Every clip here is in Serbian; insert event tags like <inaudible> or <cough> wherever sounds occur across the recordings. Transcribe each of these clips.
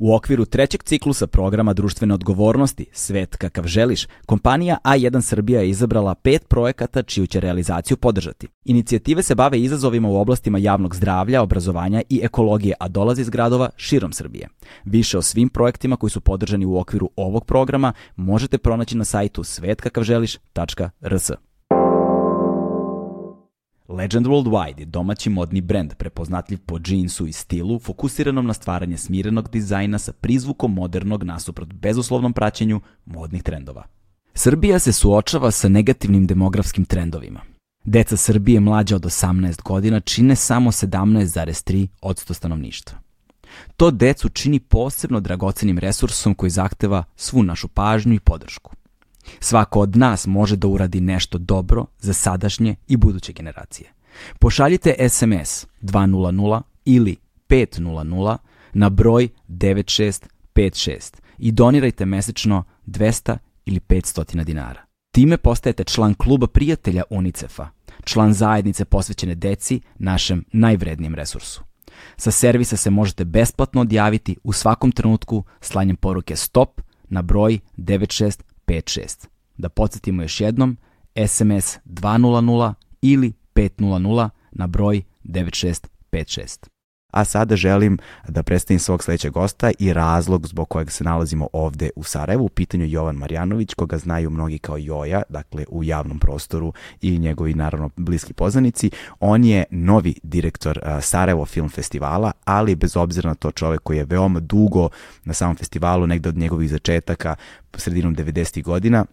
U okviru trećeg ciklusa programa društvene odgovornosti Svet kakav želiš, kompanija A1 Srbija je izabrala pet projekata čiju će realizaciju podržati. Inicijative se bave izazovima u oblastima javnog zdravlja, obrazovanja i ekologije, a dolaze iz gradova širom Srbije. Više o svim projektima koji su podržani u okviru ovog programa možete pronaći na sajtu svetkakavželiš.rs. Legend Worldwide je domaći modni brend prepoznatljiv po džinsu i stilu, fokusiranom na stvaranje smirenog dizajna sa prizvukom modernog nasuprot bezuslovnom praćenju modnih trendova. Srbija se suočava sa negativnim demografskim trendovima. Deca Srbije mlađa od 18 godina čine samo 17,3 od stanovništva. To decu čini posebno dragocenim resursom koji zahteva svu našu pažnju i podršku. Svako od nas može da uradi nešto dobro za sadašnje i buduće generacije. Pošaljite SMS 200 ili 500 na broj 9656 i donirajte mesečno 200 ili 500 dinara. Time postajete član kluba prijatelja UNICEF-a, član zajednice posvećene deci, našem najvrednijem resursu. Sa servisa se možete besplatno odjaviti u svakom trenutku slanjem poruke STOP na broj 9656. Da podsjetimo još jednom, SMS 200 ili 500 na broj 9656. A sada želim da predstavim svog sledećeg gosta i razlog zbog kojeg se nalazimo ovde u Sarajevu. U pitanju Jovan Marjanović, koga znaju mnogi kao Joja, dakle u javnom prostoru i njegovi naravno bliski poznanici. On je novi direktor Sarajevo Film Festivala, ali bez obzira na to čovek koji je veoma dugo na samom festivalu, negde od njegovih začetaka, sredinom 90. godina,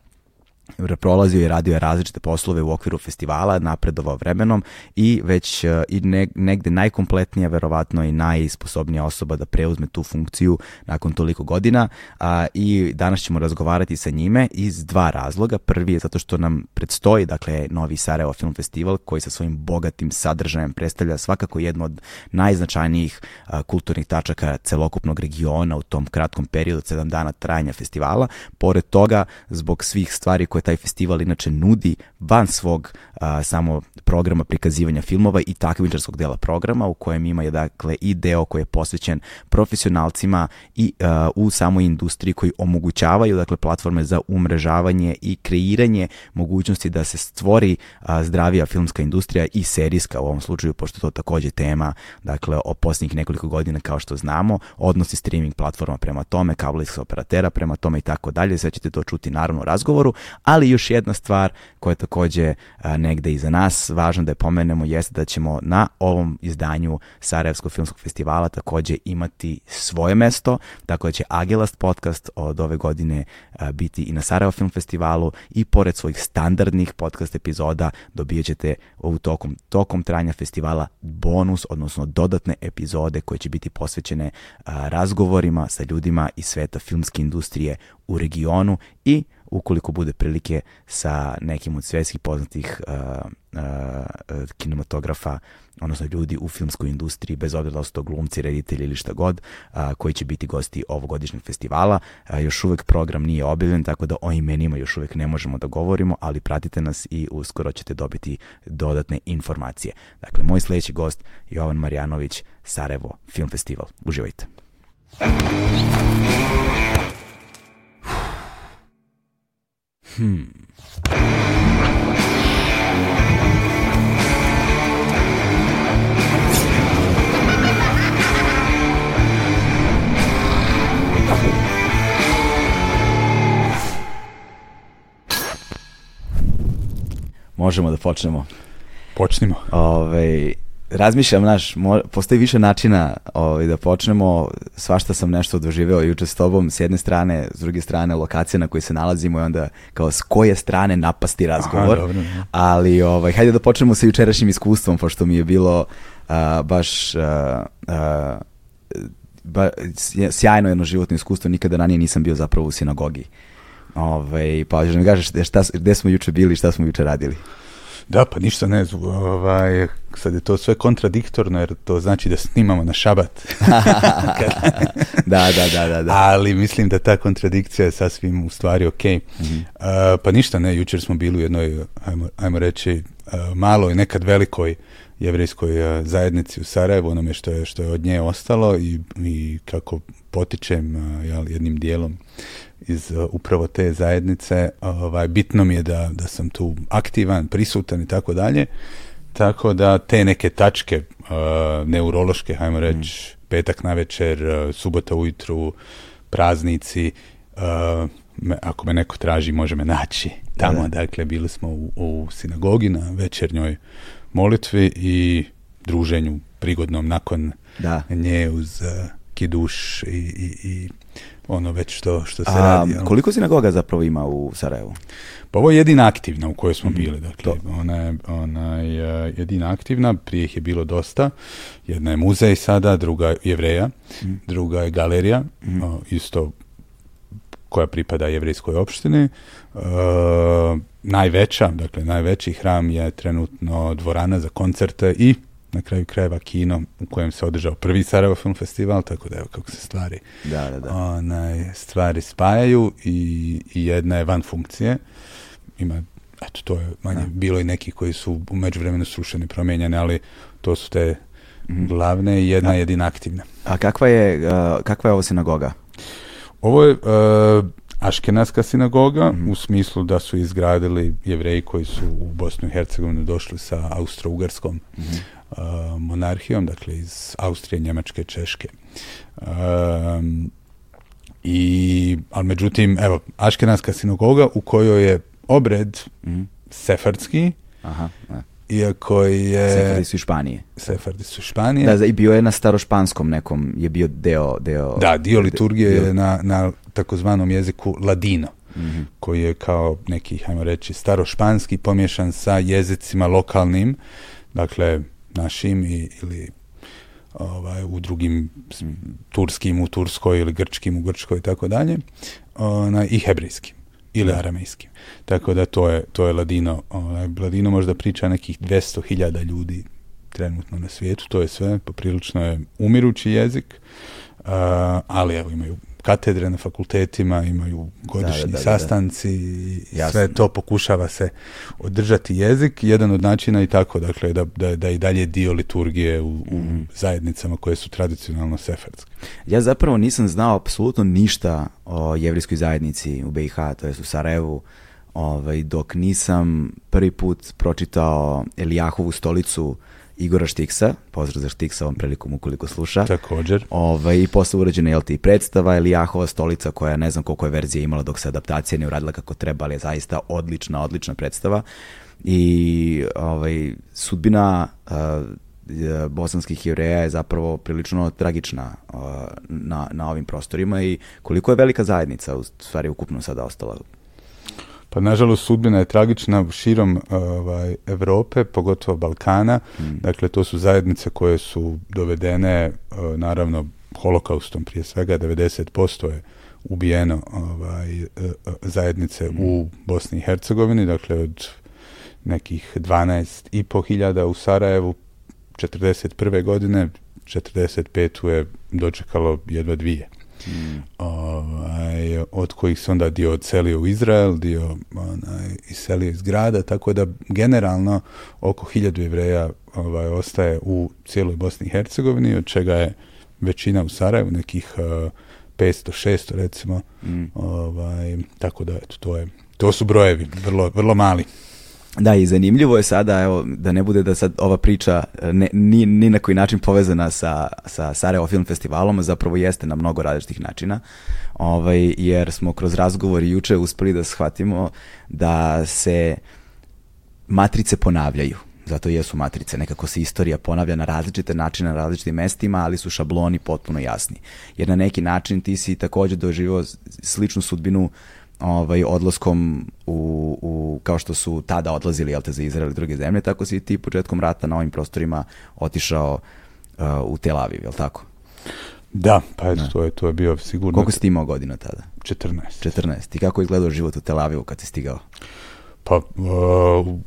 prolazio i radio različite poslove u okviru festivala, napredovao vremenom i već e, i ne, negde najkompletnija, verovatno i najsposobnija osoba da preuzme tu funkciju nakon toliko godina a, i danas ćemo razgovarati sa njime iz dva razloga. Prvi je zato što nam predstoji, dakle, Novi Sarajevo Film Festival koji sa svojim bogatim sadržajem predstavlja svakako jedno od najznačajnijih kulturnih tačaka celokupnog regiona u tom kratkom periodu, 7 dana trajanja festivala. Pored toga, zbog svih stvari koje taj festival inače nudi van svog a, samo programa prikazivanja filmova i takmičarskog dela programa u kojem ima je dakle i deo koji je posvećen profesionalcima i a, u samoj industriji koji omogućavaju dakle platforme za umrežavanje i kreiranje mogućnosti da se stvori a, zdravija filmska industrija i serijska u ovom slučaju pošto to takođe tema dakle o posljednjih nekoliko godina kao što znamo odnosi streaming platforma prema tome kablovskih operatera prema tome i tako dalje sve ćete to čuti naravno u razgovoru ali još jedna stvar koja je takođe negde iza nas, važno da je pomenemo, jeste da ćemo na ovom izdanju Sarajevskog filmskog festivala takođe imati svoje mesto, tako da će Agelast podcast od ove godine biti i na Sarajevo film festivalu i pored svojih standardnih podcast epizoda dobijat ćete u tokom, tokom trajanja festivala bonus, odnosno dodatne epizode koje će biti posvećene razgovorima sa ljudima iz sveta filmske industrije u regionu i ukoliko bude prilike sa nekim od svetskih poznatih uh, uh, kinematografa, odnosno ljudi u filmskoj industriji, bez obzira da su to glumci, reditelji ili šta god, uh, koji će biti gosti ovogodišnjeg festivala. Uh, još uvek program nije objavljen, tako da o imenima još uvek ne možemo da govorimo, ali pratite nas i uskoro ćete dobiti dodatne informacije. Dakle, moj sledeći gost Jovan Marjanović, Sarajevo Film Festival. Uživajte. Hmm. Možemo da počnemo. Počnimo. Ove, razmišljam, znaš, postoji više načina ovaj, da počnemo, svašta sam nešto doživeo juče s tobom, s jedne strane, s druge strane, lokacija na kojoj se nalazimo i onda kao s koje strane napasti razgovor, Aha, dobro, ali ovaj, hajde da počnemo sa jučerašnjim iskustvom, pošto mi je bilo uh, baš uh, uh, ba, sjajno jedno životno iskustvo, nikada ranije nisam bio zapravo u sinagogi. Ove, ovaj, pa da mi kažeš šta, gde smo juče bili, šta smo juče radili? Da, pa ništa ne, ovaj, sad je to sve kontradiktorno jer to znači da snimamo na šabat. <laughs> da, da, da, da, da. Ali mislim da ta kontradikcija je sasvim u stvari ok. Mm -hmm. uh, pa ništa ne, jučer smo bili u jednoj, ajmo, ajmo reći, uh, maloj, nekad velikoj jevrijskoj uh, zajednici u Sarajevu, onome što je, što je od nje ostalo i, i kako potičem jel, jednim dijelom iz uh, upravo te zajednice, ovaj, bitno mi je da, da sam tu aktivan, prisutan i tako dalje. Tako da te neke tačke uh, neurološke, hajmo reći, petak na večer, uh, subota ujutru, praznici, me, ako me neko traži, može me naći tamo. Da. Dakle, bili smo u, u sinagogi na večernjoj molitvi i druženju prigodnom nakon Da. nje uz kiduš i, i, i ono već što, što se A, radi. jel? koliko sinagoga zapravo ima u Sarajevu? Pa ovo je jedina aktivna u kojoj smo Mhm. bili. Dakle, To. ona je, ona je jedina aktivna, prije ih je bilo dosta. Jedna je muzej sada, druga je jevreja, Mhm. druga je galerija, o, isto koja pripada jevrijskoj opštini. E, najveća, dakle najveći hram je trenutno dvorana za koncerte i na kraju krajeva kino u kojem se održao prvi Sarajevo Film Festival, tako da evo kako se stvari Da, da, da. onaj, stvari spajaju i, i jedna je van funkcije. Ima, eto, to je manje, Da. bilo i neki koji su u međuvremenu srušeni, promijenjeni, ali to su te Mhm. glavne i jedna Da. jedina aktivna. A kakva je, uh, kakva je ovo sinagoga? Ovo je uh, Aškenaska sinagoga Mhm. u smislu da su izgradili jevreji koji su u Bosnu i Hercegovinu došli sa austro-ugarskom Mhm. uh, monarhijom, dakle iz Austrije, Njemačke, Češke. Um, i, ali međutim, evo, Aškenaska sinagoga u kojoj je obred Mhm. sefardski, Aha, da. Iako je... Sefardi su iz Španije. Sefardi su Španije. Da, da, i bio je na starošpanskom nekom, je bio deo... deo Da, dio liturgije je na, na takozvanom jeziku ladino, Mhm. koji je kao neki, hajmo reći, starošpanski pomješan sa jezicima lokalnim, dakle, našim i, ili ovaj, u drugim s- turskim u Turskoj ili grčkim u Grčkoj i tako dalje, i hebrejskim ili aramejskim. Tako da to je, to je ladino. Onaj, ladino možda priča nekih 200.000 ljudi trenutno na svijetu, to je sve, poprilično je umirući jezik, uh, ali evo imaju katedre na fakultetima, imaju godišnji da, da, da. sastanci i Jasno. sve to pokušava se održati jezik. Jedan od načina i tako, dakle, da, da, da i dalje dio liturgije u, u Mhm. zajednicama koje su tradicionalno sefardske. Ja zapravo nisam znao apsolutno ništa o jevrijskoj zajednici u BiH, to jest u Sarajevu, ovaj, dok nisam prvi put pročitao Elijahovu stolicu Igora Štiksa, pozdrav za Štiksa ovom prilikom ukoliko sluša. Također. Ovaj, I posle urađena je i predstava Elijahova stolica koja ne znam koliko je verzija imala dok se adaptacija ne uradila kako treba, ali je zaista odlična, odlična predstava. I ovaj, sudbina uh, bosanskih jevreja je zapravo prilično tragična uh, na, na ovim prostorima i koliko je velika zajednica u stvari ukupno sada ostala. Pa nažalost sudbina je tragična širom ovaj, Evrope, pogotovo Balkana. Mm. Dakle, to su zajednice koje su dovedene, eh, naravno, holokaustom prije svega, 90% je ubijeno ovaj, eh, eh, zajednice u Bosni i Hercegovini, dakle od nekih 12 i po hiljada u Sarajevu 41. godine, 45. je dočekalo jedva dvije. Mm. Ovaj, od kojih se onda dio odselio u Izrael, dio onaj, iselio iz grada, tako da generalno oko hiljadu jevreja ovaj, ostaje u cijeloj Bosni i Hercegovini, od čega je većina u Sarajevu, nekih uh, 500, 600 recimo, Mm. ovaj, tako da eto, to, je, to su brojevi, vrlo, vrlo mali. Da, i zanimljivo je sada, evo, da ne bude da sad ova priča e, ne, ni, ni na koji način povezana sa, sa Sarajevo Film Festivalom, zapravo jeste na mnogo različitih načina, ovaj, jer smo kroz razgovor juče uspeli da shvatimo da se matrice ponavljaju. Zato jesu matrice, nekako se istorija ponavlja na različite načine, na različitim mestima, ali su šabloni potpuno jasni. Jer na neki način ti si takođe doživio sličnu sudbinu ovaj, odlaskom u, u, kao što su tada odlazili jel te, za Izrael i druge zemlje, tako si i ti početkom rata na ovim prostorima otišao uh, u Tel Aviv, jel tako? Da, pa eto, Da. to je, to je bio sigurno Koliko si ti imao godina tada? 14. 14. I kako je izgledao život u Tel Avivu kad si stigao? Pa uh,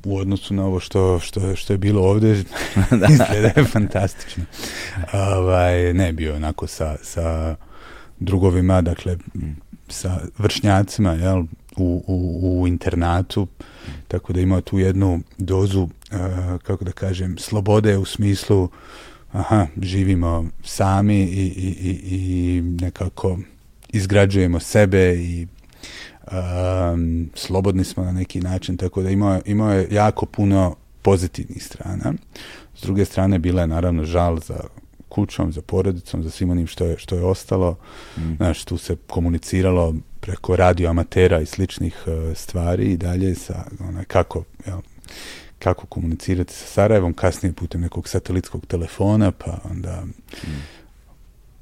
u odnosu na ovo što, što, što je bilo ovdje <laughs> <laughs> izgleda je fantastično. Ovaj, ne bio onako sa, sa drugovima, dakle sa vršnjacima jel, u, u, u internatu. tako da imao tu jednu dozu, uh, kako da kažem, slobode u smislu aha, živimo sami i, i, i, i nekako izgrađujemo sebe i um, slobodni smo na neki način, tako da imao, imao je jako puno pozitivnih strana. S druge strane, bila je naravno žal za kućom, za porodicom, za svim onim što je, što je ostalo. Mm. Znaš, tu se komuniciralo preko radio amatera i sličnih uh, stvari i dalje sa onaj, kako, jel, kako komunicirati sa Sarajevom, kasnije putem nekog satelitskog telefona, pa onda mm.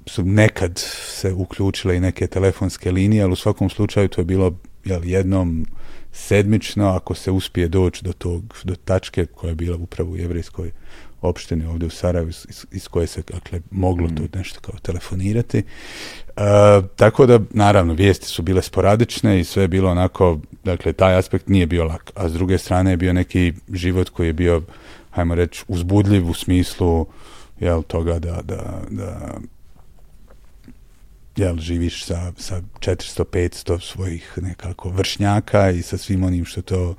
su nekad se uključile i neke telefonske linije, ali u svakom slučaju to je bilo jel, jednom sedmično, ako se uspije doći do tog, do tačke koja je bila upravo u jevrijskoj opštini ovdje u Sarajevu iz, iz koje se dakle, moglo mm. to nešto kao telefonirati. Uh, tako da, naravno, vijesti su bile sporadične i sve je bilo onako, dakle, taj aspekt nije bio lak. A s druge strane je bio neki život koji je bio, hajmo reći, uzbudljiv u smislu jel, toga da, da, da jel, živiš sa, sa 400-500 svojih nekako vršnjaka i sa svim onim što to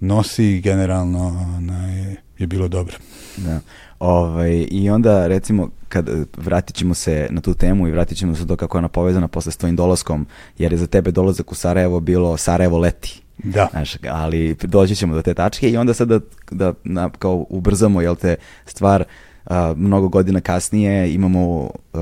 nosi generalno onaj, je bilo dobro. Da. Ovaj, I onda recimo kad vratit ćemo se na tu temu i vratit ćemo se do kako je ona povezana posle s tvojim dolaskom, jer je za tebe dolazak u Sarajevo bilo Sarajevo leti. Da. Znaš, ali doći ćemo do te tačke i onda sada da, da na, kao ubrzamo jel te stvar uh, mnogo godina kasnije imamo, uh,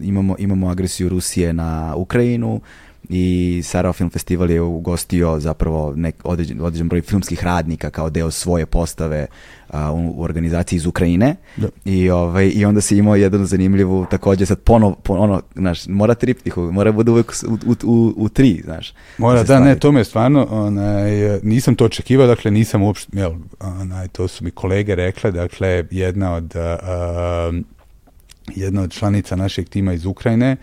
imamo, imamo agresiju Rusije na Ukrajinu i Sarajevo Film Festival je ugostio zapravo nek, određen, određen broj filmskih radnika kao deo svoje postave a, u, u, organizaciji iz Ukrajine da. I, ovaj, i onda si imao jednu zanimljivu takođe sad ponov, pon, ono, znaš, mora triptih, mora bude uvek u, u, u, u tri, znaš. Mora, da, ne, to me stvarno, onaj, nisam to očekivao, dakle nisam uopšte, jel, onaj, to su mi kolege rekle, dakle jedna od a, jedna od članica našeg tima iz Ukrajine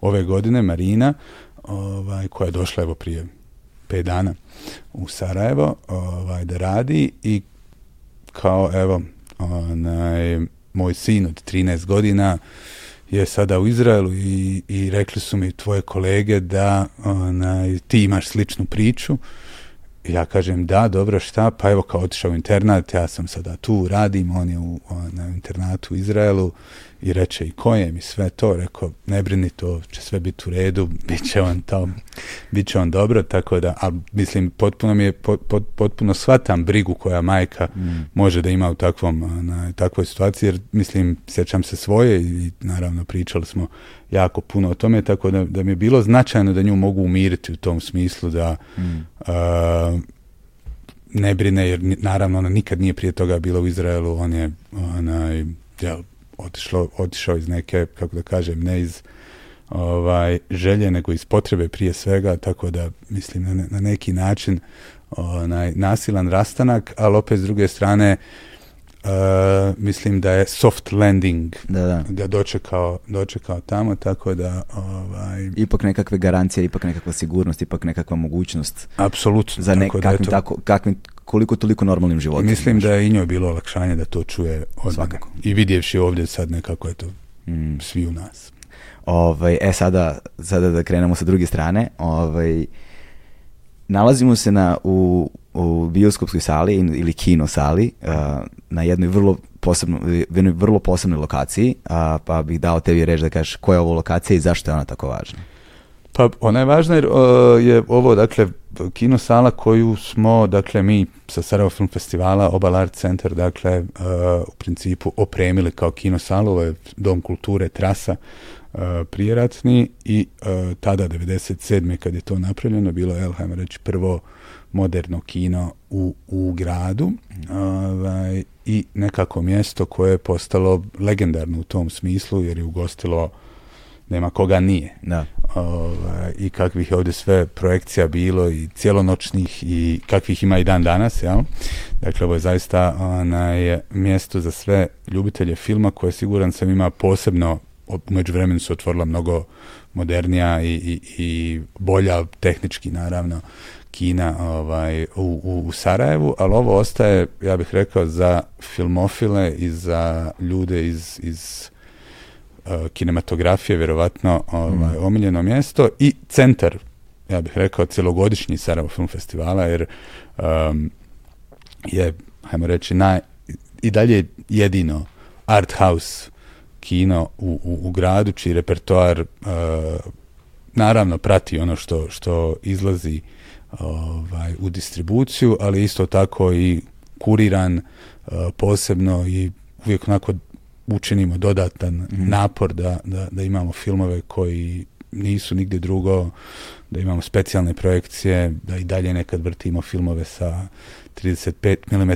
ove godine, Marina, ovaj, koja je došla evo prije pet dana u Sarajevo ovaj, da radi i kao evo onaj, moj sin od 13 godina je sada u Izraelu i, i rekli su mi tvoje kolege da onaj, ti imaš sličnu priču. Ja kažem da, dobro šta, pa evo kao otišao u internat, ja sam sada tu, radim, on je u, na internatu u Izraelu i reče i kojem i sve to, rekao ne brini to, će sve biti u redu, <laughs> bit će on to, bit će on dobro, tako da, a mislim, potpuno mi je, pot, potpuno shvatam brigu koja majka mm. može da ima u takvom, na takvoj situaciji, jer mislim, sjećam se svoje i naravno pričali smo jako puno o tome, tako da, da mi je bilo značajno da nju mogu umiriti u tom smislu da mm. a, ne brine, jer naravno ona nikad nije prije toga bila u Izraelu, on je onaj, jel, otišlo, otišao iz neke, kako da kažem, ne iz ovaj, želje, nego iz potrebe prije svega, tako da mislim na, na neki način onaj, nasilan rastanak, ali opet s druge strane uh, mislim da je soft landing da, da. ga dočekao, dočekao tamo, tako da ovaj... ipak nekakve garancije, ipak nekakva sigurnost, ipak nekakva mogućnost apsolutno za nek, tako kakvim, da to... tako, kakvim koliko toliko normalnim životom. Mislim da je i njoj bilo olakšanje da to čuje od Svakako. I vidjevši ovdje sad nekako je to mm. svi u nas. Ovaj, e sada, sada da krenemo sa druge strane, ovaj, nalazimo se na, u, u bioskopskoj sali ili kino sali na jednoj vrlo posebno, jednoj vrlo posebnoj lokaciji, uh, pa bih dao tebi reći da kažeš koja je ovo lokacija i zašto je ona tako važna. Pa ona je važna jer uh, je ovo, dakle, kino sala koju smo, dakle, mi sa Sarajevo Film Festivala, Obal Art Center, dakle, uh, u principu opremili kao kino salu, ovo je Dom kulture, trasa uh, prijeratni i uh, tada, 97. kad je to napravljeno, bilo je, hajmo reći, prvo moderno kino u, u gradu ovaj, i nekako mjesto koje je postalo legendarno u tom smislu jer je ugostilo nema koga nije. Da. Ovaj, I kakvih je ovdje sve projekcija bilo i cijelonočnih i kakvih ima i dan danas, jel? Dakle, ovo je zaista onaj, mjesto za sve ljubitelje filma koje siguran sam ima posebno, umeđu vremenu se otvorila mnogo modernija i, i, i bolja tehnički naravno kina ovaj, u, u, u Sarajevu, ali ovo ostaje, ja bih rekao, za filmofile i za ljude iz, iz kinematografije, vjerovatno ovaj, mm. omiljeno mjesto i centar ja bih rekao, cjelogodišnji Sarajevo Film Festivala, jer um, je, hajmo reći, naj, i dalje jedino art house kino u, u, u gradu, čiji repertoar uh, naravno prati ono što, što izlazi ovaj, u distribuciju, ali isto tako i kuriran uh, posebno i uvijek onako učinimo dodatan mm. napor da, da, da imamo filmove koji nisu nigdje drugo, da imamo specijalne projekcije, da i dalje nekad vrtimo filmove sa 35 mm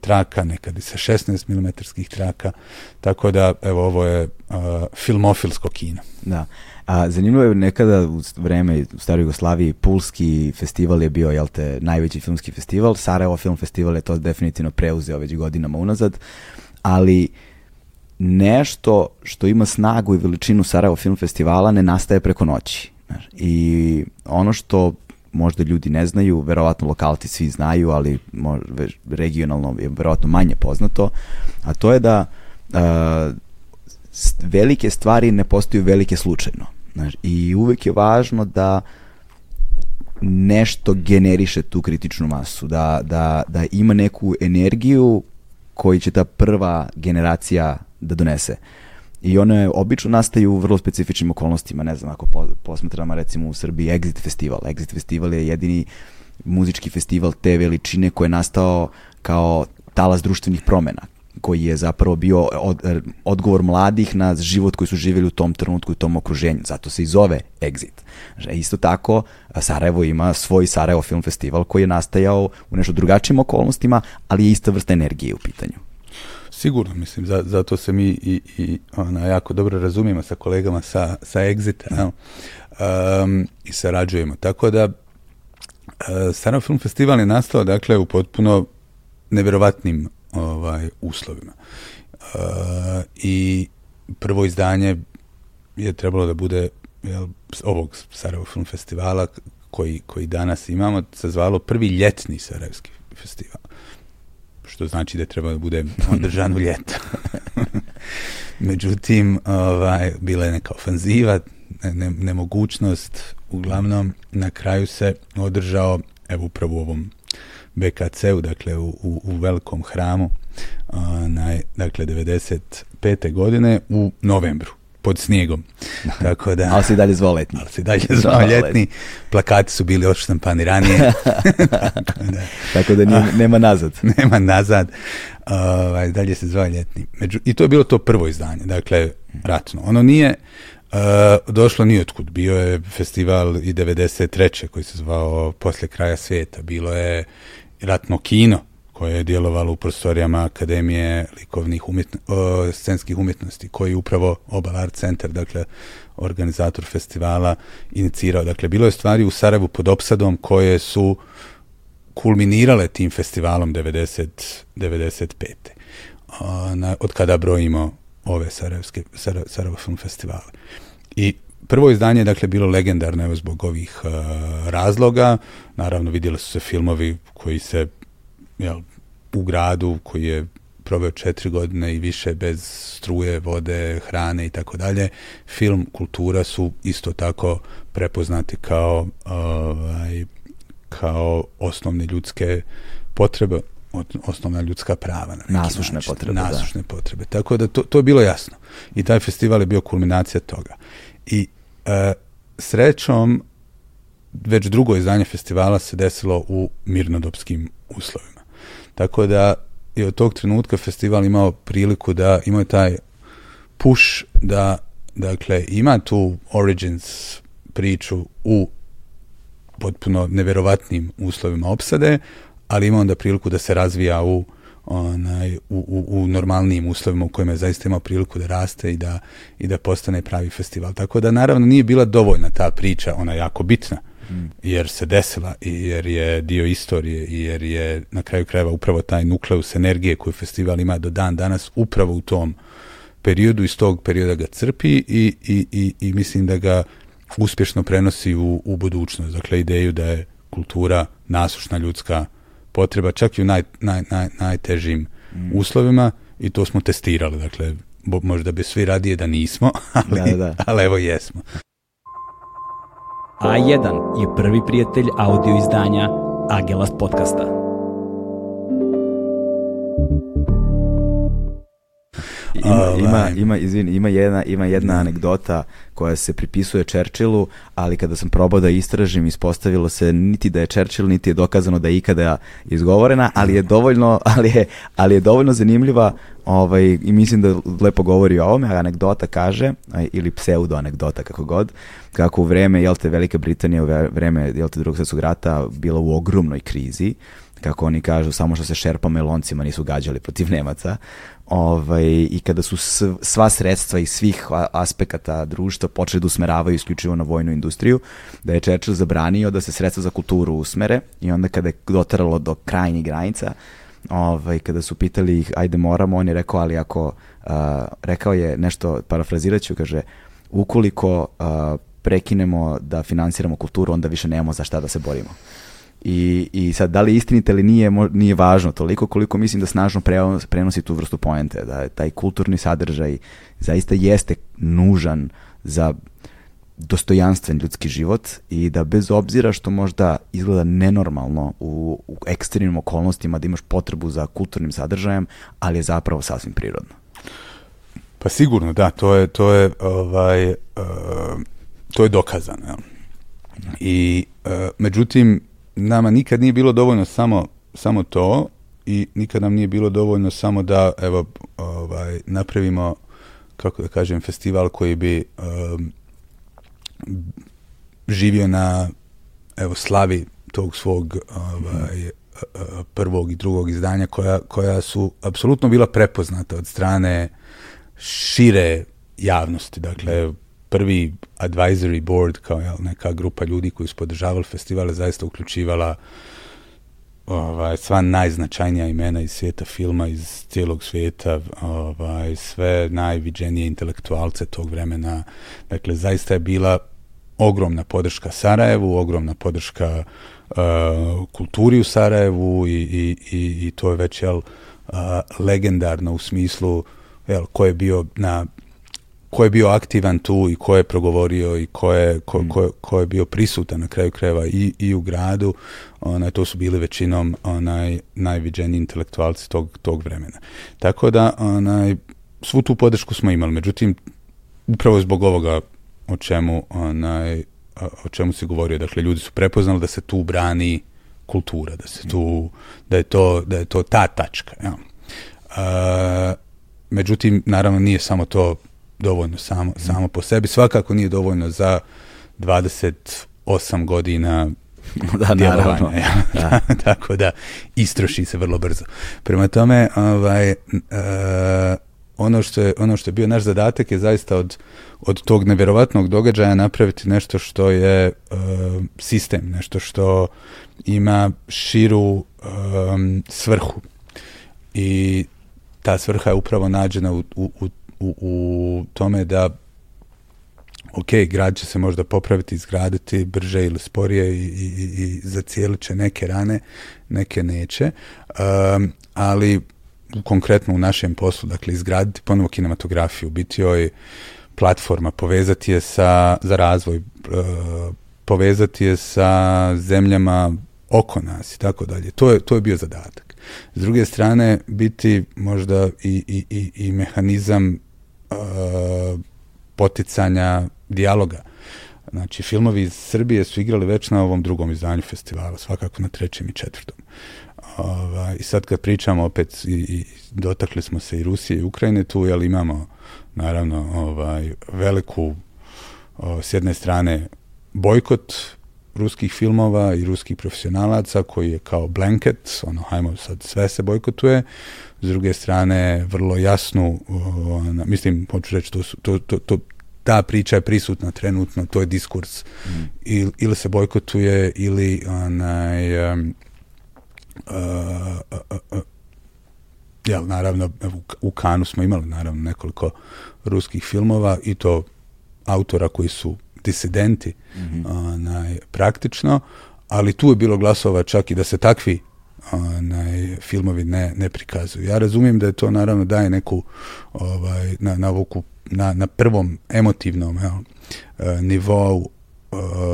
traka, nekad i sa 16 mm traka, tako da evo ovo je uh, filmofilsko kino. Da. A zanimljivo je nekada u vreme u staroj Jugoslaviji Pulski festival je bio jel te najveći filmski festival, Sarajevo film festival je to definitivno preuzeo već godinama unazad, ali nešto što ima snagu i veličinu Sarajevo film festivala ne nastaje preko noći. I ono što možda ljudi ne znaju, verovatno lokalti svi znaju, ali regionalno je verovatno manje poznato, a to je da uh, velike stvari ne postaju velike slučajno. Znaš, I uvek je važno da nešto generiše tu kritičnu masu, da, da, da ima neku energiju koji će ta prva generacija da donese. I one obično nastaju u vrlo specifičnim okolnostima, ne znam, ako posmatramo recimo u Srbiji Exit festival. Exit festival je jedini muzički festival te veličine koji je nastao kao talas društvenih promena, koji je zapravo bio od, odgovor mladih na život koji su živjeli u tom trenutku i tom okruženju. Zato se i zove Exit. Isto tako, Sarajevo ima svoj Sarajevo Film Festival koji je nastajao u nešto drugačijim okolnostima, ali je ista vrsta energije u pitanju. Sigurno, mislim, za, zato se mi i, i ona, jako dobro razumijemo sa kolegama sa, sa Exita um, i sarađujemo. Tako da, uh, Sarajevo Film Festival je nastao, dakle, u potpuno nevjerovatnim ovaj, uslovima. Uh, I prvo izdanje je trebalo da bude jel, ovog Sarajevo Film Festivala koji, koji danas imamo, se zvalo prvi ljetni Sarajevski festival što znači da treba da bude održan u ljeto. <laughs> Međutim, ovaj, bila je neka ofanziva, ne, nemogućnost, uglavnom na kraju se održao, evo upravo u ovom BKC-u, dakle u, u, u velikom hramu, na, dakle 95. godine u novembru pod snijegom. Tako da, ali si dalje zvao letni. Ali si dalje zvao ljetni. Plakati su bili odštampani ranije. <laughs> Tako da, Tako da nije, nema nazad. <laughs> nema nazad. Ovaj, dalje se zvao ljetni. Među, I to je bilo to prvo izdanje, dakle, ratno. Ono nije uh, došlo ni otkud. Bio je festival i 93. koji se zvao Poslije kraja svijeta. Bilo je ratno kino koje je djelovalo u prostorijama Akademije likovnih umjetno, scenskih umjetnosti, koji upravo Obal Art Center, dakle organizator festivala, inicirao. Dakle, bilo je stvari u Sarajevu pod opsadom koje su kulminirale tim festivalom 90, 95. na, od kada brojimo ove Sarajevske, Sarajevo Film Festivale. I prvo izdanje je dakle bilo legendarno evo zbog ovih uh, razloga. Naravno vidjeli su se filmovi koji se jel, u gradu koji je proveo četiri godine i više bez struje, vode, hrane i tako dalje. Film, kultura su isto tako prepoznati kao ovaj, kao osnovne ljudske potrebe, osnovna ljudska prava. Na nasušne potrebe. Nasušne potrebe. Tako da to, to je bilo jasno. I taj festival je bio kulminacija toga. I e, srećom već drugo izdanje festivala se desilo u mirnodopskim uslovima. Tako da je od tog trenutka festival imao priliku da imao taj push da dakle ima tu Origins priču u potpuno neverovatnim uslovima opsade, ali ima onda priliku da se razvija u onaj, u, u, u normalnijim uslovima u kojima je zaista imao priliku da raste i da, i da postane pravi festival. Tako da naravno nije bila dovoljna ta priča, ona je jako bitna, jer se desila i jer je dio istorije i jer je na kraju krajeva upravo taj nukleus energije koju festival ima do dan danas upravo u tom periodu iz tog perioda ga crpi i, i, i, i mislim da ga uspješno prenosi u, u budućnost. Dakle, ideju da je kultura nasušna ljudska potreba, čak i u naj, naj, naj, najtežim mm. uslovima i to smo testirali. Dakle, možda bi svi radije da nismo, <laughs> ali, da, da. ali evo jesmo. A1 je prvi prijatelj audio izdanja Agelast podcasta. Ima, ima, ima, izvini, ima jedna, ima jedna anegdota koja se pripisuje Churchillu, ali kada sam probao da istražim, ispostavilo se niti da je Churchill, niti je dokazano da je ikada izgovorena, ali je dovoljno, <laughs> ali je, ali je dovoljno zanimljiva ovaj, i mislim da lepo govori o ovome, a anegdota kaže, ili pseudo anegdota kako god, kako vreme, jel te, Velika Britanija, u vreme, jel te, drugog svjetskog rata bila u ogromnoj krizi, kako oni kažu, samo što se šerpama i loncima nisu gađali protiv Nemaca, ovaj, i kada su sva sredstva iz svih aspekata društva počeli da usmeravaju isključivo na vojnu industriju, da je Churchill zabranio da se sredstva za kulturu usmere i onda kada je dotaralo do krajnjih granica, ovaj, kada su pitali ih, ajde moramo, on je rekao, ali ako, uh, rekao je nešto, parafrazirat ću, kaže, ukoliko uh, prekinemo da finansiramo kulturu, onda više nemamo za šta da se borimo. I, I sad, da li istinite ili nije, nije važno toliko koliko mislim da snažno prenosi tu vrstu poente, da taj kulturni sadržaj zaista jeste nužan za dostojanstven ljudski život i da bez obzira što možda izgleda nenormalno u, u ekstremnim okolnostima da imaš potrebu za kulturnim sadržajem, ali je zapravo sasvim prirodno. Pa sigurno, da, to je, to je, ovaj, uh, to je dokazano. Ja. I, uh, međutim, nama nikad nije bilo dovoljno samo, samo to i nikad nam nije bilo dovoljno samo da evo ovaj, napravimo kako da kažem festival koji bi um, živio na evo slavi tog svog ovaj, prvog i drugog izdanja koja, koja su apsolutno bila prepoznata od strane šire javnosti. Dakle, prvi advisory board, kao jel, neka grupa ljudi koji su podržavali festivale, zaista uključivala ovaj, sva najznačajnija imena iz svijeta filma, iz cijelog svijeta, ovaj, sve najviđenije intelektualce tog vremena. Dakle, zaista je bila ogromna podrška Sarajevu, ogromna podrška uh, kulturi u Sarajevu i, i, i, i to je već jel, uh, legendarno u smislu jel, ko je bio na ko je bio aktivan tu i ko je progovorio i ko je, ko, mm. ko, ko je bio prisutan na kraju krajeva i, i u gradu, onaj, to su bili većinom onaj, najviđeniji intelektualci tog, tog vremena. Tako da onaj, svu tu podršku smo imali, međutim, upravo zbog ovoga o čemu, onaj, o čemu se govorio, dakle, ljudi su prepoznali da se tu brani kultura, da se tu, da je to, da je to ta tačka. Ja. Uh, međutim, naravno nije samo to dovoljno samo, samo po sebi. Svakako nije dovoljno za 28 godina <laughs> da, naravno. <laughs> Da. Tako da istroši se vrlo brzo. Prema tome, ovaj, uh, ono, što je, ono što je bio naš zadatak je zaista od, od tog nevjerovatnog događaja napraviti nešto što je uh, sistem, nešto što ima širu um, svrhu. I ta svrha je upravo nađena u, u, u u, u tome da ok, grad će se možda popraviti, izgraditi brže ili sporije i, i, i zacijelit će neke rane, neke neće, um, ali konkretno u našem poslu, dakle, izgraditi ponovo kinematografiju, biti joj platforma, povezati je sa, za razvoj, uh, povezati je sa zemljama oko nas i tako dalje. To je, to je bio zadatak. S druge strane, biti možda i, i, i, i mehanizam poticanja dijaloga. Znači, filmovi iz Srbije su igrali već na ovom drugom izdanju festivala, svakako na trećem i četvrtom. Ovaj, I sad kad pričamo opet, i, i dotakli smo se i Rusije i Ukrajine tu, jel imamo naravno ovaj, veliku, o, s jedne strane, bojkot ruskih filmova i ruskih profesionalaca koji je kao blanket, ono, hajmo sad sve se bojkotuje, s druge strane vrlo jasnu, ona, mislim, hoću reći, to, to, to, to, ta priča je prisutna trenutno, to je diskurs. Mm. Il, ili se bojkotuje, ili onaj, um, uh, uh, uh, jel, naravno, u, u Kanu smo imali naravno nekoliko ruskih filmova i to autora koji su disidenti mm -hmm. onaj, praktično, ali tu je bilo glasova čak i da se takvi onaj, filmovi ne, ne prikazuju. Ja razumijem da je to naravno daje neku ovaj, na, na, ovoku, na, na prvom emotivnom evo, nivou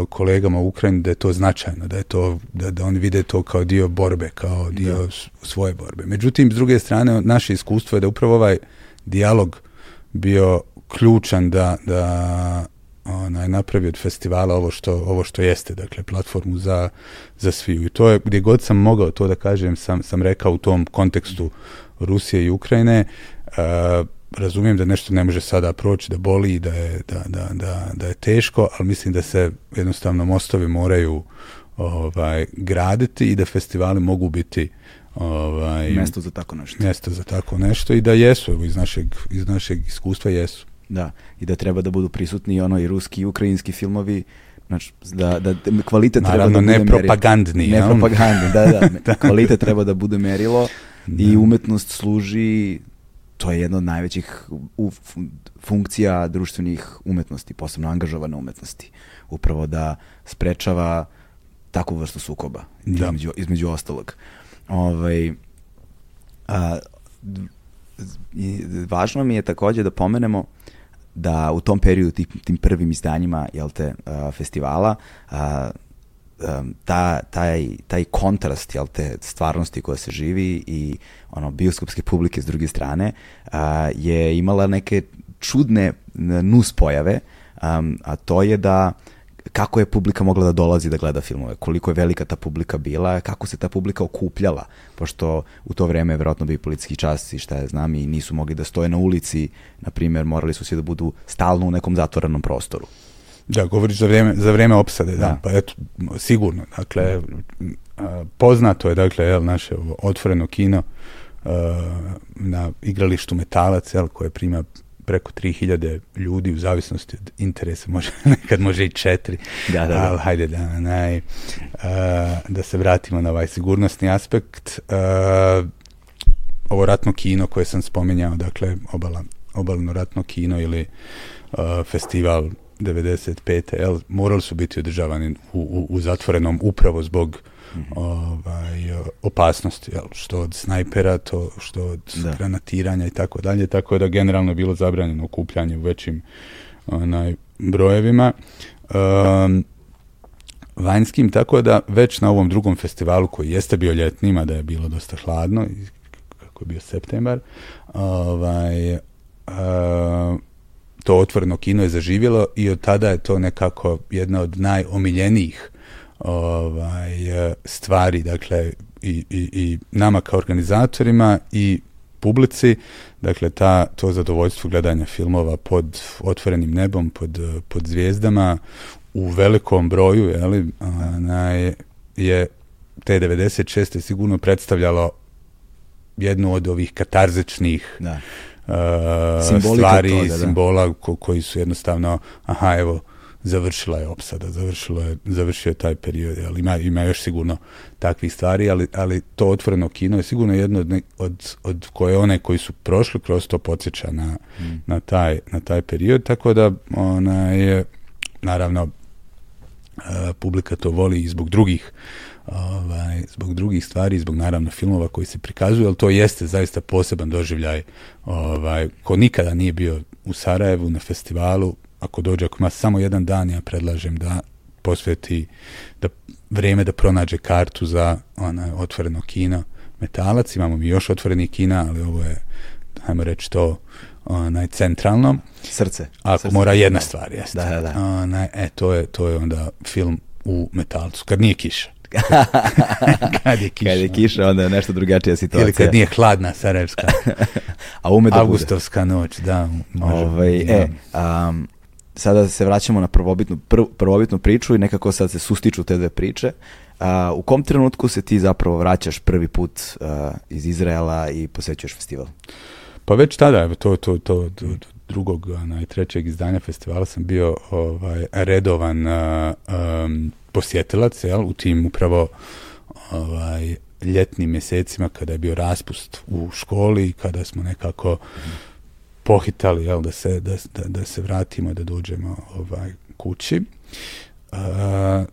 kolegama u Ukrajini da je to značajno, da je to da, da oni vide to kao dio borbe, kao dio svoje borbe. Međutim, s druge strane, naše iskustvo je da upravo ovaj dijalog bio ključan da, da onaj, napravi od festivala ovo što, ovo što jeste, dakle, platformu za, za sviju. I to je, gdje god sam mogao to da kažem, sam, sam rekao u tom kontekstu Rusije i Ukrajine, razumijem da nešto ne može sada proći, da boli, da je, da, da, da, da je teško, ali mislim da se jednostavno mostovi moraju ovaj, graditi i da festivali mogu biti ovaj, mjesto za tako nešto. Mjesto za tako nešto i da jesu, evo, iz našeg, iz našeg iskustva jesu. Da, i da treba da budu prisutni ono i ruski i ukrajinski filmovi, znači da, da kvalitet Naravno, treba da bude ne propagandni. Ne propagandni, da, da, <laughs> kvalitet treba da bude merilo i umetnost služi to je jedna od najvećih funkcija društvenih umetnosti, posebno angažovane umetnosti. Upravo da sprečava takvu vrstu sukoba, između, između ostalog. Ovaj, a, važno mi je također da pomenemo da u tom periodu, tim, tim prvim izdanjima jel te, festivala, ta, taj, taj kontrast jel te, stvarnosti koja se živi i ono bioskopske publike s druge strane je imala neke čudne nus pojave, a to je da kako je publika mogla da dolazi da gleda filmove, koliko je velika ta publika bila, kako se ta publika okupljala, pošto u to vrijeme je vjerojatno bio policijski čas i šta ja znam i nisu mogli da stoje na ulici, na primjer morali su svi da budu stalno u nekom zatvorenom prostoru. Da, govoriš za vrijeme, za vrijeme opsade, da. Pa eto, sigurno. Dakle, poznato je, dakle, jel, naše otvoreno kino na igralištu Metalac, jel, koje prima preko 3000 ljudi u zavisnosti od interesa, može, <laughs> nekad može i četiri, da, da, ali hajde da, naj, da se vratimo na ovaj sigurnosni aspekt. ovo ratno kino koje sam spominjao, dakle obala, obalno ratno kino ili festival 95. Jel, morali su biti održavani u, u, zatvorenom upravo zbog mhm. ovaj, opasnosti, jel, što od snajpera, to što od granatiranja i tako dalje, tako da generalno je bilo zabranjeno okupljanje u većim onaj, brojevima. Um, vanjskim, tako da već na ovom drugom festivalu koji jeste bio ljetnima, da je bilo dosta hladno, kako je bio septembar, ovaj, to otvoreno kino je zaživjelo i od tada je to nekako jedna od najomiljenijih ovaj, stvari, dakle, i, i, i nama kao organizatorima i publici, dakle, ta, to zadovoljstvo gledanja filmova pod otvorenim nebom, pod, pod zvijezdama, u velikom broju, jeli, onaj, je te 96. sigurno predstavljalo jednu od ovih katarzičnih da stvari, simbola koji su jednostavno, aha, evo, završila je opsada, završilo je, završio je taj period, ali ima, ima još sigurno takvih stvari, ali, ali to otvoreno kino je sigurno jedno od, od, od koje one koji su prošli kroz to podsjeća na, mm. na, taj, na taj period, tako da ona je, naravno, publika to voli i zbog drugih ovaj, zbog drugih stvari, zbog naravno filmova koji se prikazuju, ali to jeste zaista poseban doživljaj ovaj, ko nikada nije bio u Sarajevu na festivalu, ako dođe, ako ima samo jedan dan, ja predlažem da posveti da vrijeme da pronađe kartu za onaj otvoreno kino Metalac, imamo mi još otvoreni kina, ali ovo je, ajmo reći to, onaj centralno. Srce. Ako mora jedna stvar, jeste. Da, da, da. Onaj, e, to je, to je onda film u Metalcu, kad nije kiša. <laughs> kad je kiša. Kad je kiša, onda je nešto drugačija situacija. Ili kad nije hladna Sarajevska. <laughs> A ume da Augustovska noć, da. Može, ovaj, e, um, sada se vraćamo na prvobitnu, prvobitnu priču i nekako sad se sustiču te dve priče. Uh, u kom trenutku se ti zapravo vraćaš prvi put uh, iz Izraela i posjećuješ festival? Pa već tada, to, to, to, to drugog i trećeg izdanja festivala sam bio ovaj, redovan uh, um, posjetilac jel, u tim upravo ovaj, ljetnim mjesecima kada je bio raspust u školi i kada smo nekako pohitali jel, da, se, da, da, se vratimo da dođemo ovaj, kući. Uh,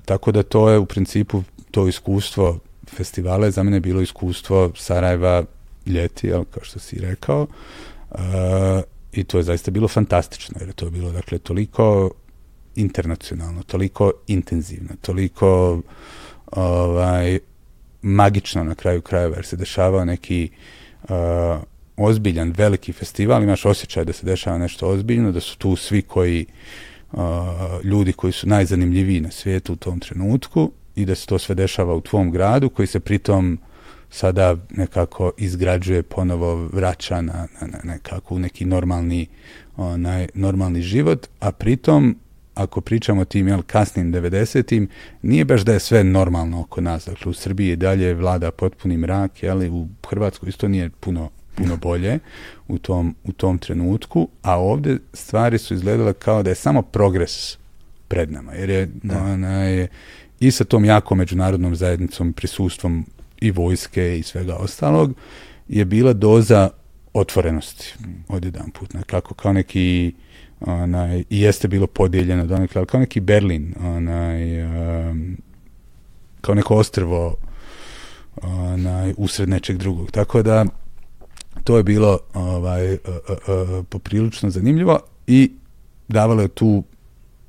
tako da to je u principu to iskustvo festivala je za mene bilo iskustvo Sarajeva ljeti, jel, kao što si rekao. Uh, I to je zaista bilo fantastično, jer je to bilo dakle toliko internacionalno, toliko intenzivno, toliko ovaj, magično na kraju krajeva, jer se dešavao neki uh, ozbiljan, veliki festival, imaš osjećaj da se dešava nešto ozbiljno, da su tu svi koji uh, ljudi koji su najzanimljiviji na svijetu u tom trenutku i da se to sve dešava u tvom gradu koji se pritom sada nekako izgrađuje, ponovo vraća na, na, na nekako u neki normalni, onaj, normalni život, a pritom ako pričamo o tim jel, kasnim 90-im, nije baš da je sve normalno oko nas. Dakle, u Srbiji dalje vlada potpuni mrak, jel, u Hrvatskoj isto nije puno, puno bolje u tom, u tom trenutku, a ovdje stvari su izgledale kao da je samo progres pred nama, jer je da. onaj, i sa tom jako međunarodnom zajednicom, prisustvom i vojske i svega ostalog, je bila doza otvorenosti od jedan put. Nekako kao neki onaj, i jeste bilo podijeljeno donekle, ali kao neki Berlin, onaj, um, kao neko ostrvo onaj, usred nečeg drugog. Tako da to je bilo ovaj, uh, uh, uh, poprilično zanimljivo i davalo je tu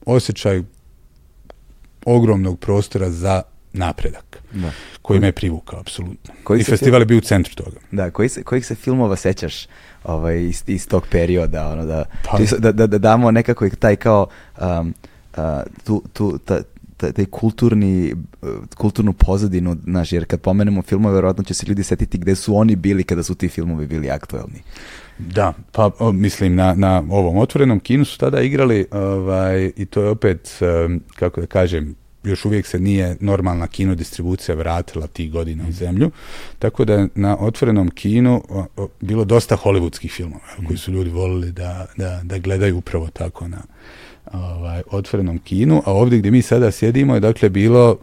osjećaj ogromnog prostora za napredak da. koji me je privukao apsolutno. Koji I festival je bio u centru toga. Da, koji se, kojih se filmova sećaš ovaj, iz, iz tog perioda, ono, da, pa. da, da, da damo nekako taj kao um, uh, tu, tu, ta, taj kulturni, kulturnu pozadinu, znaš, jer kad pomenemo filmove, verovatno će se ljudi setiti gde su oni bili kada su ti filmovi bili aktuelni. Da, pa o, mislim na, na ovom otvorenom kinu su tada igrali ovaj, i to je opet, kako da kažem, još uvijek se nije normalna kino distribucija vratila tih godina u mhm. zemlju, tako da na otvorenom kinu o, o, bilo dosta hollywoodskih filmova mm. koji su ljudi volili da, da, da gledaju upravo tako na ovaj, otvorenom kinu, a ovdje gdje mi sada sjedimo je dakle bilo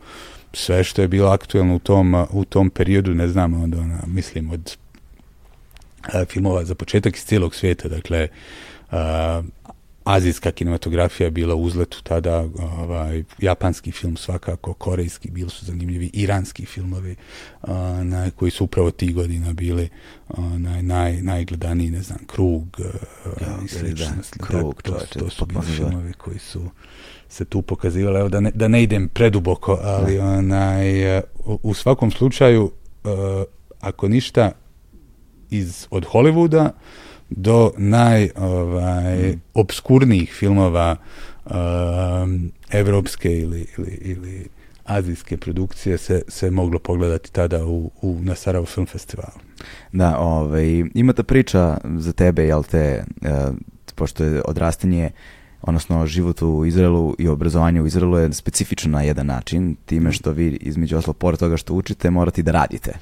sve što je bilo aktuelno u tom, u tom periodu, ne znam, onda ona, mislim od a, filmova za početak iz cijelog svijeta, dakle a, azijska kinematografija bila u uzletu tada, ovaj, japanski film svakako, korejski, bili su zanimljivi, iranski filmovi na, koji su upravo tih godina bili na, naj, najgledaniji, ne znam, Krug ja, i slično. Da, krug, to, to, to su bili filmovi koji su se tu pokazivali. Evo da ne, da ne idem preduboko, ali da. onaj, u, u svakom slučaju, ako ništa iz, od Hollywooda, do naj ovaj, obskurnijih filmova um, evropske ili, ili, ili azijske produkcije se, se moglo pogledati tada u, u, na Sarajevo Film Festivalu. Da, ovaj, ima ta priča za tebe, jel te, uh, pošto je odrastanje odnosno život u Izraelu i obrazovanje u Izraelu je specifično na jedan način, time što vi između oslo, pored toga što učite, morate da radite.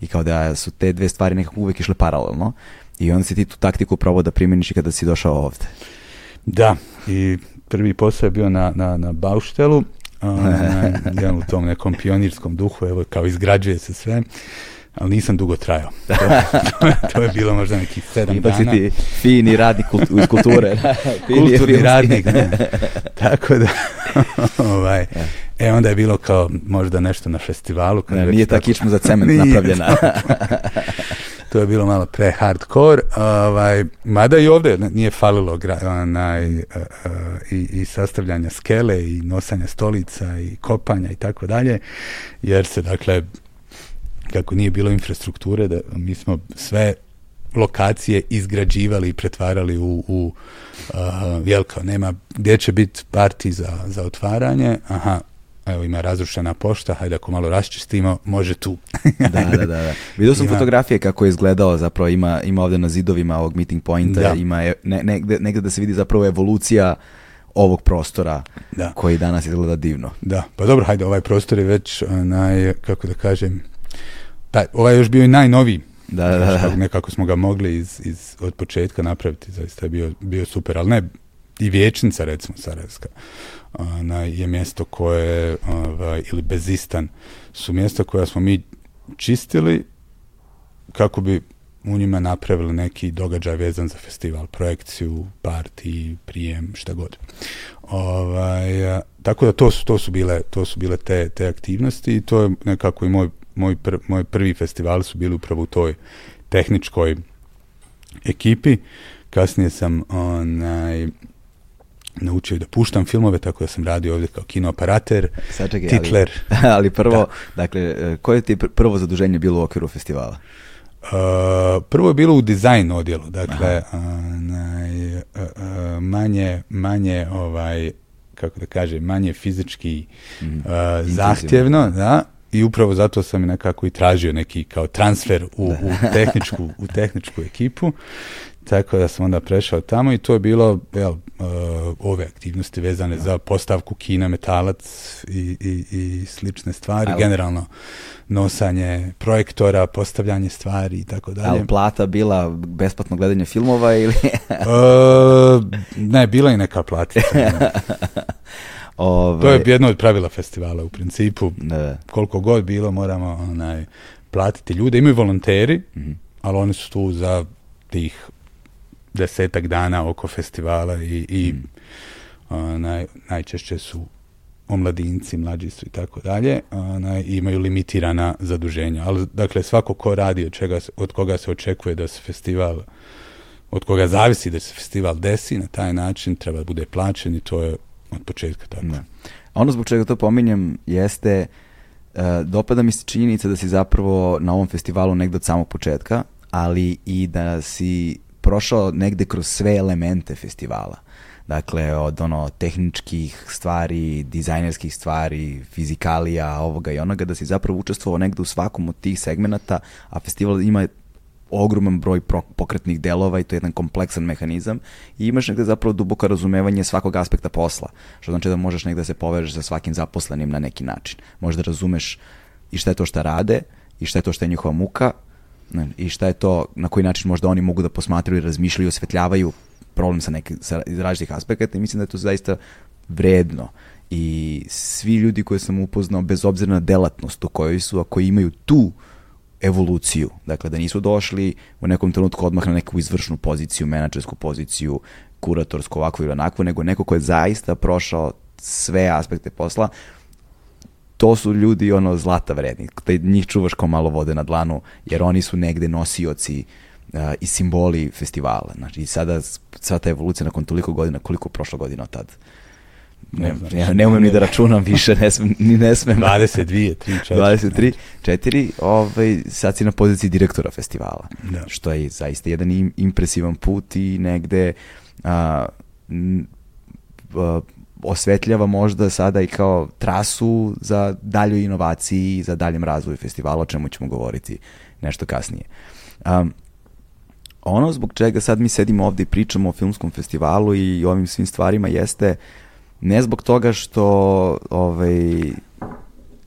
I kao da su te dve stvari nekako uvek išle paralelno. I onda si ti tu taktiku probao da primjeniš i kada si došao ovde. Da, i prvi posao je bio na, na, na Bauštelu, um, u tom nekom pionirskom duhu, evo kao izgrađuje se sve, ali nisam dugo trajao. <laughs> To, to, to je bilo možda nekih sedam Ipak dana. Ipak si ti fini radnik iz kulture. <laughs> Kulturni radnik, ne. <laughs> Tako da, ovaj, e onda je bilo kao možda nešto na festivalu. Kad ne, nije ta kičma za cement napravljena to je bilo malo pre hardcore, ovaj, mada i ovde nije falilo onaj, uh, i, i sastavljanja skele i nosanja stolica i kopanja i tako dalje, jer se dakle kako nije bilo infrastrukture, da mi smo sve lokacije izgrađivali i pretvarali u, u uh, jel kao nema gdje će biti parti za, za otvaranje, aha, evo ima razrušena pošta, hajde ako malo raščistimo, može tu. <laughs> da, da, da, da. Vidio sam ima... fotografije kako je izgledao, zapravo ima, ima ovde na zidovima ovog meeting pointa, da. ima ne, negde, negde da se vidi zapravo evolucija ovog prostora da. koji danas izgleda divno. Da, pa dobro, hajde, ovaj prostor je već naj, kako da kažem, taj, ovaj je još bio i najnoviji. Da, da, da. Nekako smo ga mogli iz, iz, od početka napraviti, zaista je bio, bio super, ali ne, i vječnica recimo Sarajevska ona, je mjesto koje ovaj, ili Bezistan su mjesta koja smo mi čistili kako bi u njima napravili neki događaj vezan za festival, projekciju, parti, prijem, šta god. Ovaj, tako da to su, to su bile, to su bile te, te aktivnosti i to je nekako i moj, moj, pr, moj prvi festival su bili upravo u toj tehničkoj ekipi. Kasnije sam onaj, naučio da puštam filmove, tako da sam radio ovdje kao kinooperater, Sačekaj, titler. Ali, <laughs> ali prvo, dakle, e, koje ti prvo zaduženje bilo u okviru festivala? Uh, prvo je bilo u dizajn odjelu, dakle uh, naj, uh, uh, manje, manje ovaj, kako da kažem, manje fizički uh, zahtjevno, da, i upravo zato sam nekako i tražio neki kao transfer u, u, tehničku, u tehničku ekipu, tako da sam onda prešao tamo i to je bilo jel, uh, ove aktivnosti vezane za postavku kina, metalac i, i, i slične stvari, Ali- generalno nosanje projektora, postavljanje stvari i tako dalje. Ali plata bila besplatno gledanje filmova ili... E, <laughs> ne, bila je neka platica. <laughs> Ove, To je jedno od pravila festivala u principu. Da, Koliko god bilo moramo onaj, platiti ljude. Imaju volonteri, Mhm. ali oni su tu za tih desetak dana oko festivala i, i Mhm. onaj, najčešće su omladinci, mlađi su i tako dalje, onaj, imaju limitirana zaduženja. Ali, dakle, svako ko radi od, čega, od koga se očekuje da se festival od koga zavisi da se festival desi na taj način, treba da bude plaćen i to je od početka tako. Da. Ono zbog čega to pominjem jeste, e, dopada mi se činjenica da si zapravo na ovom festivalu negde od samog početka, ali i da si prošao negde kroz sve elemente festivala. Dakle, od ono tehničkih stvari, dizajnerskih stvari, fizikalija, ovoga i onoga, da si zapravo učestvovao negde u svakom od tih segmenata, a festival ima ogroman broj pokretnih delova i to je jedan kompleksan mehanizam i imaš negde zapravo duboko razumevanje svakog aspekta posla, što znači da možeš negde da se povežeš sa svakim zaposlenim na neki način. Možda razumeš i šta je to šta rade, i šta je to šta je njihova muka, i šta je to, na koji način možda oni mogu da posmatraju i razmišljaju i osvetljavaju problem sa neki, sa različitih aspekata i mislim da je to zaista vredno i svi ljudi koje sam upoznao bez obzira na delatnost u kojoj su, a koji imaju tu evoluciju. Dakle, da nisu došli u nekom trenutku odmah na neku izvršnu poziciju, menadžersku poziciju, kuratorsku, ovakvu ili onakvu, nego neko ko je zaista prošao sve aspekte posla, to su ljudi ono zlata vredni. Te njih čuvaš kao malo vode na dlanu, jer oni su negde nosioci uh, i simboli festivala. Znači, i sada sva ta evolucija nakon toliko godina, koliko prošlo godina od tad? Ne, Ne ja ne umem ni da računam više, ne smem, ni ne smem. 22, 3, 4. 23, 4, ovaj, sad si na poziciji direktora festivala. Da. Što je zaista jedan im- impresivan put i negde a, a, osvetljava možda sada i kao trasu za dalju inovaciji za daljem razvoju festivala, o čemu ćemo govoriti nešto kasnije. Um, ono zbog čega sad mi sedimo ovde i pričamo o filmskom festivalu i ovim svim stvarima jeste ne zbog toga što ovaj,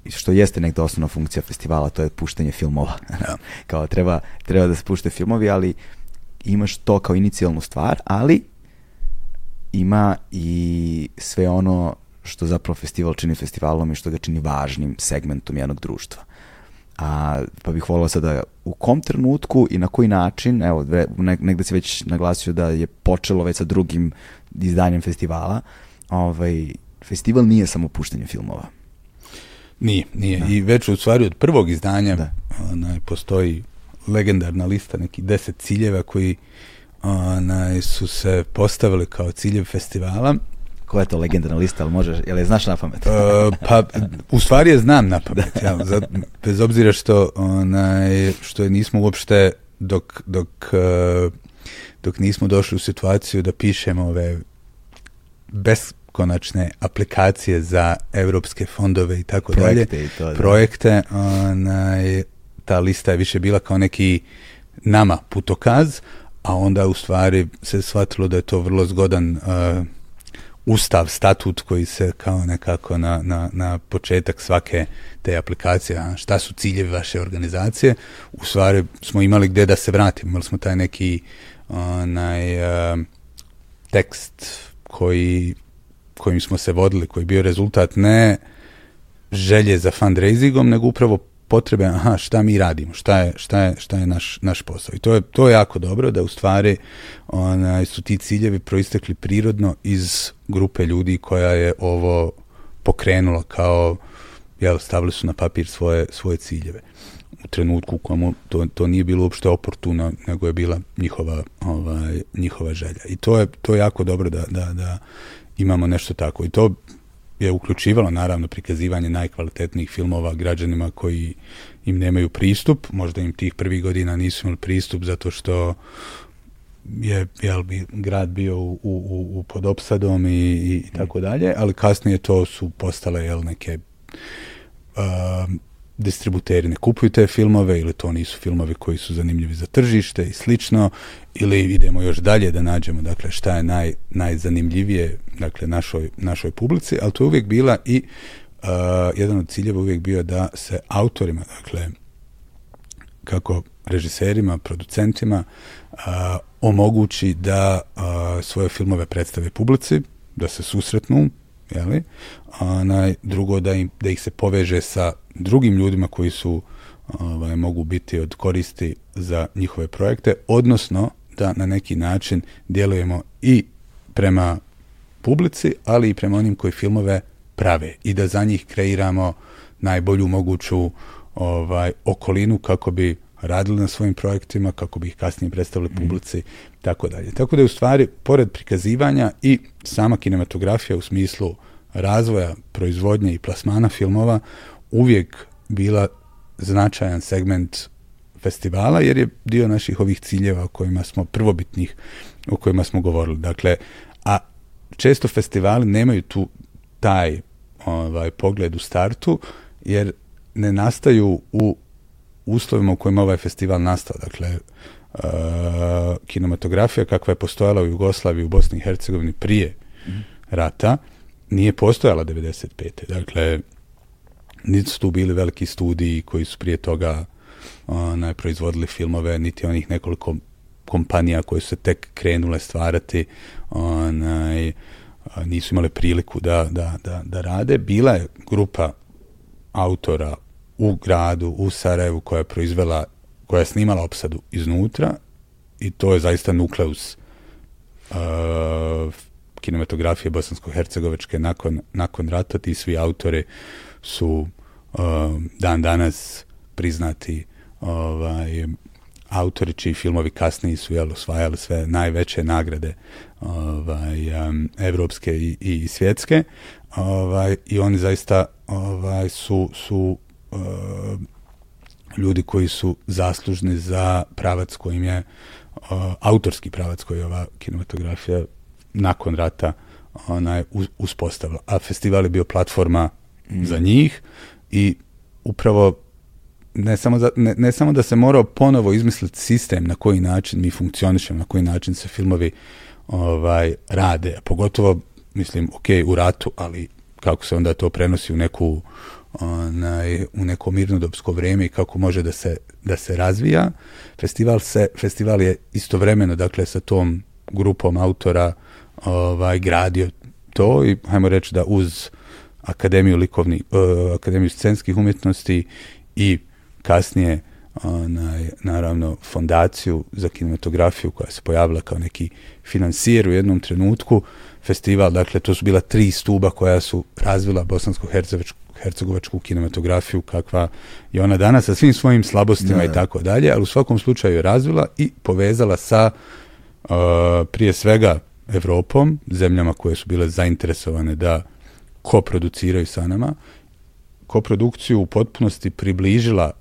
što jeste negde osnovna funkcija festivala, to je puštanje filmova. <laughs> kao treba, treba da se pušte filmovi, ali imaš to kao inicijalnu stvar, ali ima i sve ono što zapravo festival čini festivalom i što ga čini važnim segmentom jednog društva. A, pa bih volio sada u kom trenutku i na koji način, evo, negde si već naglasio da je počelo već sa drugim izdanjem festivala, ovaj, festival nije samo puštanje filmova. Nije, nije. I već u stvari od prvog izdanja Da. onaj, postoji legendarna lista nekih deset ciljeva koji onaj, su se postavili kao ciljev festivala. Koja je to legendarna lista, ali možeš, jel je znaš na pamet? E, pa, u stvari je znam na pamet, jel, <laughs> za- bez obzira što, onaj, što je nismo uopšte dok, dok, e, dok nismo došli u situaciju da pišemo ove beskonačne aplikacije za europske fondove i tako dalje, da. projekte, onaj, ta lista je više bila kao neki nama putokaz, a onda u stvari se shvatilo da je to vrlo zgodan uh, ustav, statut koji se kao nekako na, na, na početak svake te aplikacije, a šta su ciljevi vaše organizacije, u stvari smo imali gdje da se vratimo, imali smo taj neki onaj, uh, tekst koji, kojim smo se vodili, koji je bio rezultat ne želje za fundraisingom, nego upravo potrebe, aha, šta mi radimo, šta je, šta je, šta je naš, naš posao. I to je, to je jako dobro da u stvari onaj, su ti ciljevi proistekli prirodno iz grupe ljudi koja je ovo pokrenula kao, jel, stavili su na papir svoje, svoje ciljeve u trenutku u komu to, to nije bilo uopšte oportuno, nego je bila njihova, ovaj, njihova želja. I to je, to je jako dobro da, da, da imamo nešto tako. I to je uključivalo naravno prikazivanje najkvalitetnijih filmova građanima koji im nemaju pristup, možda im tih prvih godina nisu imali pristup zato što je jel, grad bio u, u, u pod opsadom i, i tako dalje, ali kasnije to su postale jel, neke uh, distributeri ne kupuju te filmove ili to nisu filmovi koji su zanimljivi za tržište i slično ili idemo još dalje da nađemo dakle šta je naj, najzanimljivije dakle našoj, našoj publici, ali to je uvijek bila i uh, jedan od ciljeva uvijek bio da se autorima dakle kako režiserima, producentima uh, omogući da uh, svoje filmove predstave publici, da se susretnu, jeli? a naj, drugo da, im, da ih se poveže sa drugim ljudima koji su ovaj, mogu biti od koristi za njihove projekte, odnosno da na neki način djelujemo i prema publici, ali i prema onim koji filmove prave i da za njih kreiramo najbolju moguću ovaj okolinu kako bi radili na svojim projektima, kako bi ih kasnije predstavili publici, mm. tako dalje. Tako da je u stvari, pored prikazivanja i sama kinematografija u smislu razvoja, proizvodnje i plasmana filmova uvijek bila značajan segment festivala, jer je dio naših ovih ciljeva o kojima smo prvobitnih, o kojima smo govorili. Dakle, a često festivali nemaju tu taj ovaj, pogled u startu, jer ne nastaju u uslovima u kojima ovaj festival nastao. Dakle, uh, kinematografija kakva je postojala u Jugoslaviji, u Bosni i Hercegovini prije mm. rata, nije postojala 95. Dakle, niti su tu bili veliki studiji koji su prije toga onaj, proizvodili filmove, niti onih nekoliko kompanija koje su se tek krenule stvarati onaj, nisu imale priliku da, da, da, da rade. Bila je grupa autora u gradu, u Sarajevu koja je proizvela, koja je snimala opsadu iznutra i to je zaista nukleus uh, kinematografije bosansko-hercegovačke nakon, nakon rata. Ti svi autori su uh, dan danas priznati ovaj, autori čiji filmovi kasniji su jel, osvajali sve najveće nagrade ovaj, um, evropske i, i svjetske ovaj, i oni zaista ovaj, su, su uh, ljudi koji su zaslužni za pravac kojim je uh, autorski pravac koji je ova kinematografija nakon rata onaj uspostavila. A festival je bio platforma mm. za njih i upravo ne samo, za, ne, ne samo da se morao ponovo izmisliti sistem na koji način mi funkcionišemo, na koji način se filmovi ovaj rade, pogotovo mislim, ok, u ratu, ali kako se onda to prenosi u neku onaj, u neko mirnodopsko vrijeme i kako može da se, da se razvija. Festival, se, festival je istovremeno dakle sa tom grupom autora ovaj, gradio to i hajmo reći da uz Akademiju likovni, uh, Akademiju scenskih umjetnosti i kasnije onaj, naravno fondaciju za kinematografiju koja se pojavila kao neki financijer u jednom trenutku festival, dakle to su bila tri stuba koja su razvila bosansko-hercegovačku hercegovačku kinematografiju kakva je ona danas sa svim svojim slabostima ne. i tako dalje, ali u svakom slučaju je razvila i povezala sa uh, prije svega Evropom, zemljama koje su bile zainteresovane da koproduciraju sa nama, koprodukciju u potpunosti približila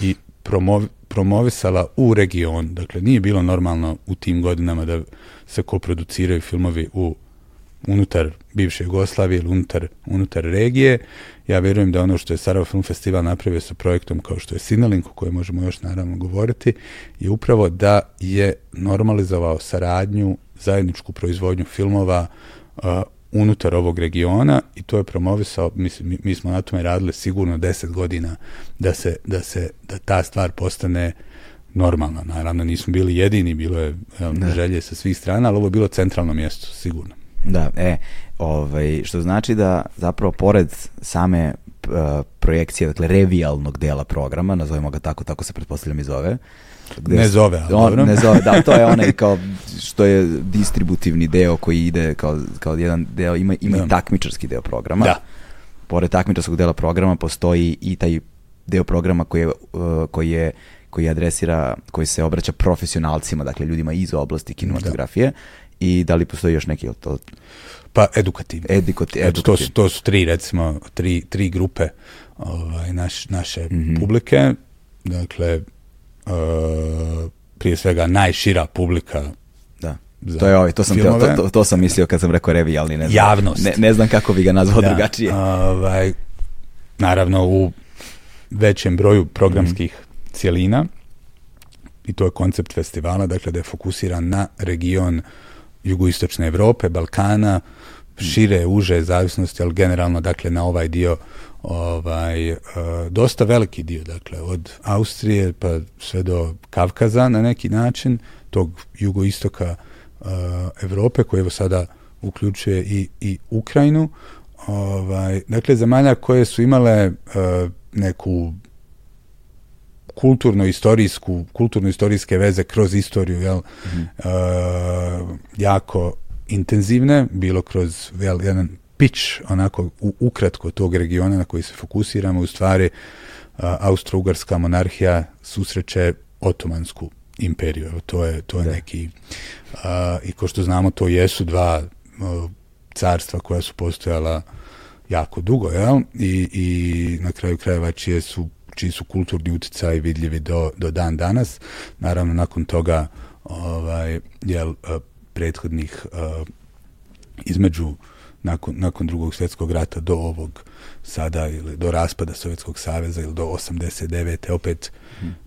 i promovi, promovisala u region. Dakle, nije bilo normalno u tim godinama da se koproduciraju filmovi u unutar bivše Jugoslavije ili unutar, unutar regije. Ja vjerujem da ono što je Sarajevo Film Festival napravio sa projektom kao što je Sinalink, o kojem možemo još naravno govoriti, je upravo da je normalizovao saradnju, zajedničku proizvodnju filmova uh, unutar ovog regiona i to je promovisao, mislim, mi, mi smo na tome radili sigurno deset godina da se, da se, da ta stvar postane normalna. Naravno, nismo bili jedini, bilo je želje sa svih strana, ali ovo je bilo centralno mjesto, sigurno. Da, e, ovaj, što znači da zapravo pored same uh, projekcije, dakle revijalnog dela programa, nazovemo ga tako, tako se pretpostavljam i zove, Gde ne zove, ali on, Ne zove, da, to je <laughs> onaj kao što je distributivni deo koji ide kao, kao jedan deo, ima, ima da. i takmičarski deo programa. Da. Pored takmičarskog dela programa postoji i taj deo programa koji je, uh, koji je koji adresira, koji se obraća profesionalcima, dakle ljudima iz oblasti kinematografije da. I da li postoji još neki od to? pa edukativni. Edukati, Eto, to, su, to su tri, recimo, tri, tri grupe ovaj, naš, naše Mhm. publike. Dakle, e, prije svega najšira publika Da. To je ovaj, to sam, teo- to, to, to sam mislio kad sam rekao revijalni, ne znam. Javnost. Ne, ne znam kako bi ga nazvao Da, drugačije. Ovaj, naravno u većem broju programskih Mhm. cjelina i to je koncept festivala, dakle da je fokusiran na region jugoistočne Europe, Balkana, šire, uže zavisnosti, ali generalno dakle na ovaj dio ovaj, e, dosta veliki dio, dakle od Austrije pa sve do Kavkaza na neki način, tog jugoistoka e, Europe koji evo sada uključuje i, i Ukrajinu. Ovaj, dakle, zemalja koje su imale e, neku kulturno-istorijsku, kulturno-istorijske veze kroz istoriju, jel, e, jako intenzivne, bilo kroz jel, jedan pitch, onako u, ukratko tog regiona na koji se fokusiramo, u stvari a, Austro-Ugarska monarhija susreće otomansku imperiju. Evo, to je, to je Da. neki... a, I ko što znamo, to jesu dva a, carstva koja su postojala jako dugo, jel? I, i na kraju krajeva čije su čiji su kulturni utjecaji vidljivi do, do dan danas. Naravno, nakon toga ovaj, jel, a, prethodnih a, između nakon, nakon drugog svjetskog rata do ovog sada ili do raspada Sovjetskog saveza ili do 89. opet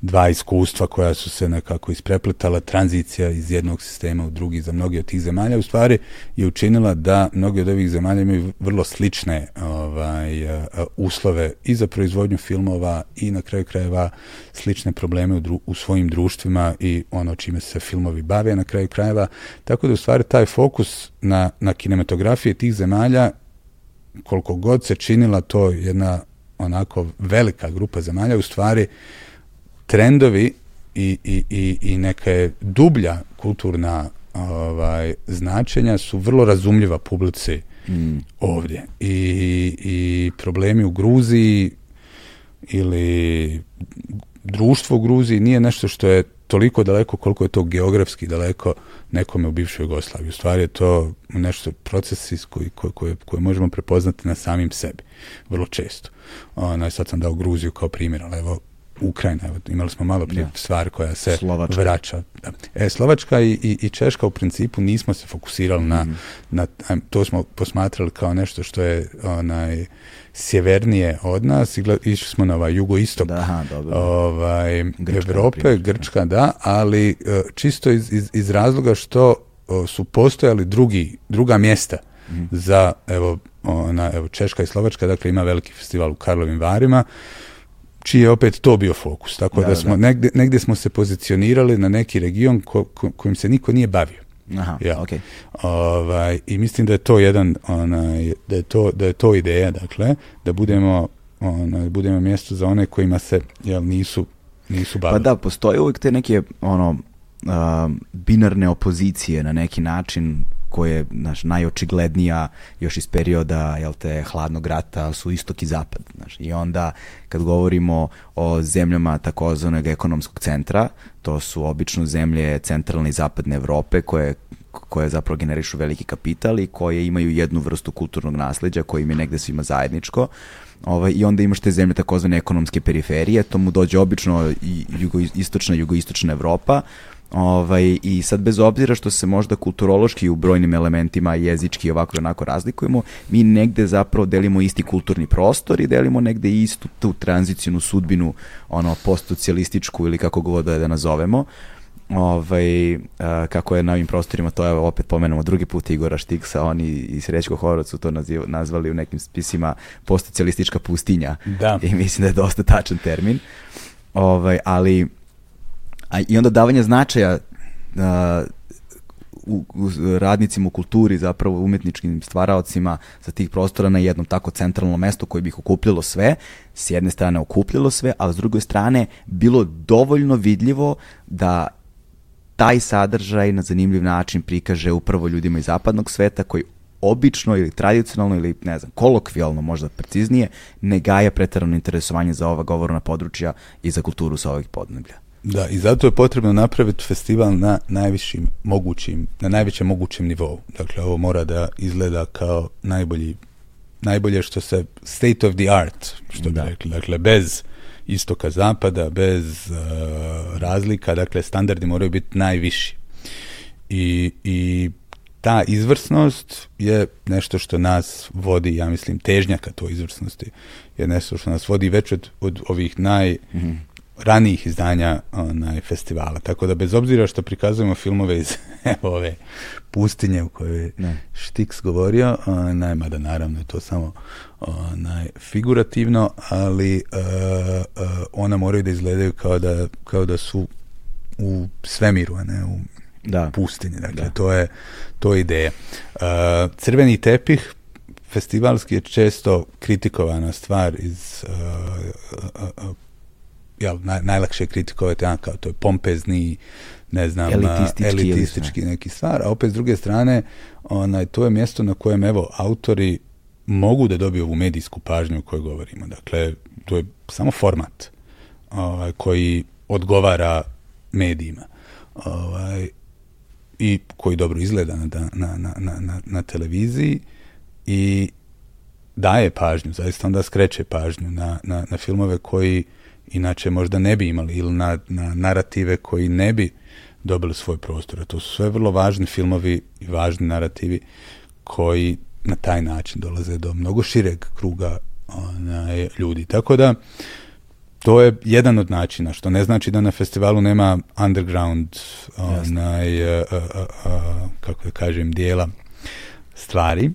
dva iskustva koja su se nekako isprepletala, tranzicija iz jednog sistema u drugi za mnogi od tih zemalja u stvari je učinila da mnogi od ovih zemalja imaju vrlo slične ovaj, a, uslove i za proizvodnju filmova i na kraju krajeva slične probleme u, dru- u svojim društvima i ono čime se filmovi bave na kraju krajeva. Tako da u stvari taj fokus na, na kinematografije tih zemalja koliko god se činila to jedna onako velika grupa zemalja, u stvari trendovi i, i, i, i neka je dublja kulturna ovaj, značenja su vrlo razumljiva publici Mm. ovdje. I, I problemi u Gruziji ili društvo u Gruziji nije nešto što je toliko daleko koliko je to geografski daleko nekome u bivšoj Jugoslaviji. U stvari je to nešto procesi s koji, koje, koje, možemo prepoznati na samim sebi. Vrlo često. Ono, sad sam dao Gruziju kao primjer, ali evo Ukrajina, evo, imali smo malo prije Da. stvar koja se Slovačka. vraća. Da. E, Slovačka i, i, i Češka u principu nismo se fokusirali na, Mhm. na, to smo posmatrali kao nešto što je onaj sjevernije od nas išli smo na ovaj jugoistok Da, aha, dobro. ovaj, Grčka, Evrope, Grčka, da, ali e, čisto iz, iz, iz razloga što o, su postojali drugi, druga mjesta Mhm. za, evo, ona, evo, Češka i Slovačka, dakle ima veliki festival u Karlovim Varima, čiji je opet to bio fokus. Tako Da, da, da, smo, da. Negdje, negdje smo se pozicionirali na neki region ko, ko- kojim se niko nije bavio. Aha, Ja. okej. Ovaj, I mislim da je to jedan, onaj, da je to, da je to ideja, dakle, da budemo, onaj, budemo mjesto za one kojima se, jel, nisu, nisu Pa bavili. da, postoje uvijek te neke ono a, binarne opozicije na neki način koje je znaš, najočiglednija još iz perioda jel te, hladnog rata su istok i zapad. Znaš. I onda kad govorimo o zemljama takozvanog ekonomskog centra, to su obično zemlje centralne i zapadne Evrope koje koje zapravo generišu veliki kapital i koje imaju jednu vrstu kulturnog nasleđa koje im je negde svima zajedničko. Ovaj, I onda imaš te zemlje takozvane ekonomske periferije, to mu dođe obično i jugoistočna, jugoistočna Evropa, Ovaj, I sad bez obzira što se možda kulturološki u brojnim elementima jezički ovako i onako razlikujemo, mi negde zapravo delimo isti kulturni prostor i delimo negde istu tu tranzicijnu sudbinu, ono, postsocijalističku ili kako god da je da nazovemo. Ovaj, a, kako je na ovim prostorima, to je opet pomenemo drugi put Igora Štiksa, oni i Srećko Horvath su to naziv, nazvali u nekim spisima postsocijalistička pustinja. Da. I mislim da je dosta tačan termin. Ovaj, ali a, i onda davanje značaja a, u, u radnicima u kulturi, zapravo umetničkim stvaraocima sa tih prostora na jednom tako centralno mesto koje bi ih okupljalo sve, s jedne strane okupljalo sve, a s druge strane bilo dovoljno vidljivo da taj sadržaj na zanimljiv način prikaže upravo ljudima iz zapadnog sveta koji obično ili tradicionalno ili ne znam, kolokvijalno možda preciznije, ne gaja pretarano interesovanje za ova govorna područja i za kulturu sa ovih podneblja. Da, i zato je potrebno napraviti festival na najvišim mogućim, na najvećem mogućem nivou. Dakle, ovo mora da izgleda kao najbolji, najbolje što se state of the art, što bi rekli. Dakle, bez istoka zapada, bez uh, razlika, dakle, standardi moraju biti najviši. I, I ta izvrsnost je nešto što nas vodi, ja mislim, težnja ka toj izvrsnosti je nešto što nas vodi već od, od ovih naj... Mhm ranijih izdanja onaj, festivala. Tako da bez obzira što prikazujemo filmove iz <laughs> ove pustinje u kojoj je Štiks govorio, onaj, mada naravno je to samo onaj, figurativno, ali e, e, ona moraju da izgledaju kao da, kao da su u svemiru, a ne u da. pustinji. Dakle, to je to je ideja. Uh, crveni tepih festivalski je često kritikovana stvar iz uh, jel, naj, najlakše je kritikovati, ja, kao to je pompezni, ne znam, elitistički, elitistički neki stvar, a opet s druge strane, onaj, to je mjesto na kojem, evo, autori mogu da dobiju ovu medijsku pažnju o kojoj govorimo. Dakle, to je samo format ovaj, koji odgovara medijima ovaj, i koji dobro izgleda na, na, na, na, na televiziji i daje pažnju, zaista onda skreće pažnju na, na, na filmove koji inače možda ne bi imali ili na, na narative koji ne bi dobili svoj prostor. A to su sve vrlo važni filmovi i važni narativi koji na taj način dolaze do mnogo šireg kruga onaj, ljudi. Tako da to je jedan od načina, što ne znači da na festivalu nema underground onaj, kako da kažem, dijela stvari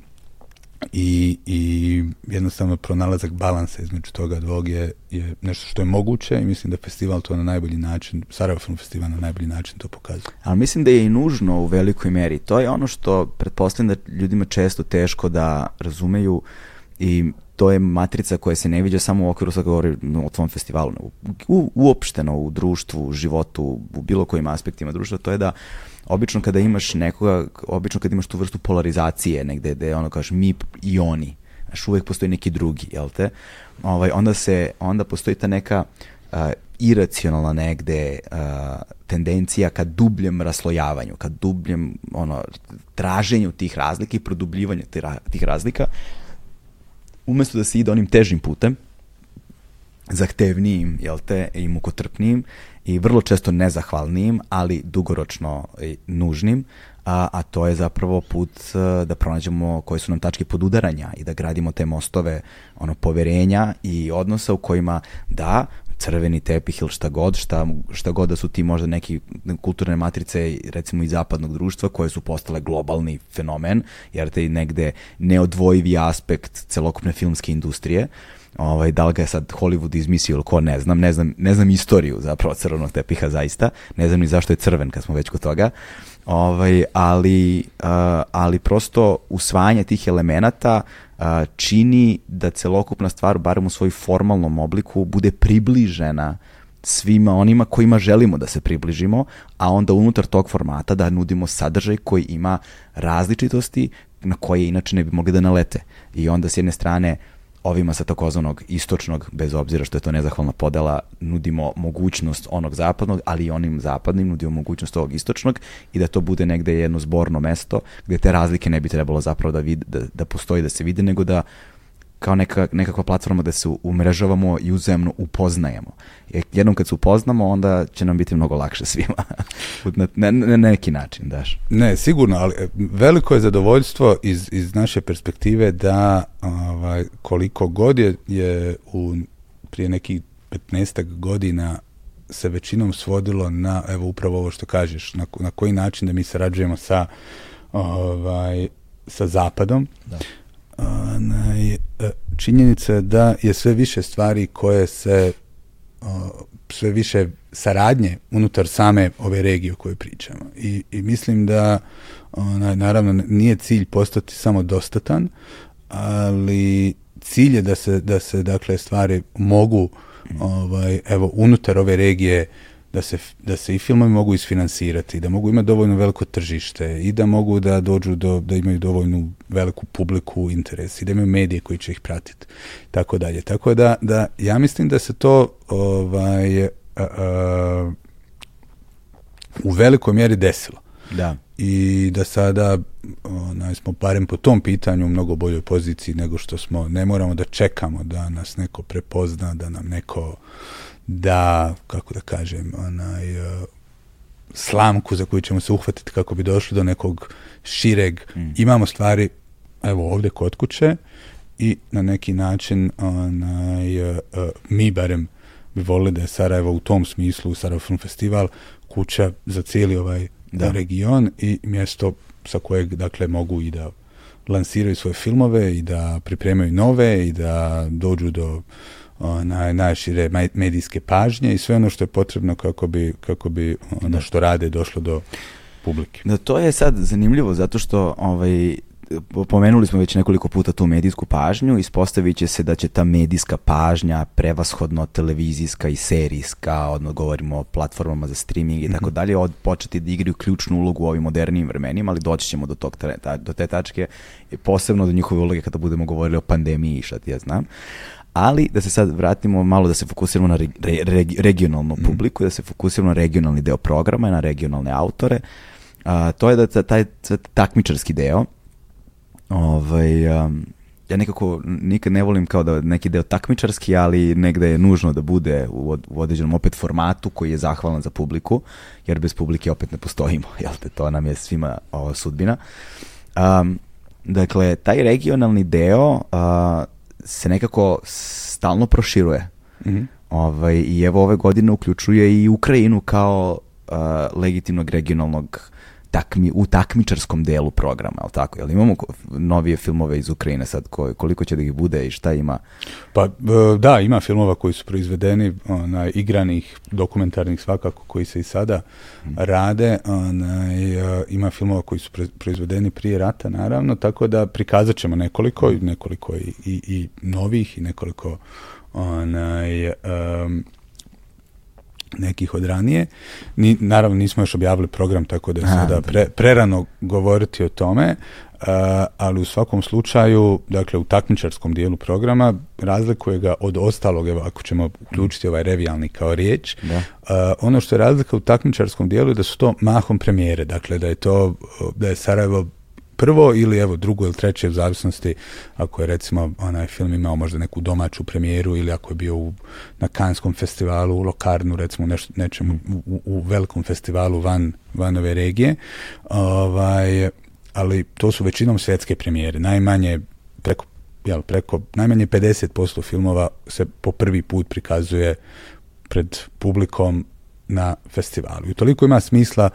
i, i jednostavno pronalazak balansa između toga dvog je, je nešto što je moguće i mislim da festival to na najbolji način, Sarajevo Film Festival na najbolji način to pokazuje. Ali mislim da je i nužno u velikoj meri. To je ono što pretpostavljam da ljudima često teško da razumeju i to je matrica koja se ne viđa samo u okviru sad govori o tvom festivalu, u, uopšteno u društvu, u životu, u bilo kojim aspektima društva, to je da obično kada imaš nekoga, obično kada imaš tu vrstu polarizacije negde gde ono kažeš mi i oni, znaš, uvek postoji neki drugi, jel te? Ovaj, onda se, onda postoji ta neka uh, iracionalna negde uh, tendencija ka dubljem raslojavanju, ka dubljem ono, traženju tih razlika i produbljivanju tih razlika, umesto da se ide onim težim putem, zahtevnijim, jel te, i mukotrpnijim, i vrlo često nezahvalnijim, ali dugoročno nužnim, a, a to je zapravo put e, da pronađemo koje su nam tačke podudaranja i da gradimo te mostove ono poverenja i odnosa u kojima da crveni tepih ili šta god, šta, šta god da su ti možda neki kulturne matrice recimo iz zapadnog društva koje su postale globalni fenomen, jer te negde neodvojivi aspekt celokupne filmske industrije ovaj, da li ga je sad Hollywood izmislio ili ko, ne znam, ne znam, ne znam istoriju zapravo crvenog tepiha zaista, ne znam ni zašto je crven kad smo već kod toga, ovaj, ali, uh, ali prosto usvajanje tih elemenata uh, čini da celokupna stvar, barem u svoj formalnom obliku, bude približena svima onima kojima želimo da se približimo, a onda unutar tog formata da nudimo sadržaj koji ima različitosti na koje inače ne bi mogli da nalete. I onda s jedne strane ovima sa takozvanog istočnog, bez obzira što je to nezahvalna podela, nudimo mogućnost onog zapadnog, ali i onim zapadnim nudimo mogućnost ovog istočnog i da to bude negde jedno zborno mesto gde te razlike ne bi trebalo zapravo da, vid, da, da postoji, da se vide, nego da kao neka, nekakva platforma da se umrežavamo i uzemno upoznajemo. Jer jednom kad se upoznamo, onda će nam biti mnogo lakše svima. <laughs> na, na, na neki način, daš. Ne, sigurno, ali e, veliko je zadovoljstvo iz, iz naše perspektive da ovaj, koliko god je, je u, prije nekih 15 godina se većinom svodilo na, evo upravo ovo što kažeš, na, na koji način da mi sarađujemo sa ovaj, sa zapadom. Da onaj, e, činjenica da je sve više stvari koje se sve više saradnje unutar same ove regije o kojoj pričamo. I, i mislim da onaj, naravno nije cilj postati samo dostatan, ali cilj je da se, da se dakle stvari mogu ovaj, evo, unutar ove regije da se, da se i filmovi mogu isfinansirati, da mogu imati dovoljno veliko tržište i da mogu da dođu do, da imaju dovoljnu veliku publiku interes i da imaju medije koji će ih pratiti, tako dalje. Tako da, da ja mislim da se to ovaj, a, u velikoj mjeri desilo. Da. I da sada onaj, smo barem po tom pitanju u mnogo boljoj poziciji nego što smo. Ne moramo da čekamo da nas neko prepozna, da nam neko da, kako da kažem, onaj, uh, slamku za koju ćemo se uhvatiti kako bi došli do nekog šireg. Mm. Imamo stvari, evo ovdje kod kuće i na neki način onaj, uh, mi barem bi volili da je Sarajevo u tom smislu, Sarajevo Film Festival, kuća za cijeli ovaj Da. region i mjesto sa kojeg dakle mogu i da lansiraju svoje filmove i da pripremaju nove i da dođu do onaj, najšire medijske pažnje i sve ono što je potrebno kako bi, kako bi ono što rade došlo do publike. Da, to je sad zanimljivo zato što ovaj, pomenuli smo već nekoliko puta tu medijsku pažnju, ispostavit će se da će ta medijska pažnja prevashodno televizijska i serijska, odno govorimo o platformama za streaming i tako dalje, od početi da igraju ključnu ulogu u ovim modernijim vremenima, ali doći ćemo do, tog, do te tačke, posebno do njihove uloge kada budemo govorili o pandemiji i šta ti ja znam. Ali da se sad vratimo malo da se fokusiramo na re- re- reg- regionalnu publiku, da se fokusiramo na regionalni deo programa i na regionalne autore. A, to je da ta- taj, taj takmičarski deo, ovaj, um, ja nekako nikad ne volim kao da neki deo takmičarski, ali negde je nužno da bude u, u određenom opet formatu koji je zahvalan za publiku, jer bez publike opet ne postojimo, <laughs> jel te, to nam je svima ova sudbina. Um, dakle, taj regionalni deo a, se nekako stalno proširuje. Mhm. Ovaj, I evo ove godine uključuje i Ukrajinu kao a, legitimnog regionalnog takmi, u takmičarskom delu programa, jel tako? Jel imamo novije filmove iz Ukrajine sad, ko, koliko će da ih bude i šta ima? Pa e, da, ima filmova koji su proizvedeni, onaj, igranih, dokumentarnih svakako, koji se i sada rade. Onaj, e, ima filmova koji su proizvedeni prije rata, naravno, tako da prikazat ćemo nekoliko, i nekoliko i, i, i novih i nekoliko onaj, em, nekih od ranije. Ni, naravno nismo još objavili program, tako da je sada da. pre, prerano govoriti o tome, uh, ali u svakom slučaju, dakle u takmičarskom dijelu programa razlikuje ga od ostalog, evo ako ćemo uključiti ovaj revijalni kao riječ, Da. Uh, ono što je razlika u takmičarskom dijelu je da su to mahom premijere, dakle da je to, da je Sarajevo prvo ili evo drugo ili treće u zavisnosti ako je recimo onaj film imao možda neku domaću premijeru ili ako je bio u, na Kanskom festivalu u Lokarnu recimo neš, nečemu u, u, velikom festivalu van, van ove regije ovaj, ali to su većinom svjetske premijere najmanje preko jel, preko najmanje 50% filmova se po prvi put prikazuje pred publikom na festivalu. I toliko ima smisla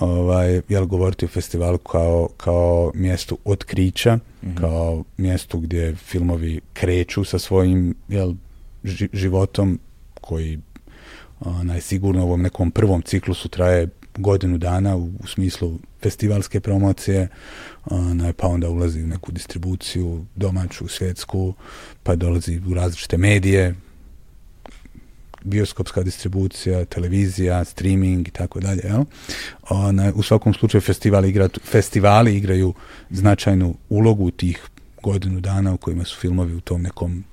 ovaj, jel, govoriti o festivalu kao, kao mjestu otkrića, kao mjestu gdje filmovi kreću sa svojim jel, ži- životom koji onaj, sigurno u ovom nekom prvom ciklusu traje godinu dana u, u smislu festivalske promocije, onaj, pa onda ulazi u neku distribuciju domaću, svjetsku, pa dolazi u različite medije, bioskopska distribucija, televizija, streaming i tako dalje. Jel? Onaj, u svakom slučaju festival igra, festivali igraju značajnu ulogu tih godinu dana u kojima su filmovi u tom nekom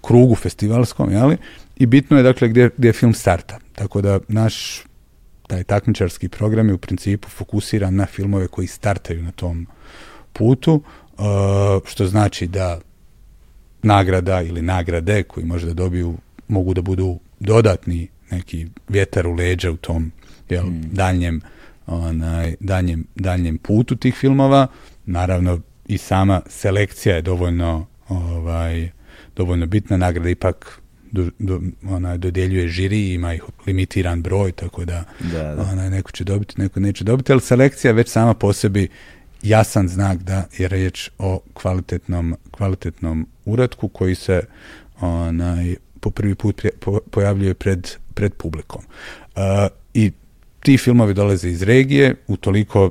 krugu festivalskom, jeli? I bitno je dakle gdje, gdje film starta. Tako da naš taj takmičarski program je u principu fokusiran na filmove koji startaju na tom putu, uh, što znači da nagrada ili nagrade koji možda dobiju mogu da budu dodatni neki vjetar u leđa u tom jel, daljnjem, onaj, daljnjem, daljnjem putu tih filmova. Naravno i sama selekcija je dovoljno ovaj, dovoljno bitna. Nagrada ipak do, do, onaj, dodjeljuje žiri, ima ih limitiran broj, tako da, Da, da. Onaj, neko će dobiti, neko neće dobiti, ali selekcija već sama po sebi jasan znak da je riječ o kvalitetnom, kvalitetnom uratku koji se onaj, po prvi put pojavljuje pred, pred publikom. Uh, I ti filmovi dolaze iz regije, utoliko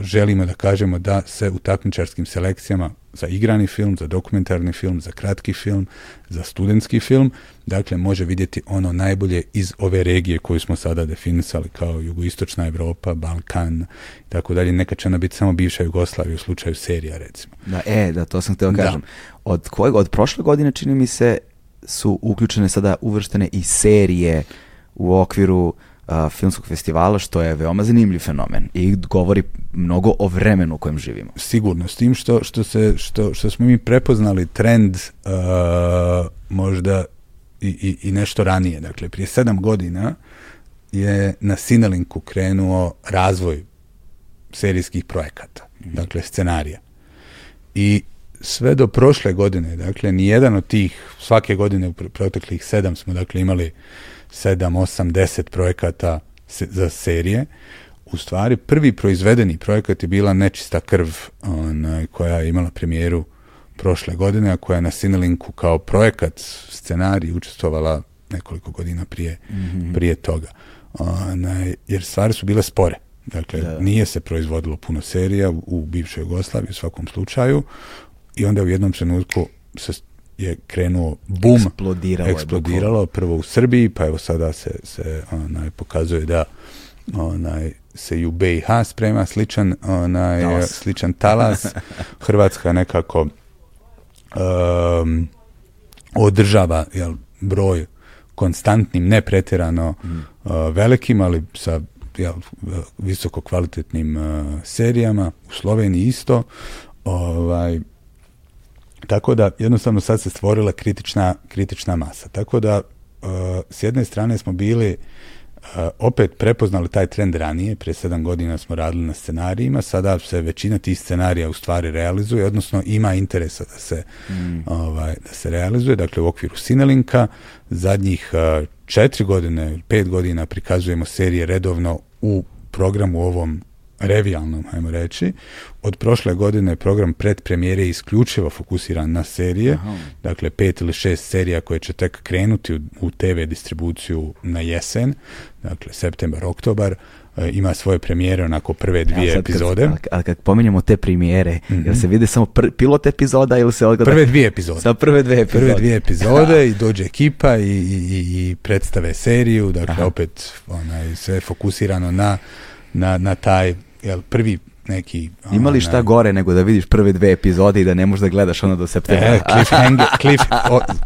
želimo da kažemo da se u takmičarskim selekcijama za igrani film, za dokumentarni film, za kratki film, za studentski film, dakle može vidjeti ono najbolje iz ove regije koju smo sada definisali kao jugoistočna Europa, Balkan i tako dalje. Neka će ona biti samo bivša Jugoslavija u slučaju serija recimo. Da, e, da, to sam htio Da. kažem. Od, kojeg, od prošle godine čini mi se su uključene sada uvrštene i serije u okviru uh, filmskog festivala, što je veoma zanimljiv fenomen i govori mnogo o vremenu u kojem živimo. Sigurno, s tim što, što, se, što, što smo mi prepoznali trend možda i, i, i nešto ranije. Dakle, prije sedam godina je na Sinelinku krenuo razvoj serijskih projekata, mhm. dakle scenarija. I sve do prošle godine, dakle, ni jedan od tih, svake godine u proteklih sedam smo, dakle, imali sedam, osam, deset projekata za serije. U stvari, prvi proizvedeni projekat je bila Nečista krv, onaj, koja je imala premijeru prošle godine, a koja je na Sinelinku kao projekat scenarij učestvovala nekoliko godina prije, mhm. prije toga. Onaj, jer stvari su bile spore. Dakle, nije se proizvodilo puno serija u bivšoj Jugoslaviji u svakom slučaju i onda u jednom trenutku se je krenuo bum, eksplodiralo, eksplodiralo prvo u Srbiji, pa evo sada se, se onaj, pokazuje da onaj, se i u BiH sprema sličan, onaj, talas. sličan talas. <laughs> Hrvatska nekako um, održava jel, broj konstantnim, ne pretjerano mm. uh, velikim, ali sa jel, visoko kvalitetnim uh, serijama. U Sloveniji isto. Ovaj, tako da jednostavno sad se stvorila kritična, kritična masa. Tako da uh, s jedne strane smo bili uh, opet prepoznali taj trend ranije, prije sedam godina smo radili na scenarijima, sada se većina tih scenarija u stvari realizuje, odnosno ima interesa da se, mm. ovaj, da se realizuje, dakle u okviru Sinelinka, zadnjih uh, četiri godine, pet godina prikazujemo serije redovno u programu ovom revijalnom, ajmo reći. Od prošle godine je program predpremijere isključivo fokusiran na serije, dakle pet ili šest serija koje će tek krenuti u, u TV distribuciju na jesen, dakle septembar, oktobar, e, ima svoje premijere onako prve dvije epizode. Kad, a kad pominjemo te premijere, mm jel se vide samo pilot epizoda ili se odgleda? Prve dvije epizode. Sa prve dvije epizode. Prve dvije epizode i dođe ekipa i, i, i predstave seriju, dakle opet onaj, sve fokusirano na, na, na taj jel, prvi neki... Ima li šta gore nego da vidiš prve dve epizode i da ne možeš da gledaš ono do septembra? E, <laughs> cliffhanger, cliff,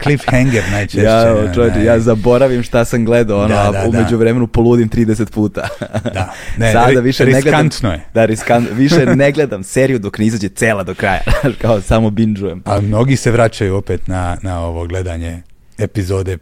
cliffhanger najčešće. Ja, čovječe, ja zaboravim šta sam gledao, ono, da, a umeđu vremenu poludim 30 puta. Da, <laughs> ne, Sada više riskantno ne gledam, je. Da, riskant, više ne gledam seriju dok ne izađe cela do kraja, <laughs> kao samo binđujem. A mnogi se vraćaju opet na, na ovo gledanje epizode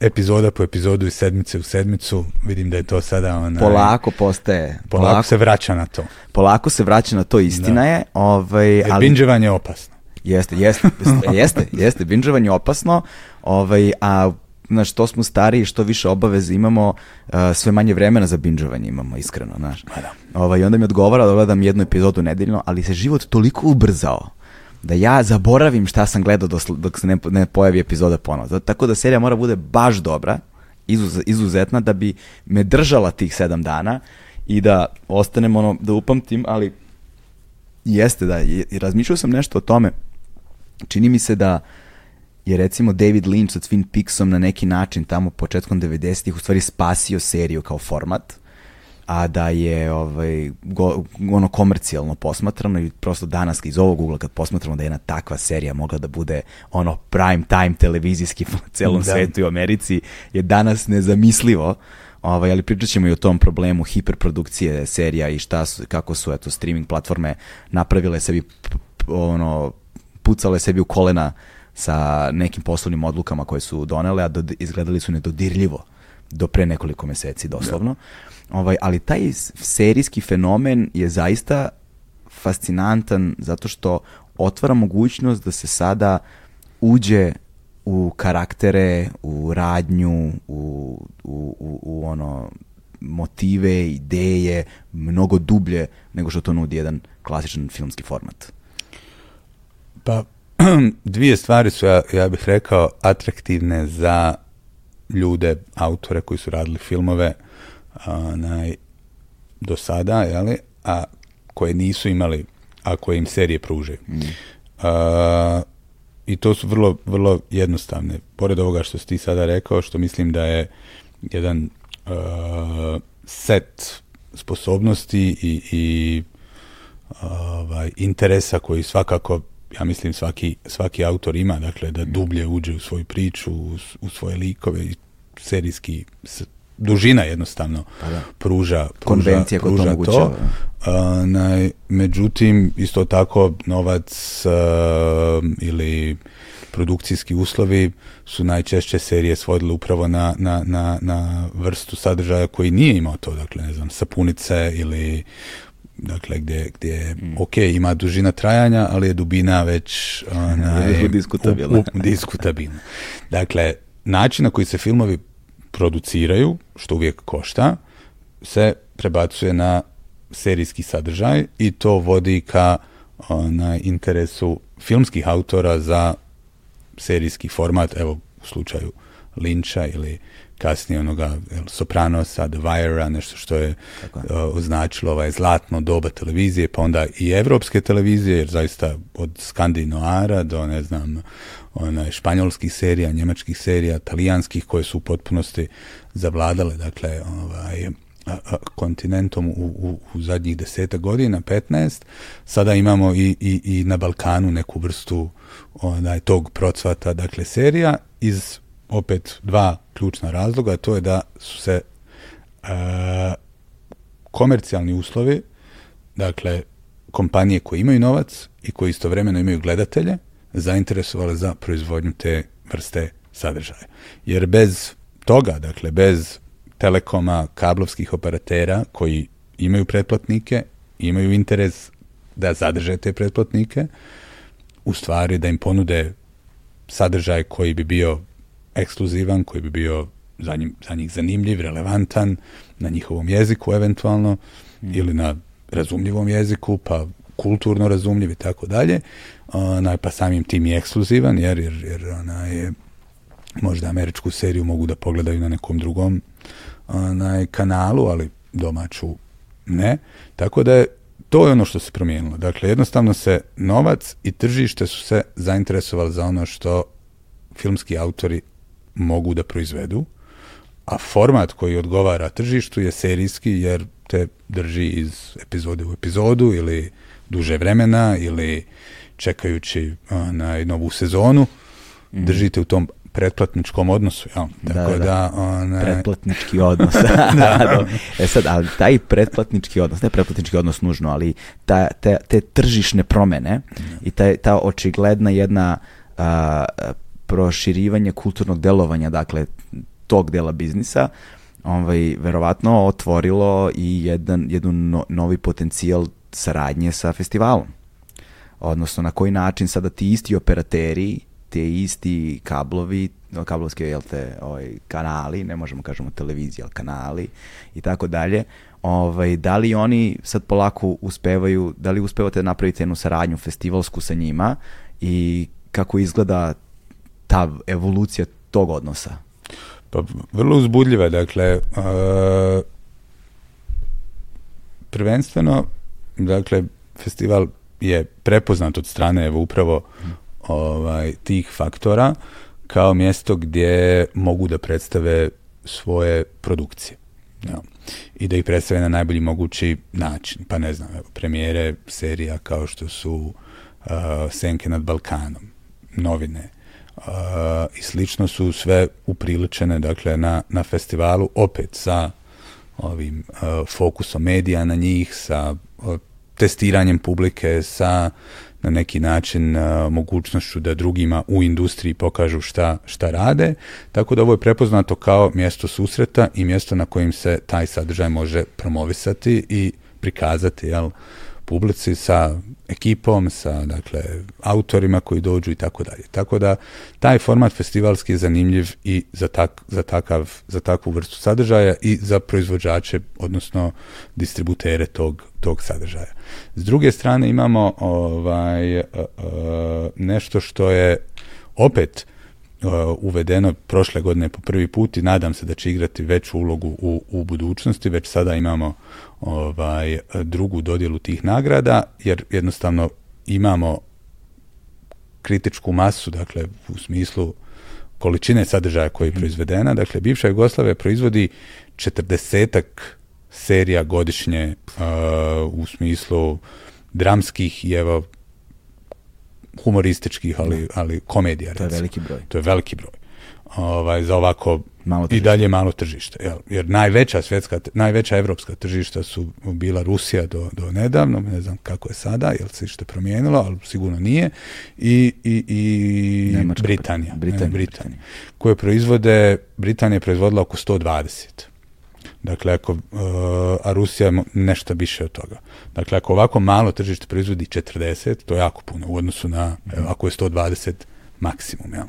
epizoda po epizodu i sedmice u sedmicu, vidim da je to sada onaj, polako postaje polako, polako, se vraća na to. Polako se vraća na to, istina je, ovaj e, ali binđevanje je opasno. Jeste, jeste, jeste, <laughs> jeste, binđevanje je opasno, ovaj a na što smo stariji, što više obaveze imamo, uh, sve manje vremena za binđovanje imamo, iskreno, znaš. Ovaj, onda mi odgovara da gledam jednu epizodu nedeljno, ali se život toliko ubrzao da ja zaboravim šta sam gledao dok se ne, ne pojavi epizoda ponovo. Tako da serija mora bude baš dobra, izuz, izuzetna, da bi me držala tih sedam dana i da ostanem ono, da upamtim, ali jeste da, i razmišljao sam nešto o tome, čini mi se da je recimo David Lynch sa Twin Peaksom na neki način tamo početkom 90-ih u stvari spasio seriju kao format a da je ovaj, go, ono komercijalno posmatrano i prosto danas iz ovog ugla kad posmatramo da je jedna takva serija mogla da bude ono prime time televizijski u celom da. svetu i u Americi je danas nezamislivo. Ovaj, ali pričat ćemo i o tom problemu hiperprodukcije serija i šta su, kako su eto, streaming platforme napravile sebi ono, pucale sebi u kolena sa nekim poslovnim odlukama koje su donele, a do, izgledali su nedodirljivo do pre nekoliko meseci doslovno. Da. Ovaj, ali taj serijski fenomen je zaista fascinantan zato što otvara mogućnost da se sada uđe u karaktere, u radnju, u, u, u, u ono motive, ideje, mnogo dublje nego što to nudi jedan klasičan filmski format. Pa, <clears throat> dvije stvari su, ja, ja bih rekao, atraktivne za ljude, autore koji su radili filmove onaj, do sada, jeli, a koje nisu imali, a koje im serije pruže. Mm. I to su vrlo, vrlo jednostavne. Pored ovoga što si ti sada rekao, što mislim da je jedan uh, set sposobnosti i, i ovaj, interesa koji svakako ja mislim svaki, svaki autor ima, dakle da dublje uđe u svoju priču, u, u svoje likove i serijski dužina jednostavno Pa da. pruža, pruža, to pruža omogućava. to. A, naj, međutim, isto tako novac a, ili produkcijski uslovi su najčešće serije svodile upravo na, na, na, na vrstu sadržaja koji nije imao to, dakle, ne znam, sapunice ili dakle, gdje, gdje Mm. ok, ima dužina trajanja, ali je dubina već <laughs> onaj, Diskutabilna. u- u- diskutabilna. Dakle, način na koji se filmovi produciraju, što uvijek košta, se prebacuje na serijski sadržaj i to vodi ka na interesu filmskih autora za serijski format, evo u slučaju Linča ili kasnije onoga Sopranosa, The Wire-a, nešto što je. uh, označilo ovaj zlatno doba televizije, pa onda i evropske televizije, jer zaista od Skandinoara do, ne znam, onaj, španjolskih serija, njemačkih serija, talijanskih, koje su u potpunosti zavladale, dakle, ovaj, kontinentom u, u, u zadnjih deseta godina, 15, sada imamo i, i, i na Balkanu neku vrstu onaj, tog procvata, dakle, serija iz opet dva ključna razloga, to je da su se a, komercijalni uslovi, dakle, kompanije koje imaju novac i koje istovremeno imaju gledatelje, zainteresovale za proizvodnju te vrste sadržaja. Jer bez toga, dakle, bez telekoma, kablovskih operatera koji imaju pretplatnike, imaju interes da zadrže te pretplatnike, u stvari da im ponude sadržaj koji bi bio ekskluzivan, koji bi bio za, njim, za njih zanimljiv, relevantan, na njihovom jeziku eventualno, ili na razumljivom jeziku, pa kulturno razumljiv i tako dalje, onaj, pa samim tim i ekskluzivan, jer, jer, jer onaj, možda američku seriju mogu da pogledaju na nekom drugom onaj, kanalu, ali domaću ne. Tako da je to je ono što se promijenilo. Dakle, jednostavno se novac i tržište su se zainteresovali za ono što filmski autori mogu da proizvedu, a format koji odgovara tržištu je serijski jer te drži iz epizode u epizodu ili duže vremena ili čekajući onaj, novu sezonu, držite u tom pretplatničkom odnosu, jel? Da, Tako da. da, onaj, Pretplatnički odnos. <laughs> da, E sad, ali taj pretplatnički odnos, ne pretplatnički odnos nužno, ali ta, te, te tržišne promene i ta, ta očigledna jedna a, proširivanje kulturnog delovanja, dakle, tog dela biznisa, ovaj, verovatno otvorilo i jedan, jedan no- novi potencijal saradnje sa festivalom. Odnosno, na koji način sada ti isti operateri, te isti kablovi, kablovske jel te, ovaj, kanali, ne možemo kažemo televizija, ali kanali i tako dalje, ovaj, da li oni sad polako uspevaju, da li uspevate da napravite jednu saradnju festivalsku sa njima i kako izgleda ta evolucija tog odnosa? Pa vrlo uzbudljiva, dakle, uh, prvenstveno, dakle, festival je prepoznat od strane evo upravo ovaj, tih faktora kao mjesto gdje mogu da predstave svoje produkcije. Ja. I da ih predstave na najbolji mogući način. Pa ne znam, evo, premijere serija kao što su uh, Senke nad Balkanom, novine, uh, i slično su sve upriličene dakle na, na festivalu opet sa ovim uh, fokusom medija na njih sa testiranjem publike sa na neki način uh, mogućnošću da drugima u industriji pokažu šta, šta rade. Tako da ovo je prepoznato kao mjesto susreta i mjesto na kojim se taj sadržaj može promovisati i prikazati jel, publici sa ekipom, sa dakle, autorima koji dođu i tako dalje. Tako da taj format festivalski je zanimljiv i za, tak, za, takav, za takvu vrstu sadržaja i za proizvođače, odnosno distributere tog, tog sadržaja. S druge strane imamo ovaj, uh, uh, nešto što je opet uh, uvedeno prošle godine po prvi put i nadam se da će igrati veću ulogu u, u budućnosti, već sada imamo ovaj drugu dodjelu tih nagrada, jer jednostavno imamo kritičku masu, dakle u smislu količine sadržaja koji je proizvedena. Dakle, bivša Jugoslavija proizvodi četrdesetak serija godišnje uh, u smislu dramskih i evo humorističkih, ali, ali komedija. To je veliki broj. To je veliki broj. Ovaj, za ovako Malo i tržište. dalje malo tržište. Jel? Jer najveća svjetska, najveća evropska tržišta su bila Rusija do, do nedavno, ne znam kako je sada, jel se što promijenilo, ali sigurno nije, i, i, i Njemačka, Britanija. Britanija, ne, Britanija. Koje proizvode, Britanija je proizvodila oko 120. Dakle, ako, uh, a Rusija je nešto više od toga. Dakle, ako ovako malo tržište proizvodi 40, to je jako puno u odnosu na, evo, ako je 120 maksimum, jel?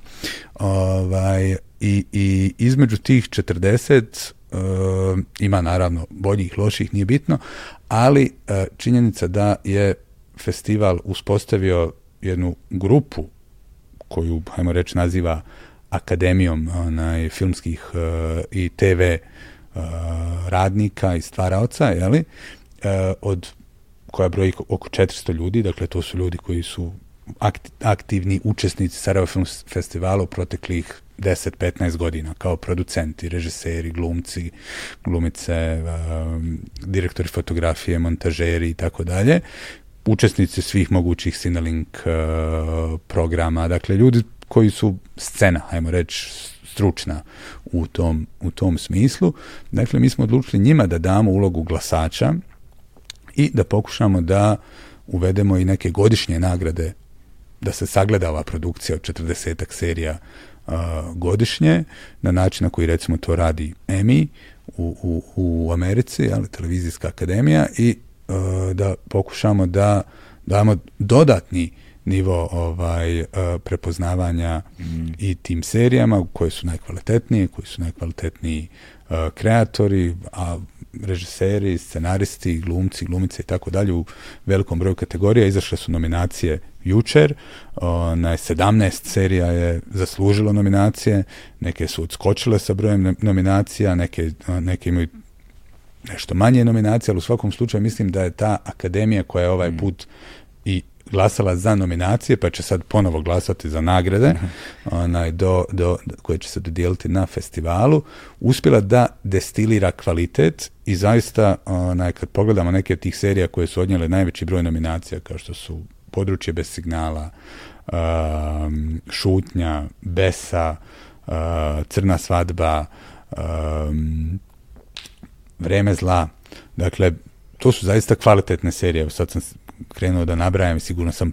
Ovaj, i, I između tih 40 uh, ima naravno boljih, loših, nije bitno, ali uh, činjenica da je festival uspostavio jednu grupu koju, hajmo reći, naziva akademijom onaj, filmskih uh, i TV uh, radnika i stvaraoca, jeli, uh, od koja broji oko 400 ljudi, dakle to su ljudi koji su aktivni učesnici Sarajevo Film Festivala u proteklih 10-15 godina kao producenti, režiseri, glumci, glumice, um, direktori fotografije, montažeri i tako dalje učesnici svih mogućih Cinelink uh, programa, dakle ljudi koji su scena, ajmo reći, stručna u tom, u tom smislu. Dakle, mi smo odlučili njima da damo ulogu glasača i da pokušamo da uvedemo i neke godišnje nagrade da se sagleda ova produkcija od 40 serija uh, godišnje na način na koji recimo to radi Emmy u, u, u Americi, ali televizijska akademija i uh, da pokušamo da damo dodatni nivo ovaj uh, prepoznavanja i tim serijama koje su najkvalitetnije, koji su najkvalitetniji uh, kreatori, a režiseri, scenaristi, glumci, glumice i tako dalje u velikom broju kategorija. Izašle su nominacije jučer, na 17 serija je zaslužilo nominacije, neke su odskočile sa brojem nom- nominacija, neke, neke imaju nešto manje nominacija, ali u svakom slučaju mislim da je ta akademija koja je ovaj put i glasala za nominacije, pa će sad ponovo glasati za nagrade onaj, do, do, koje će se dodijeliti na festivalu, uspjela da destilira kvalitet i zaista onaj, kad pogledamo neke od tih serija koje su odnijele najveći broj nominacija, kao što su Područje bez signala, um, Šutnja, Besa, uh, Crna svadba, um, Vreme zla, dakle, to su zaista kvalitetne serije. Sad sam krenuo da nabrajam sigurno sam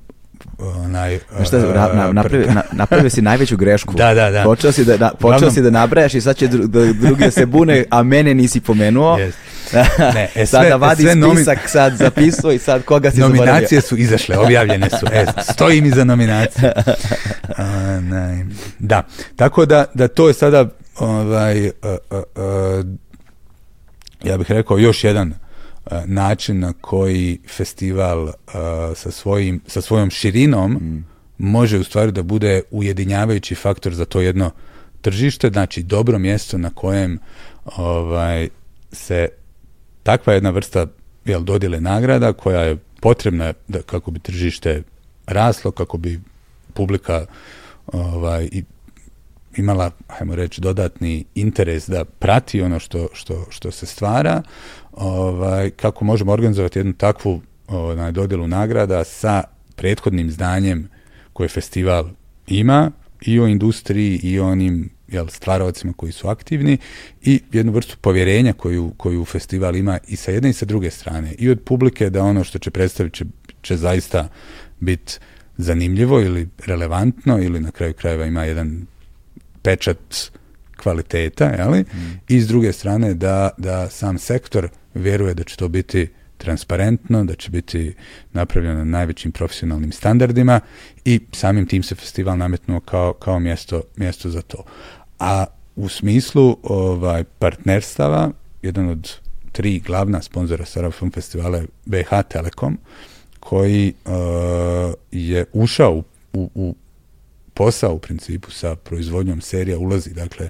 onaj... Znaš šta, na, na, napravio, na, napravio si najveću grešku. <laughs> Da, da, da. Počeo si da, da, počeo Uglavnom- si da nabrajaš i sad će dru, da, drugi da se bune, a mene nisi pomenuo. Jest. <laughs> Ne, e, Sada sve- vadi sve nomi- spisak, sad zapisuo i sad koga si zaboravio. Nominacije su izašle, objavljene su. E, stojim iza nominacije. <laughs> A, ne. Da, tako da, da to je sada ovaj, a, a, a, ja bih rekao još jedan način na koji festival a, sa, svojim, sa svojom širinom može u stvari da bude ujedinjavajući faktor za to jedno tržište, znači dobro mjesto na kojem ovaj, se takva jedna vrsta jel, dodjele nagrada koja je potrebna da, kako bi tržište raslo, kako bi publika ovaj, i imala, hajmo reći, dodatni interes da prati ono što, što, što se stvara, ovaj, kako možemo organizovati jednu takvu onaj, dodjelu nagrada sa prethodnim zdanjem koje festival ima i o industriji i o onim jel, stvaravacima koji su aktivni i jednu vrstu povjerenja koju, koju festival ima i sa jedne i sa druge strane. I od publike da ono što će predstaviti će, će zaista biti zanimljivo ili relevantno ili na kraju krajeva ima jedan pečat kvaliteta, jeli? i s druge strane da, da sam sektor vjeruje da će to biti transparentno, da će biti napravljeno na najvećim profesionalnim standardima i samim tim se festival nametnuo kao, kao mjesto, mjesto za to. A u smislu ovaj partnerstava, jedan od tri glavna sponzora Sarajevo Film Festivala je BH Telekom, koji uh, je ušao u, u, u posao u principu sa proizvodnjom serija ulazi dakle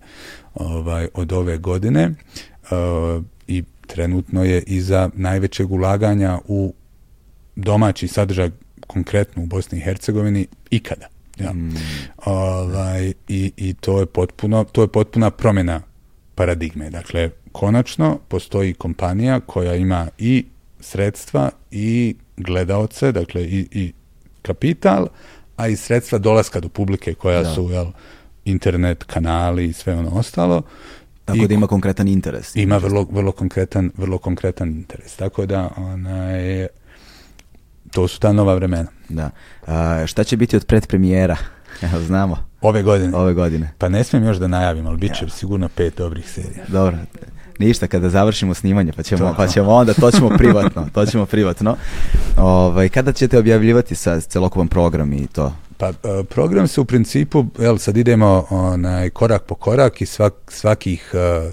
ovaj od ove godine uh, i trenutno je iza najvećeg ulaganja u domaći sadržaj konkretno u Bosni i Hercegovini ikada. Ja. Ovaj, i, I to je potpuno, to je potpuna promjena paradigme. Dakle, konačno postoji kompanija koja ima i sredstva i gledaoce, dakle i, i kapital, a i sredstva dolaska do publike koja Da. su jel, internet, kanali i sve ono ostalo. Tako da ima konkretan interes. Ima vrlo, vrlo, konkretan, vrlo konkretan interes. Tako da onaj, to su ta nova vremena. Da. A, šta će biti od predpremijera? <laughs> Evo, znamo. Ove godine? Ove godine. Pa ne smijem još da najavim, ali bit će sigurno pet dobrih serija. Dobro. Ništa, kada završimo snimanje, pa ćemo, pa ćemo onda, to ćemo privatno, to ćemo privatno. Ovaj, kada ćete objavljivati sa celokupan program i to? Pa e, program se u principu, jel, sad idemo onaj, korak po korak i svak, svakih, e,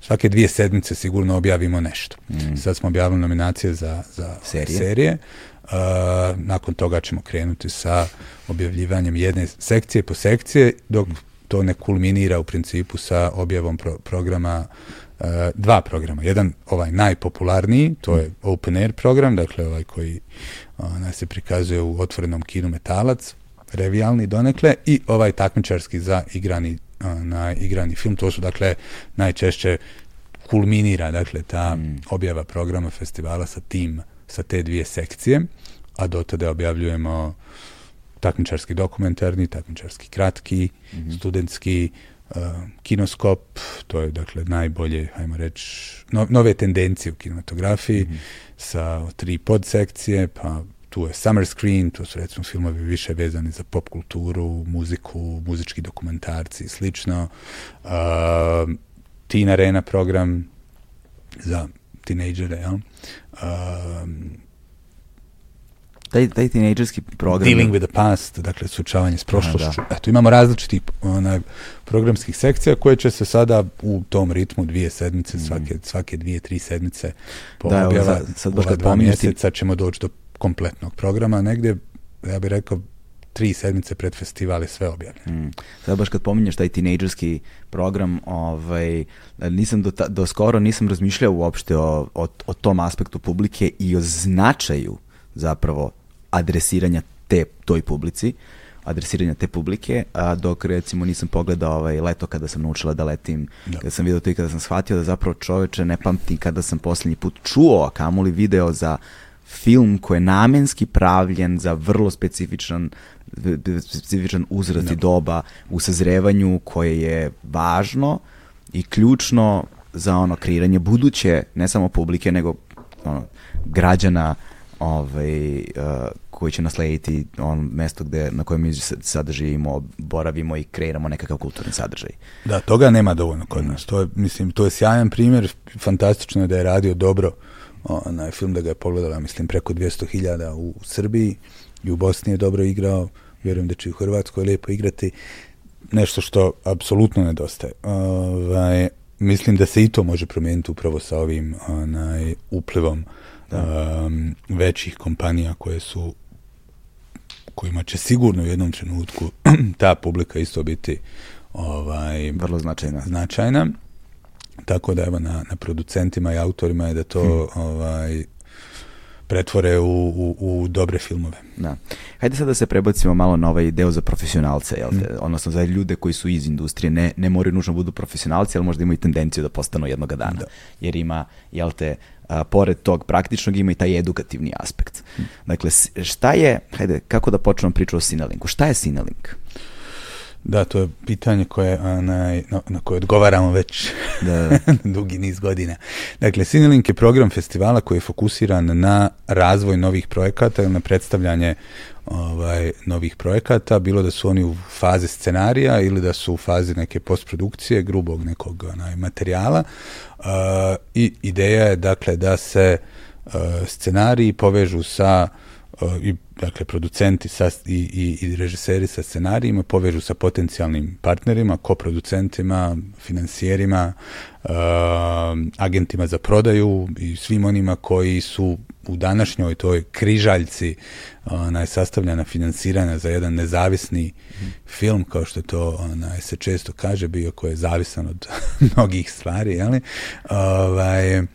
svake dvije sedmice sigurno objavimo nešto. Mm. Sad smo objavili nominacije za, za serije. serije. Uh, nakon toga ćemo krenuti sa objavljivanjem jedne sekcije po sekcije, dok to ne kulminira u principu sa objavom pro programa dva programa. Jedan, ovaj najpopularniji, to je Open Air program, dakle ovaj koji uh, se prikazuje u otvorenom kinu Metalac, revijalni donekle i ovaj takmičarski za igrani na igrani film. To su dakle najčešće kulminira dakle ta mm. objava programa festivala sa tim sa te dvije sekcije, a do tada objavljujemo takmičarski dokumentarni, takmičarski kratki, mm -hmm. studentski, kinoskop, to je dakle najbolje, hajmo reći, no, nove tendencije u kinematografiji, mm -hmm. sa tri podsekcije, pa tu je Summer Screen, to su recimo filmovi više vezani za pop kulturu, muziku, muzički dokumentarci i slično. Uh, Teen Arena program za tinejdžere, jel? Um, taj, taj tinejdžerski program... Dealing with the past, dakle, sučavanje s prošlošću. Da. Eto, imamo različitih onaj, programskih sekcija koje će se sada u tom ritmu dvije sedmice, mm. svake, svake dvije, tri sedmice po da, objava, sad baš kad mjeseca ćemo doći do kompletnog programa, negdje, ja bih rekao, tri sedmice pred festivale sve objavljeno. Mm. Sad baš kad pominješ taj tinejdžerski program, ovaj, nisam do, ta, do skoro nisam razmišljao uopšte o, o, o tom aspektu publike i o značaju zapravo adresiranja te, toj publici adresiranja te publike, a dok recimo nisam pogledao ovaj leto kada sam naučila da letim, da. kada sam vidio to i kada sam shvatio da zapravo čoveče ne pamtim kada sam posljednji put čuo, a kamoli video za film koji je namenski pravljen za vrlo specifičan specifičan uzrast i doba u sazrevanju koje je važno i ključno za ono kreiranje buduće ne samo publike nego ono građana ovaj uh, koji će naslediti on mesto gde na kojem mi sada živimo, boravimo i kreiramo nekakav kulturni sadržaj. Da, toga nema dovoljno kod nas. To je, mislim, to je sjajan primjer, fantastično je da je radio dobro onaj film da ga je pogledala, mislim, preko 200.000 u Srbiji i u Bosni je dobro igrao, vjerujem da će u Hrvatskoj lijepo igrati, nešto što apsolutno nedostaje. Ovaj, mislim da se i to može promijeniti upravo sa ovim onaj, uplivom um, većih kompanija koje su kojima će sigurno u jednom trenutku <clears throat> ta publika isto biti ovaj vrlo značajna. Značajna. Tako da evo na, na producentima i autorima je da to hmm. ovaj pretvore u, u, u dobre filmove. Da. Hajde sad da se prebacimo malo na ovaj deo za profesionalce, jel te? Mm. odnosno za ljude koji su iz industrije, ne, ne moraju nužno budu profesionalci, ali možda imaju tendenciju da postanu jednoga dana. Da. Jer ima, jel te, a, pored tog praktičnog ima i taj edukativni aspekt. Dakle, šta je, hajde, kako da počnemo priču o Sinelinku? Šta je Sinelink? Da, to je pitanje koje, na, na koje odgovaramo već da. <laughs> dugi niz godina. Dakle, Cinelink je program festivala koji je fokusiran na razvoj novih projekata ili na predstavljanje ovaj, novih projekata, bilo da su oni u fazi scenarija ili da su u fazi neke postprodukcije, grubog nekog onaj, materijala. Uh, I ideja je dakle da se uh, scenariji povežu sa i dakle producenti sa, i, i, i režiseri sa scenarijima povežu sa potencijalnim partnerima, koproducentima, financijerima, uh, agentima za prodaju i svim onima koji su u današnjoj toj križaljci onaj, sastavljena finansirana za jedan nezavisni mm. film, kao što to onaj, se često kaže, bio koji je zavisan od <laughs> mnogih stvari, jeli? Ovaj, a, a,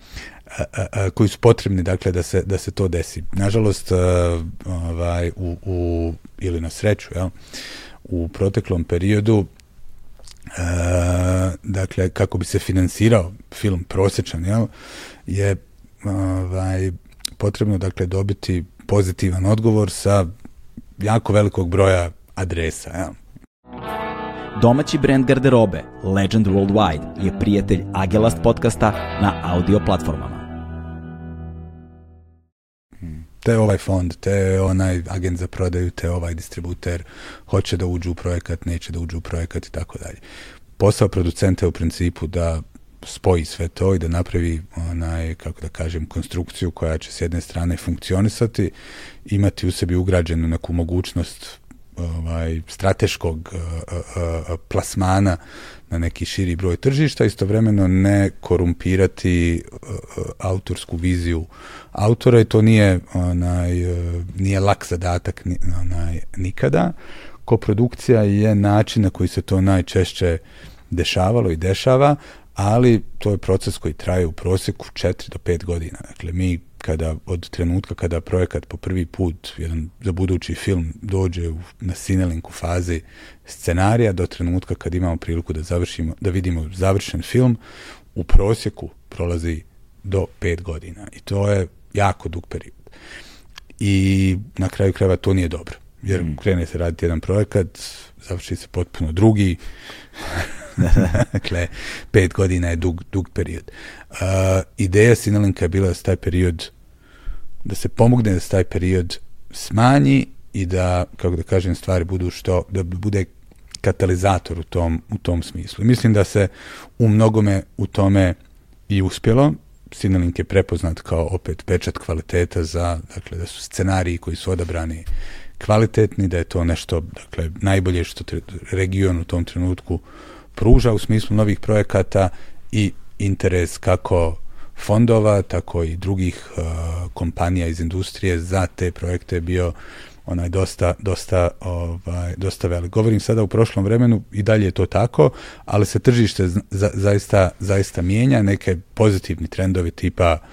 koji su potrebni dakle da se da se to desi. Nažalost ovaj u, u ili na sreću, jel, u proteklom periodu a, dakle kako bi se finansirao film prosječan, jel, je ovaj potrebno dakle dobiti pozitivan odgovor sa jako velikog broja adresa, jel. Domaći brend garderobe Legend Worldwide je prijatelj Agelast podcasta na audio platformama. Te ovaj fond, te onaj agent za prodaju, te ovaj distributer hoće da uđu u projekat, neće da uđu u projekat i tako dalje. Posao producenta je u principu da spoji sve to i da napravi onaj, kako da kažem, konstrukciju koja će s jedne strane funkcionisati, imati u sebi ugrađenu neku mogućnost ovaj, strateškog uh, uh, plasmana na neki širi broj tržišta, istovremeno ne korumpirati uh, autorsku viziju autora i to nije, onaj, nije lak zadatak onaj, nikada. Koprodukcija je način na koji se to najčešće dešavalo i dešava, ali to je proces koji traje u prosjeku 4 do 5 godina. Dakle, mi kada od trenutka kada projekat po prvi put jedan za budući film dođe u, na Cinelinku fazi scenarija do trenutka kad imamo priliku da završimo da vidimo završen film u prosjeku prolazi do pet godina i to je jako dug period. I na kraju krajeva to nije dobro. Jer mm. krene se raditi jedan projekat, završi se potpuno drugi, <laughs> dakle, pet godina je dug, dug period. Uh, ideja Sinalinka je bila da se taj period da se pomogne da se taj period smanji i da, kako da kažem, stvari budu što, da bude katalizator u tom, u tom smislu. mislim da se u mnogome u tome i uspjelo. Sinelink je prepoznat kao opet pečat kvaliteta za, dakle, da su scenariji koji su odabrani kvalitetni, da je to nešto, dakle, najbolje što region u tom trenutku pruža u smislu novih projekata i interes kako fondova, tako i drugih uh, kompanija iz industrije za te projekte bio onaj dosta, dosta, ovaj, dosta velik. Govorim sada u prošlom vremenu i dalje je to tako, ali se tržište za, zaista, zaista mijenja, neke pozitivni trendovi tipa uh,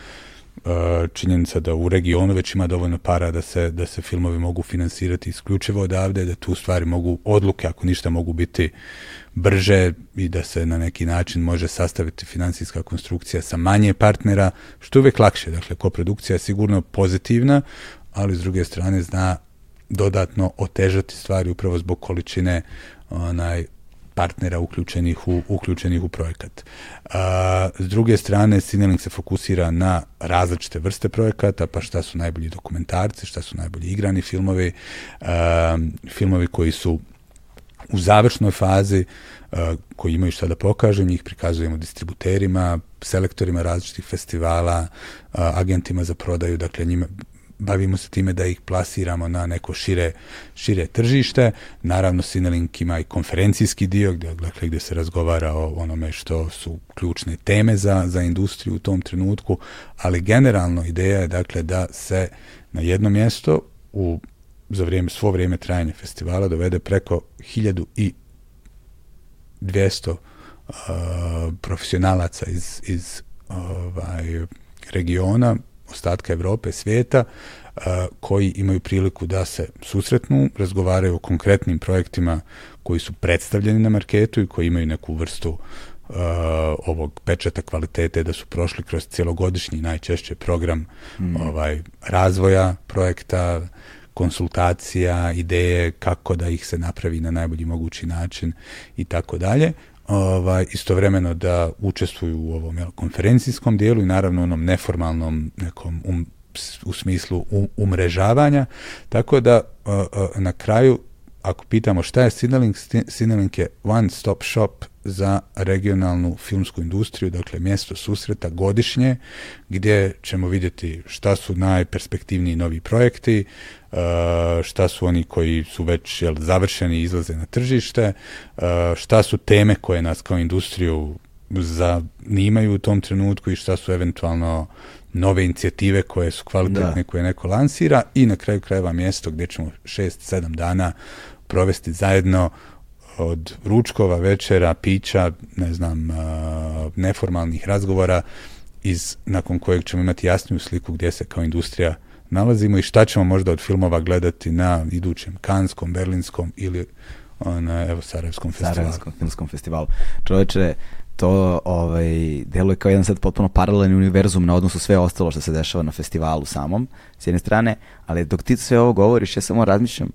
činjenica da u regionu već ima dovoljno para da se, da se filmovi mogu finansirati isključivo odavde, da tu stvari mogu, odluke ako ništa mogu biti brže i da se na neki način može sastaviti finansijska konstrukcija sa manje partnera, što je uvek lakše. Dakle, koprodukcija je sigurno pozitivna, ali s druge strane zna dodatno otežati stvari upravo zbog količine onaj partnera uključenih u, uključenih u projekat. A, s druge strane, Cinelink se fokusira na različite vrste projekata, pa šta su najbolji dokumentarci, šta su najbolji igrani filmovi, a, filmovi koji su u završnoj fazi uh, koji imaju šta da pokažem, njih prikazujemo distributerima, selektorima različitih festivala, uh, agentima za prodaju, dakle njima bavimo se time da ih plasiramo na neko šire, šire tržište. Naravno, Sinelink ima i konferencijski dio gde, dakle, gde se razgovara o onome što su ključne teme za, za industriju u tom trenutku, ali generalno ideja je dakle da se na jedno mjesto u za vrijeme, svo vrijeme trajanja festivala dovede preko 1200 uh, profesionalaca iz, iz ovaj, regiona, ostatka Evrope, svijeta, koji imaju priliku da se susretnu, razgovaraju o konkretnim projektima koji su predstavljeni na marketu i koji imaju neku vrstu uh, ovog pečata kvalitete da su prošli kroz cjelogodišnji najčešće program mm. ovaj razvoja projekta konsultacija, ideje kako da ih se napravi na najbolji mogući način i tako dalje. Ovaj, istovremeno da učestvuju u ovom jel, konferencijskom dijelu i naravno onom neformalnom nekom um, u smislu um, umrežavanja, tako da uh, uh, na kraju ako pitamo šta je Sinelink, Sinelink je one stop shop za regionalnu filmsku industriju, dakle mjesto susreta godišnje gdje ćemo vidjeti šta su najperspektivniji novi projekti, šta su oni koji su već jel, završeni izlaze na tržište, uh, šta su teme koje nas kao industriju zanimaju u tom trenutku i šta su eventualno nove inicijative koje su kvalitetne, da. koje neko lansira i na kraju krajeva mjesto gdje ćemo 6-7 dana provesti zajedno od ručkova, večera, pića, ne znam, neformalnih razgovora iz, nakon kojeg ćemo imati jasniju sliku gdje se kao industrija nalazimo i šta ćemo možda od filmova gledati na idućem Kanskom, Berlinskom ili na evo Sarajevskom festivalu. Sarajevskom filmskom festivalu. Čoveče, to ovaj, deluje kao jedan sad potpuno paralelni univerzum na odnosu sve ostalo što se dešava na festivalu samom, s jedne strane, ali dok ti sve ovo govoriš, ja samo razmišljam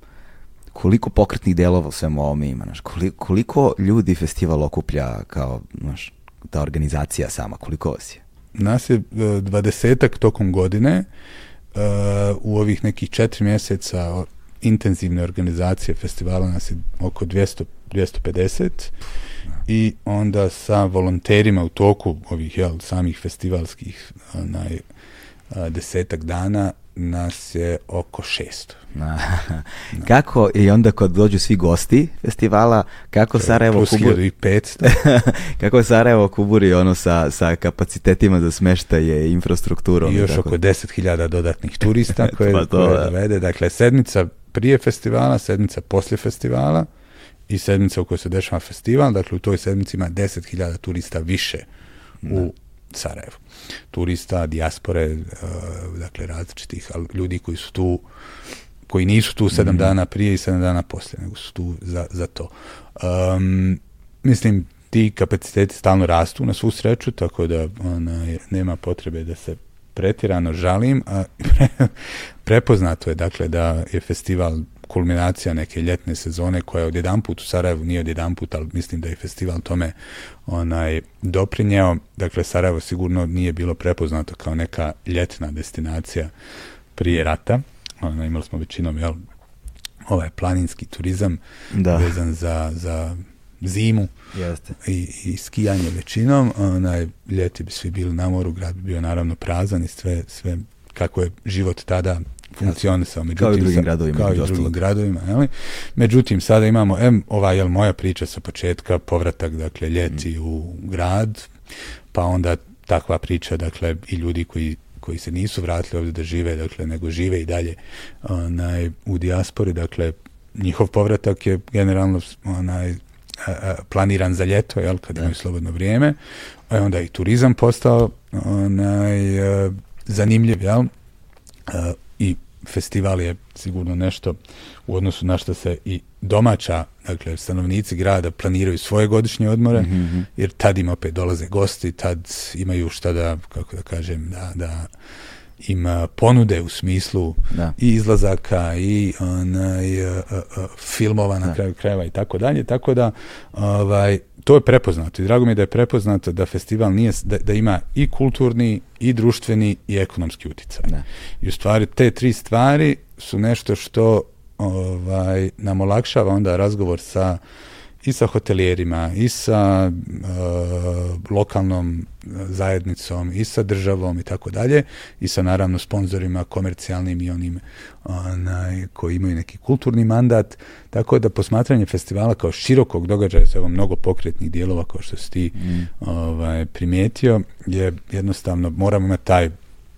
koliko pokretnih delova u svemu ovome ima, znaš, koliko, koliko ljudi festival okuplja kao, znaš, ta organizacija sama, koliko vas je? Nas je e, dvadesetak tokom godine, uh, u ovih nekih četiri mjeseca intenzivne organizacije festivala nas je oko 200, 250 i onda sa volonterima u toku ovih jel, samih festivalskih onaj, desetak dana nas je oko 600. <laughs> kako, i onda kad dođu svi gosti festivala, kako Sarajevo kuburi... 500. <laughs> kako Sarajevo kuburi ono sa, sa kapacitetima za smeštaje i infrastrukturom. I još tako. oko 10.000 dodatnih turista koje, <laughs> pa to, koje dovede. Dakle, sedmica prije festivala, sedmica poslije festivala i sedmica u kojoj se dešava festival. Dakle, u toj sedmici ima 10.000 turista više u Sarajevu. Turista, dijaspore, dakle različitih ljudi koji su tu koji nisu tu sedam mm. dana prije i sedam dana poslije, nego su tu za, za to. Um, mislim, ti kapaciteti stalno rastu na svu sreću, tako da ona, nema potrebe da se pretirano žalim, a <laughs> prepoznato je dakle da je festival kulminacija neke ljetne sezone koja je odjedanput u Sarajevu nije odjedanput, ali mislim da je festival tome onaj doprinjeo. Dakle, Sarajevo sigurno nije bilo prepoznato kao neka ljetna destinacija prije rata. Ona, imali smo većinom jel, ovaj planinski turizam da. vezan za, za zimu Jeste. I, i skijanje većinom. Onaj, ljeti bi svi bili na moru, grad bi bio naravno prazan i sve, sve kako je život tada funkcionisao. Međutim, kao i drugim gradovima. Kao i drugim gradovima. Jeli? Međutim, sada imamo, em, ova, jel, moja priča sa početka, povratak, dakle, ljeti mm. u grad, pa onda takva priča, dakle, i ljudi koji koji se nisu vratili ovdje da žive, dakle, nego žive i dalje onaj, u dijaspori, dakle, njihov povratak je generalno onaj, planiran za ljeto, jel, kad imaju slobodno vrijeme, a onda i turizam postao onaj, zanimljiv, jel, i festival je sigurno nešto u odnosu na što se i domaća, dakle stanovnici grada planiraju svoje godišnje odmore, mm jer tad im opet dolaze gosti, tad imaju šta da, kako da kažem, da, da ima ponude u smislu da. i izlazaka i onaj, filmova na da. kraju krajeva i tako dalje, tako da ovaj, to je prepoznato i drago mi je da je prepoznato da festival nije, da, da ima i kulturni i društveni i ekonomski utjecaj. Da. I u stvari te tri stvari su nešto što ovaj, nam olakšava onda razgovor sa i sa hotelijerima, i sa uh, lokalnom zajednicom, i sa državom i tako dalje, i sa naravno sponzorima komercijalnim i onim onaj, koji imaju neki kulturni mandat, tako da posmatranje festivala kao širokog događaja sa evo mnogo pokretnih dijelova kao što si ti mm. ovaj, primijetio, je jednostavno moramo imati taj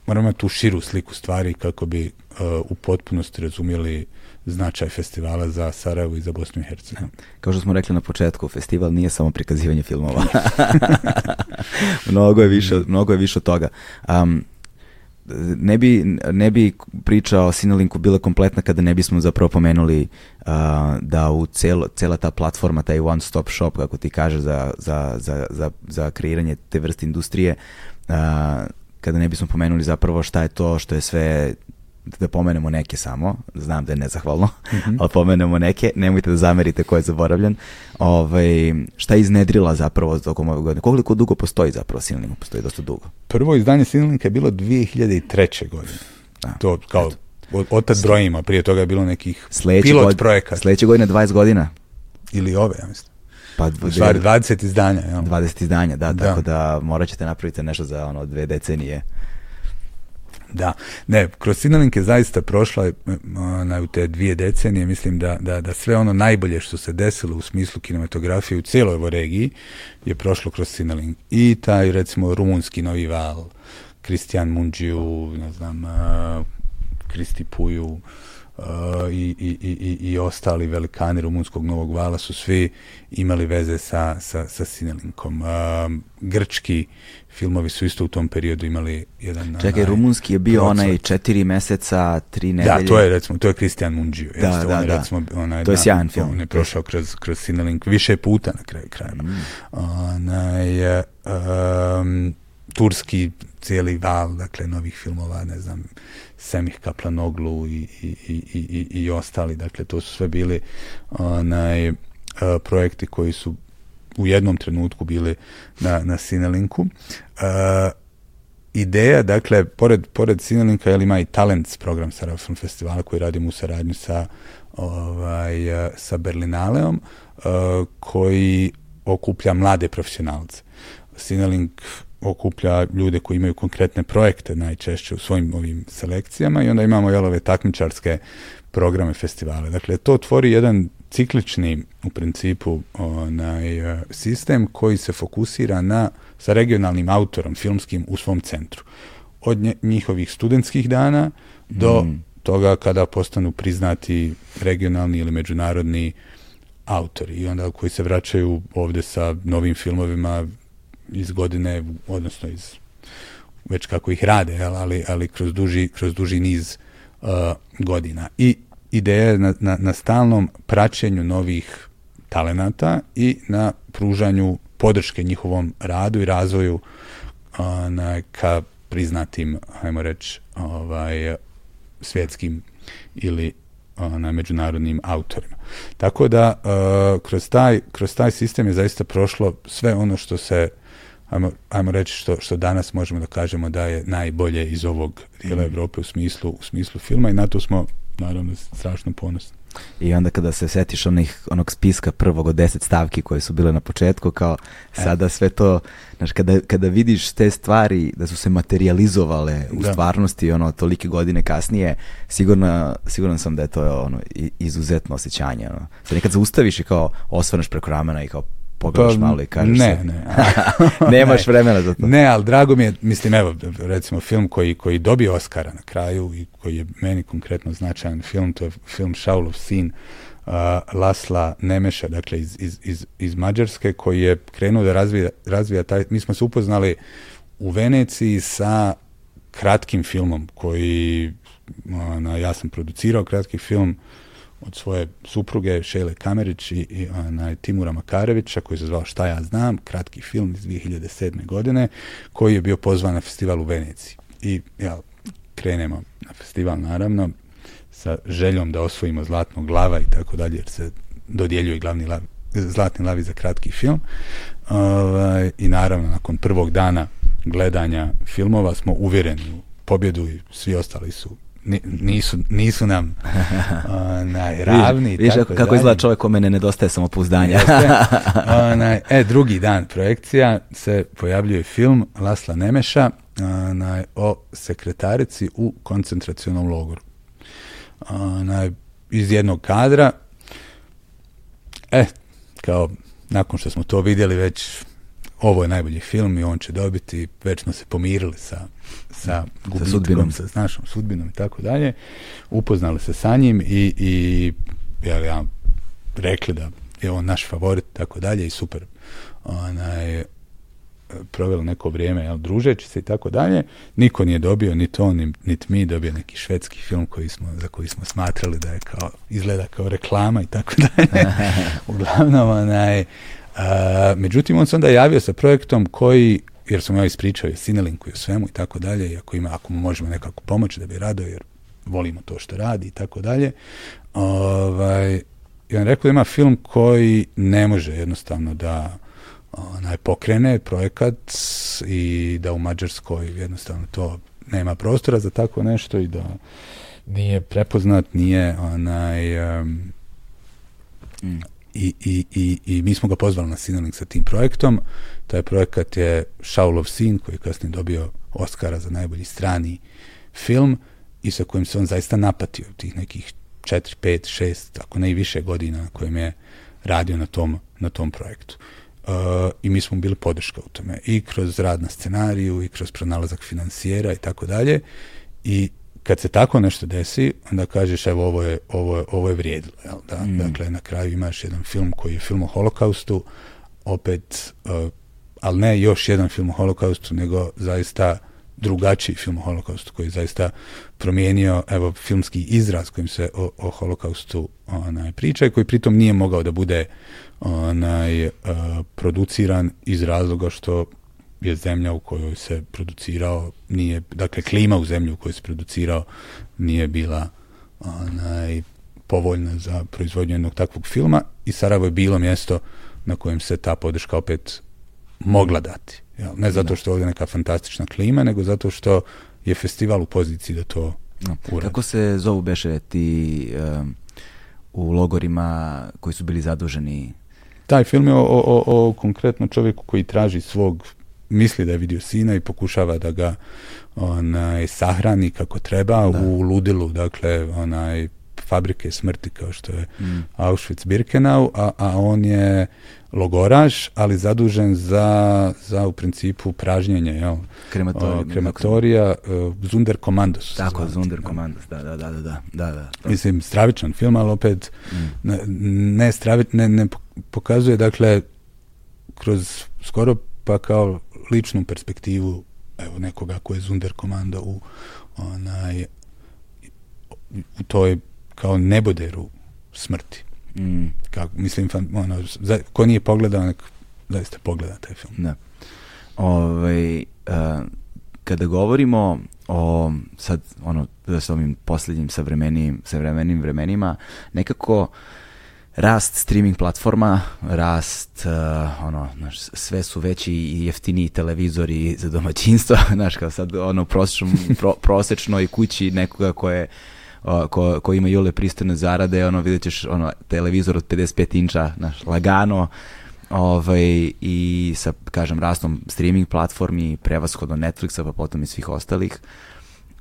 moramo imati tu širu sliku stvari kako bi uh, u potpunosti razumjeli značaj festivala za Sarajevo i za Bosnu i Hercegovinu. Kao što smo rekli na početku, festival nije samo prikazivanje filmova. <laughs> mnogo, je više, mnogo je više od toga. Um, ne bi, ne bi priča o Sinelinku bila kompletna kada ne bismo zapravo pomenuli uh, da u celo, cela ta platforma, taj one stop shop, kako ti kaže, za, za, za, za, za kreiranje te vrste industrije, uh, kada ne bismo pomenuli zapravo šta je to što je sve da pomenemo neke samo, znam da je nezahvalno, mm -hmm. ali pomenemo neke, nemojte da zamerite ko je zaboravljen. Ovaj, šta je iznedrila zapravo tokom ove godine? Koliko dugo postoji zapravo Sinilink? Postoji dosta dugo. Prvo izdanje Sinilinka je bilo 2003. godine. Da. To kao od, od tad brojima, prije toga je bilo nekih sledeće pilot god, projekata. Sledeće godine 20 godina. Ili ove, ja mislim. Pa, u stvari 20 izdanja. Ja. 20 izdanja, da, da, tako da morat ćete napraviti nešto za ono dve decenije. Da, ne, kroz Sinalink je zaista prošla ona, u te dvije decenije, mislim da, da, da sve ono najbolje što se desilo u smislu kinematografije u cijeloj ovoj regiji je prošlo kroz Sinalink. I taj, recimo, rumunski novi val, Kristijan Munđiju, ne znam, Kristi Puju, i, i, i, i ostali velikani rumunskog novog vala su svi imali veze sa, sa, sa Sinelinkom. Uh, grčki filmovi su isto u tom periodu imali jedan... Čekaj, rumunski je bio procvat. onaj četiri meseca, tri nedelje. Da, to je recimo, to je Kristijan Munđiju. Da, jeste, da, on je, da. Recimo, onaj, to je sjajan film. On je prošao kroz, kroz Cinelink više puta na kraju kraja. Mm. Onaj, um, turski cijeli val, dakle, novih filmova, ne znam, Semih Kaplanoglu i, i, i, i, i ostali, dakle, to su sve bili onaj, uh, projekti koji su u jednom trenutku bili na, na Cinelinku. Uh, ideja, dakle, pored, pored Cinelinka, jel ima i Talents program Sarajevo Film Festivala koji radimo u saradnju sa, ovaj, sa Berlinaleom, uh, koji okuplja mlade profesionalce. Cinelink okuplja ljude koji imaju konkretne projekte najčešće u svojim ovim selekcijama i onda imamo jel, ove takmičarske programe festivale. Dakle, to tvori jedan ciklični u principu onaj, sistem koji se fokusira na sa regionalnim autorom filmskim u svom centru. Od nje, njihovih studentskih dana do mm. toga kada postanu priznati regionalni ili međunarodni autori i onda koji se vraćaju ovde sa novim filmovima iz godine, odnosno iz već kako ih rade, ali, ali kroz, duži, kroz duži niz uh, godina. I ideja je na, na, na stalnom praćenju novih talenata i na pružanju podrške njihovom radu i razvoju uh, na, ka priznatim, hajmo reći, ovaj, svjetskim ili na međunarodnim autorima. Tako da uh, kroz, taj, kroz taj sistem je zaista prošlo sve ono što se ajmo, ajmo reći što, što danas možemo da kažemo da je najbolje iz ovog dijela mm. Evrope u smislu, u smislu filma i na to smo naravno strašno ponosni. I onda kada se setiš onih, onog spiska prvog od deset stavki koje su bile na početku, kao e. sada sve to, znaš, kada, kada vidiš te stvari da su se materializovale u da. stvarnosti, ono, tolike godine kasnije, sigurno, siguran sam da je to ono, izuzetno osjećanje. Ono. Sad nekad zaustaviš i kao osvrneš preko ramena i kao pogledaš pa, malo i kažeš ne, se, ne. <laughs> nemaš <laughs> ne. vremena za to. Ne, ali drago mi je, mislim, evo, recimo film koji, koji dobije Oscara na kraju i koji je meni konkretno značajan film, to je film Shaulov sin uh, Lasla Nemeša, dakle iz, iz, iz, iz Mađarske, koji je krenuo da razvija, razvija taj, mi smo se upoznali u Veneciji sa kratkim filmom koji, na, ja sam producirao kratki film uh, od svoje supruge Šele Kamerić i, i onaj, Timura Makarevića koji se zvao Šta ja znam, kratki film iz 2007. godine koji je bio pozvan na festival u Veneciji. I ja, krenemo na festival naravno sa željom da osvojimo zlatnog glava i tako dalje jer se dodjeljuje glavni lav, zlatni lavi za kratki film. Ovaj, I naravno nakon prvog dana gledanja filmova smo uvjereni u pobjedu i svi ostali su nisu, nisu nam <laughs> onaj, ravni. Viš kako dalje. izgleda čovjek kome ne nedostaje samopouzdanja. <laughs> onaj, e, drugi dan projekcija se pojavljuje film Lasla Nemeša onaj, o sekretarici u koncentracionom logoru. Onaj, iz jednog kadra e, kao nakon što smo to vidjeli već ovo je najbolji film i on će dobiti, već smo se pomirili sa, sa gubitkom, sa, sudbinom. sa našom sudbinom i tako dalje. Upoznali se sa njim i, i ja, ja rekli da je on naš favorit tako dalje i super onaj, proveli neko vrijeme jel, družeći se i tako dalje. Niko nije dobio, ni to, ni, niti mi dobio neki švedski film koji smo, za koji smo smatrali da je kao, izgleda kao reklama i tako dalje. <laughs> Uglavnom, onaj, A, međutim, on se onda javio sa projektom koji, jer sam ja ispričao i Sinelinku i o svemu i tako dalje, i ako, ima, ako mu možemo nekako pomoći da bi rado, jer volimo to što radi i tako dalje. Ovaj, I on rekao da ima film koji ne može jednostavno da onaj, pokrene projekat i da u Mađarskoj jednostavno to nema prostora za tako nešto i da nije prepoznat, nije onaj um, mm i, i, i, i mi smo ga pozvali na Sinelink sa tim projektom. Taj projekat je Shaulov sin, koji je kasnije dobio Oscara za najbolji strani film i sa kojim se on zaista napatio tih nekih 4, 5, 6, ako ne i više godina na kojem je radio na tom, na tom projektu. Uh, I mi smo bili podrška u tome. I kroz rad na scenariju, i kroz pronalazak finansijera i tako dalje. I kad se tako nešto desi, onda kažeš evo ovo je, ovo je, ovo je vrijedilo. Jel? Da? Mm. Dakle, na kraju imaš jedan film koji je film o holokaustu, opet, uh, ali ne još jedan film o holokaustu, nego zaista drugačiji film o holokaustu koji je zaista promijenio evo filmski izraz kojim se o, o holokaustu onaj, priča i koji pritom nije mogao da bude onaj, uh, produciran iz razloga što je zemlja u kojoj se producirao, nije, dakle klima u zemlji u kojoj se producirao nije bila onaj, povoljna za proizvodnju jednog takvog filma i Sarajevo je bilo mjesto na kojem se ta podrška opet mogla dati. Jel? Ne zato što je ovdje neka fantastična klima, nego zato što je festival u poziciji da to no. uradi. Kako se zovu beše ti um, u logorima koji su bili zaduženi? Taj film je o, o, o konkretno čovjeku koji traži svog misli da je vidio sina i pokušava da ga onaj sahrani kako treba da. u ludilu, dakle onaj fabrike smrti kao što je mm. Auschwitz-Birkenau, a, a on je logoraš, ali zadužen za, za u principu pražnjenje, jel? Krematorija. krematorija, uh, Zunder Commandos. Tako, Zunder Commandos, da, da, da, da, da, da. Mislim, stravičan film, ali opet mm. ne, ne, stravi, ne, ne pokazuje, dakle, kroz skoro pa kao ličnu perspektivu evo nekoga ko je Zunder komando u onaj u toj kao neboderu smrti. Mm. Kako, mislim, ono, za, ko nije pogledao, nek zaista pogleda taj film. Da. Ove, ovaj, uh, kada govorimo o sad ono sa ovim posljednjim savremenim savremenim vremenima nekako rast streaming platforma, rast uh, ono, znaš, sve su veći i jeftiniji televizori za domaćinstvo, <laughs> znaš, kao sad ono prosječno, pro, prosečnoj kući nekoga ko je ko, ko ima jule pristojne zarade, ono vidjet ćeš ono, televizor od 55 inča, znaš, lagano, ovaj, i sa, kažem, rastom streaming platformi, prevashodno Netflixa, pa potom i svih ostalih,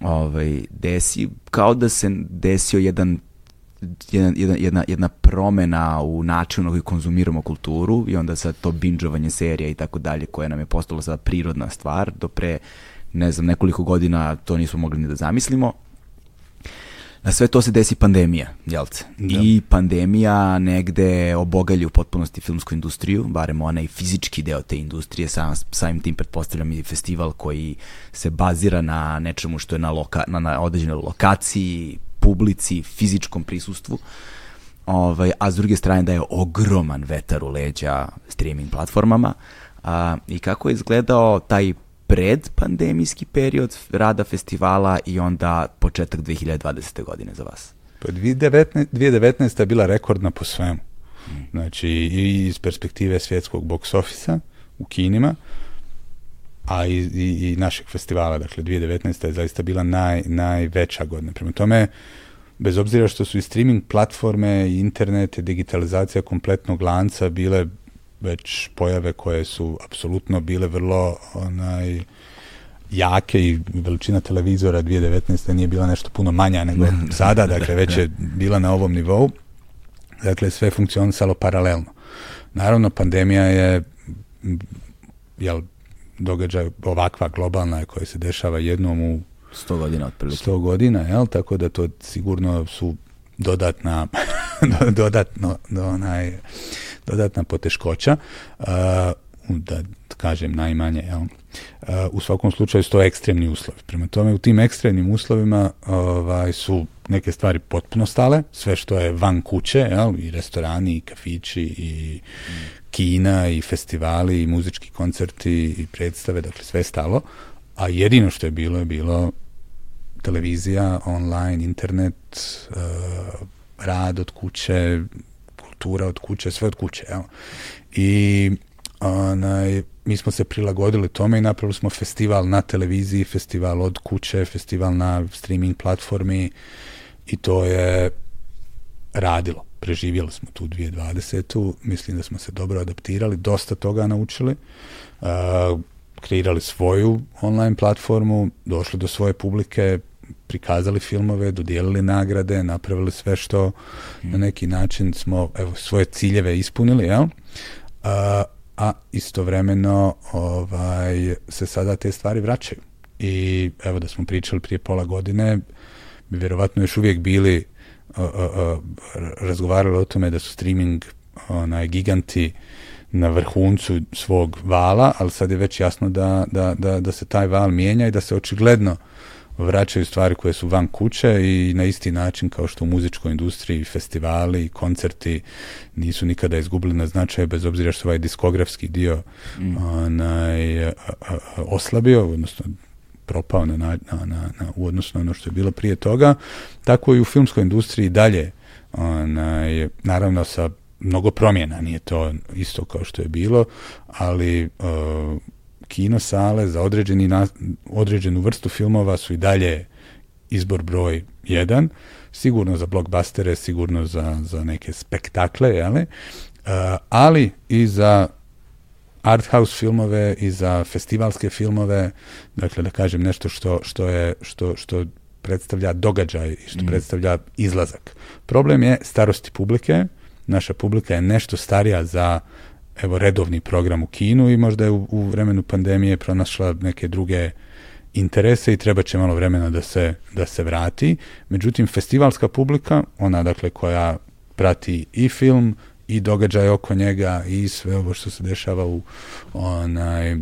ovaj, desi, kao da se desio jedan jedan, jedna, jedna, jedna promena u načinu na koji konzumiramo kulturu i onda sad to binđovanje serija i tako dalje koje nam je postalo sada prirodna stvar do pre ne znam nekoliko godina to nismo mogli ni da zamislimo Na sve to se desi pandemija, jel te? Da. I pandemija negde obogalji u potpunosti filmsku industriju, barem onaj fizički deo te industrije, sam, samim tim pretpostavljam i festival koji se bazira na nečemu što je na, loka, na, na određenoj lokaciji, publici, fizičkom prisustvu. Ovaj, a s druge strane da je ogroman vetar u leđa streaming platformama. A, I kako je izgledao taj predpandemijski period rada festivala i onda početak 2020. godine za vas? Pa 2019, 2019. je bila rekordna po svemu. Znači i iz perspektive svjetskog box office u kinima, a i, i, i našeg festivala, dakle 2019. je zaista bila naj, najveća godina. Prema tome, bez obzira što su i streaming platforme, internet, i digitalizacija kompletnog lanca bile već pojave koje su apsolutno bile vrlo onaj jake i veličina televizora 2019. nije bila nešto puno manja nego sada, dakle već je bila na ovom nivou. Dakle, sve funkcionisalo paralelno. Naravno, pandemija je jel, događaj ovakva globalna koja se dešava jednom u 100 godina otprilike. 100 godina, jel? Tako da to sigurno su dodatna <laughs> dodatno do onaj dodatna poteškoća, uh, da kažem najmanje, jel? U svakom slučaju su to ekstremni uslovi. Prema tome, u tim ekstremnim uslovima ovaj, su neke stvari potpuno stale, sve što je van kuće, jel? i restorani, i kafići, i kina, i festivali, i muzički koncerti, i predstave, dakle sve stalo, a jedino što je bilo je bilo televizija, online, internet, uh, rad od kuće, kultura od kuće, sve od kuće. Evo. I onaj, mi smo se prilagodili tome i napravili smo festival na televiziji, festival od kuće, festival na streaming platformi i to je radilo. Preživjeli smo tu 2020. Mislim da smo se dobro adaptirali, dosta toga naučili. Uh, kreirali svoju online platformu, došli do svoje publike, prikazali filmove, dodijelili nagrade, napravili sve što na neki način smo evo, svoje ciljeve ispunili, jel? A, a istovremeno ovaj, se sada te stvari vraćaju. I evo da smo pričali prije pola godine, bi vjerovatno još uvijek bili a, a, a, razgovarali o tome da su streaming onaj, giganti na vrhuncu svog vala, ali sad je već jasno da, da, da, da se taj val mijenja i da se očigledno vraćaju stvari koje su van kuće i na isti način kao što u muzičkoj industriji festivali i koncerti nisu nikada izgubili na značaju bez obzira što ovaj diskografski dio mm. onaj, a, a, oslabio, odnosno propao na, na, na, na, u odnosu na ono što je bilo prije toga, tako i u filmskoj industriji dalje onaj, naravno sa mnogo promjena, nije to isto kao što je bilo, ali uh, kino sale za određeni na, određenu vrstu filmova su i dalje izbor broj jedan, sigurno za blockbustere, sigurno za, za neke spektakle, jeli? Uh, ali i za art house filmove i za festivalske filmove, dakle da kažem nešto što, što je što, što predstavlja događaj i što mm. predstavlja izlazak. Problem je starosti publike, naša publika je nešto starija za evo redovni program u kinu i možda je u, u vremenu pandemije pronašla neke druge interese i treba će malo vremena da se, da se vrati. Međutim, festivalska publika, ona dakle koja prati i film i događaj oko njega i sve ovo što se dešava u onaj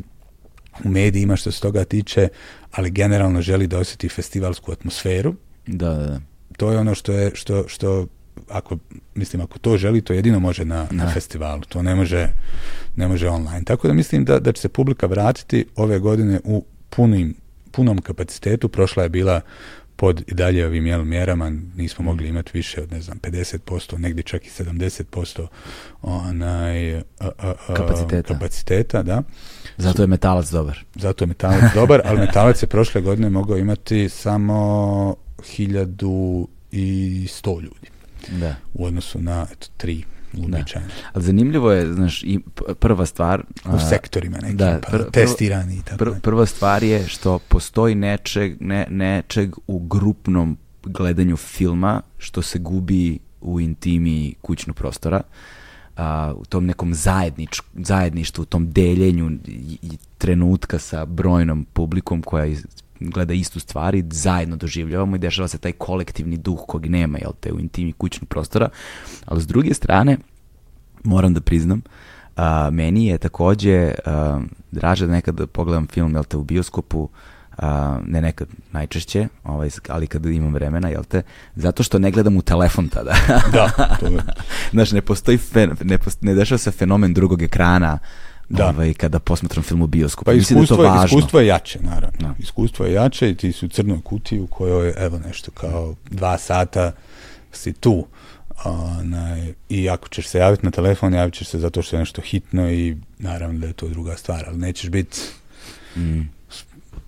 u medijima što se toga tiče, ali generalno želi da osjeti festivalsku atmosferu. Da, da, da. To je ono što je što što ako mislim ako to želi to jedino može na, na da. festivalu to ne može ne može online tako da mislim da da će se publika vratiti ove godine u punim punom kapacitetu prošla je bila pod i dalje ovim jel, mjerama nismo mogli mm. imati više od ne znam 50%, negdje čak i 70% onaj, a, a, a, kapaciteta. kapaciteta, da. Zato je metalac dobar. Zato je metalac dobar, ali metalac je prošle godine mogao imati samo 1100 ljudi. Da. U odnosu na eto, tri uobičajeno. Ali zanimljivo je, znaš, i prva stvar... U sektorima nekim, da, pa, pr testirani i tako. Pr prva stvar je što postoji nečeg, ne, nečeg u grupnom gledanju filma što se gubi u intimi kućnog prostora. A, u tom nekom zajednič, zajedništvu, u tom deljenju i, i trenutka sa brojnom publikom koja gleda istu stvar i zajedno doživljavamo i dešava se taj kolektivni duh kog nema, jel te, u intimi kućnog prostora. Ali s druge strane, moram da priznam, a, meni je takođe a, draže da nekad pogledam film, jel te, u bioskopu, a, ne nekad, najčešće, ovaj, ali kad imam vremena, jel te, zato što ne gledam u telefon tada. da, to je. <laughs> Znaš, ne postoji, fen, ne, postoji, ne dešava se fenomen drugog ekrana, da. ovaj, kada posmatram film u bioskopu. Pa iskustvo, da je to iskustvo je jače, naravno. Da. Iskustvo je jače i ti si u crnoj kutiji u kojoj, evo nešto kao dva sata si tu. Onaj, I ako ćeš se javiti na telefon, javit ćeš se zato što je nešto hitno i naravno da je to druga stvar, ali nećeš biti mm.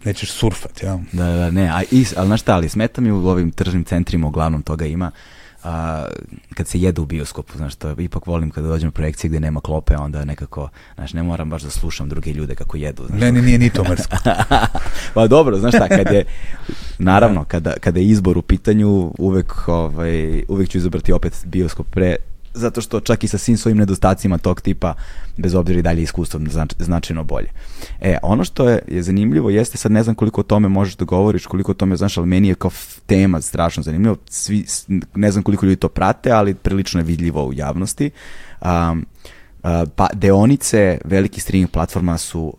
nećeš surfat, ja. Da, da, ne, a is, ali znaš šta, ali smeta mi u ovim tržnim centrima, uglavnom toga ima, a, kad se jede u bioskopu, znaš, to ipak volim kada dođem u projekcije gde nema klope, onda nekako, znaš, ne moram baš da slušam druge ljude kako jedu. Znaš, ne, ne, nije ni to mrsko. <laughs> pa dobro, znaš šta, kad je, naravno, kada, kada je izbor u pitanju, uvek, ovaj, uvek ću izabrati opet bioskop pre zato što čak i sa svim svojim nedostacima tog tipa, bez obzira i dalje iskustvo znač, značajno bolje. E, ono što je, je zanimljivo jeste, sad ne znam koliko o tome možeš da govoriš, koliko o tome znaš, ali meni je kao tema strašno zanimljivo, svi, ne znam koliko ljudi to prate, ali prilično je vidljivo u javnosti. Um, uh, pa deonice velikih streaming platforma su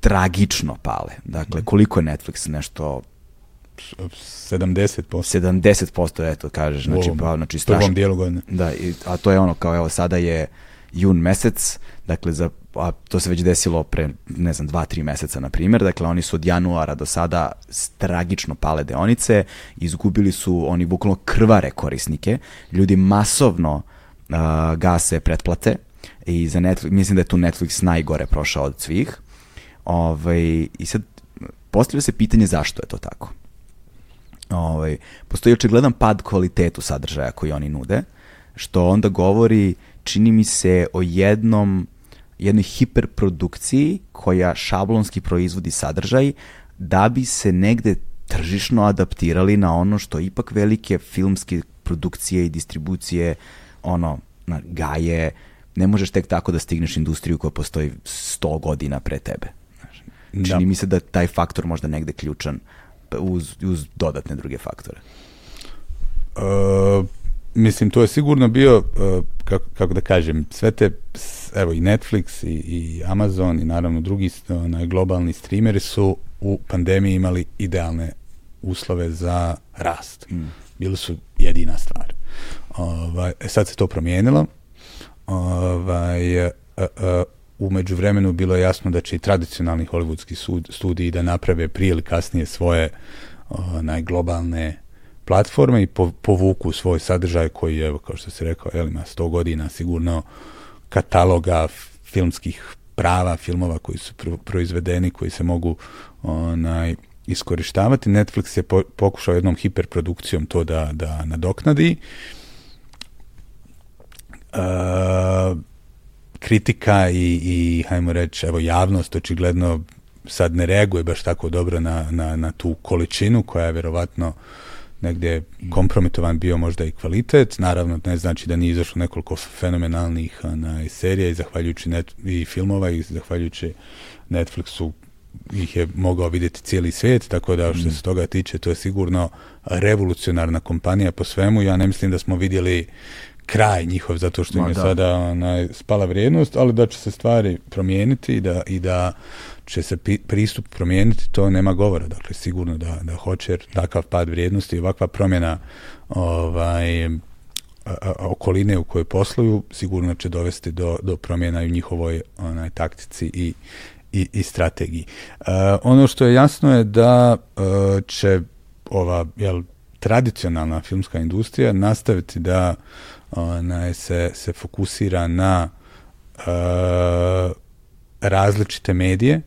tragično pale. Dakle, koliko je Netflix nešto 70%. 70%, eto, kažeš, znači, pa, znači strašno. prvom dijelu godine. Da, i, a to je ono kao, evo, sada je jun mesec, dakle, za, a to se već desilo pre, ne znam, dva, tri meseca, na primjer, dakle, oni su od januara do sada tragično pale deonice, izgubili su, oni bukvalno krvare korisnike, ljudi masovno uh, gase pretplate, i za Netflix, mislim da je tu Netflix najgore prošao od svih, ovaj, i sad postavlja se pitanje zašto je to tako ovaj, postoji očigledan pad kvalitetu sadržaja koji oni nude, što onda govori, čini mi se, o jednom jednoj hiperprodukciji koja šablonski proizvodi sadržaj da bi se negde tržišno adaptirali na ono što ipak velike filmske produkcije i distribucije ono na, gaje ne možeš tek tako da stigneš industriju koja postoji 100 godina pre tebe. Čini da. mi se da taj faktor možda negde ključan uz, uz dodatne druge faktore? Uh, mislim, to je sigurno bio, uh, kako, kako da kažem, sve te, evo i Netflix i, i Amazon i naravno drugi onaj, globalni streameri su u pandemiji imali idealne uslove za rast. Mm. Bili su jedina stvar. Ovaj, e, sad se to promijenilo. Ovaj, a, e, a, e, u međuvremenu bilo je jasno da će i tradicionalni hollywoodski sud, studiji da naprave prije ili kasnije svoje najglobalne platforme i povuku svoj sadržaj koji je, kao što se rekao, jel, ima 100 godina sigurno kataloga filmskih prava filmova koji su proizvedeni, koji se mogu onaj, iskorištavati. Netflix je po, pokušao jednom hiperprodukcijom to da, da nadoknadi. Uh, kritika i, i hajmo reći, evo javnost očigledno sad ne reaguje baš tako dobro na, na, na tu količinu koja je vjerovatno negdje kompromitovan bio možda i kvalitet. Naravno, ne znači da nije izašlo nekoliko fenomenalnih na, serija i zahvaljujući net, i filmova i zahvaljujući Netflixu ih je mogao vidjeti cijeli svijet, tako da što se toga tiče, to je sigurno revolucionarna kompanija po svemu. Ja ne mislim da smo vidjeli kraj njihov zato što im je sada onaj, spala vrijednost, ali da će se stvari promijeniti i da, i da će se pristup promijeniti, to nema govora. Dakle, sigurno da, da hoće, jer takav pad vrijednosti i ovakva promjena ovaj, okoline u kojoj posluju sigurno će dovesti do, do promjena u njihovoj onaj, taktici i, i, i strategiji. Uh, ono što je jasno je da uh, će ova jel, tradicionalna filmska industrija nastaviti da onaj, se, se fokusira na uh, različite medije,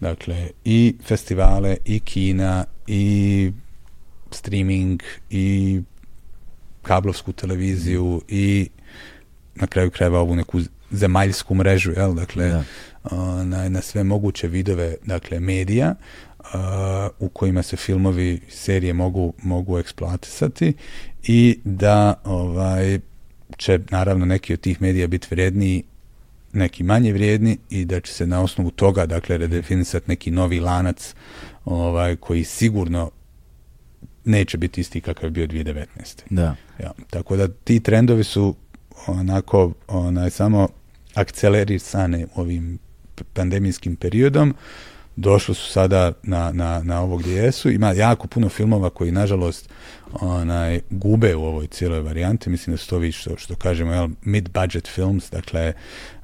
dakle i festivale, i kina, i streaming, i kablovsku televiziju, i na kraju krajeva ovu neku zemaljsku mrežu, jel? Dakle, da. na, na sve moguće vidove dakle, medija u kojima se filmovi, serije mogu, mogu eksploatisati i da ovaj, će naravno neki od tih medija biti vrijedniji neki manje vrijedni i da će se na osnovu toga dakle redefinisati neki novi lanac ovaj koji sigurno neće biti isti kakav je bio 2019. Da. Ja, tako da ti trendovi su onako onaj samo akcelerisane ovim pandemijskim periodom došli su sada na, na, na ovo gdje jesu. Ima jako puno filmova koji, nažalost, onaj, gube u ovoj cijeloj varijanti. Mislim da su to vi što, što kažemo, jel, mid-budget films, dakle,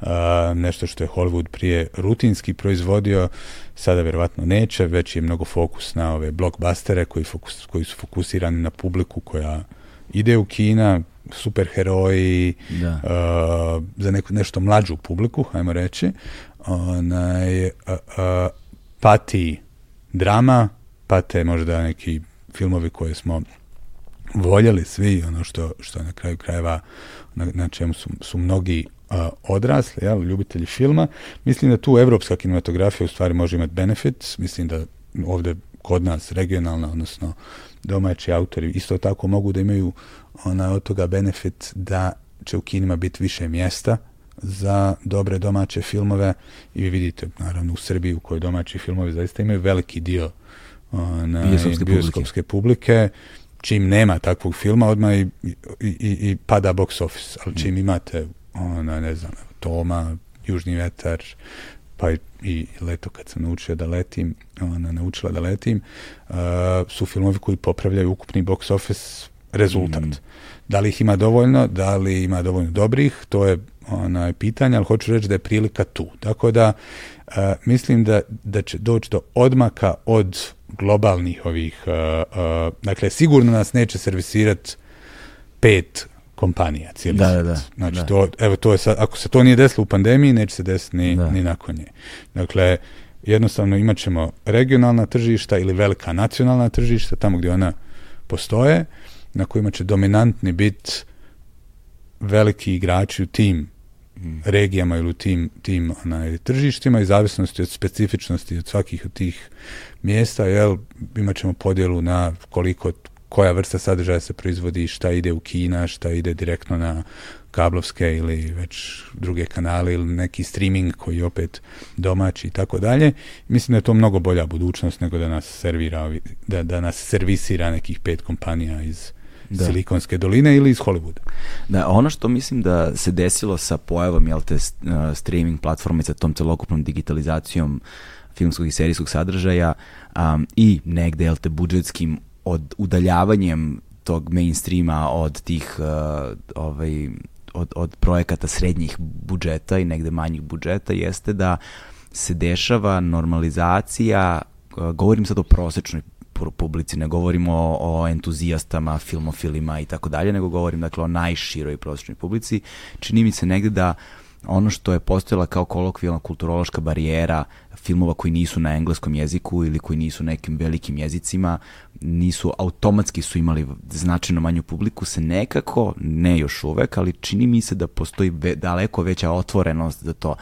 uh, nešto što je Hollywood prije rutinski proizvodio, sada vjerovatno neće, već je mnogo fokus na ove blockbustere koji, fokus, koji su fokusirani na publiku koja ide u kina, superheroji, da. Uh, za neku, nešto mlađu publiku, hajmo reći, onaj, uh, uh, pati drama, pate možda neki filmovi koje smo voljeli svi, ono što, što na kraju krajeva na, na čemu su, su mnogi uh, odrasli, jel, ljubitelji filma. Mislim da tu evropska kinematografija u stvari može imati benefit. Mislim da ovdje kod nas regionalna, odnosno domaći autori isto tako mogu da imaju ona, od toga benefit da će u kinima biti više mjesta za dobre domaće filmove i vi vidite naravno u Srbiji u kojoj domaći filmovi zaista imaju veliki dio na bioskopske publike. čim nema takvog filma odmah i, i, i, i pada box office ali čim mm. imate ona, ne znam, Toma, Južni vetar pa i, leto kad sam naučio da letim ona naučila da letim uh, su filmovi koji popravljaju ukupni box office rezultat. Mm. Da li ih ima dovoljno, da li ima dovoljno dobrih, to je onaj, pitanje, ali hoću reći da je prilika tu. Tako da e, mislim da, da će doći do odmaka od globalnih ovih, uh, uh, dakle sigurno nas neće servisirati pet kompanija cijeli da, da, da, Znači to, evo to je sad, ako se to nije desilo u pandemiji, neće se desiti ni, ni nakon nje. Dakle, jednostavno imat ćemo regionalna tržišta ili velika nacionalna tržišta, tamo gdje ona postoje, na kojima će dominantni biti veliki igrači u tim regijama ili u tim, tim onaj, tržištima i zavisnosti od specifičnosti od svakih od tih mjesta, jel, imat ćemo podjelu na koliko, koja vrsta sadržaja se proizvodi, šta ide u Kina, šta ide direktno na kablovske ili već druge kanale ili neki streaming koji je opet domaći i tako dalje. Mislim da je to mnogo bolja budućnost nego da nas servira, da, da nas servisira nekih pet kompanija iz da. Silikonske doline ili iz Hollywooda. Da, ono što mislim da se desilo sa pojavom jel te, streaming platforme sa tom celokupnom digitalizacijom filmskog i serijskog sadržaja um, i negde jel te budžetskim od udaljavanjem tog mainstreama od tih uh, ovaj, od, od projekata srednjih budžeta i negde manjih budžeta jeste da se dešava normalizacija, govorim sad o prosečnoj publici, ne govorim o, o entuzijastama, filmofilima i tako dalje, nego govorim dakle o najširoj prosečnoj publici. Čini mi se negde da ono što je postojala kao kolokvijalna kulturološka barijera filmova koji nisu na engleskom jeziku ili koji nisu nekim velikim jezicima, nisu automatski su imali značajno manju publiku, se nekako, ne još uvek, ali čini mi se da postoji ve, daleko veća otvorenost za to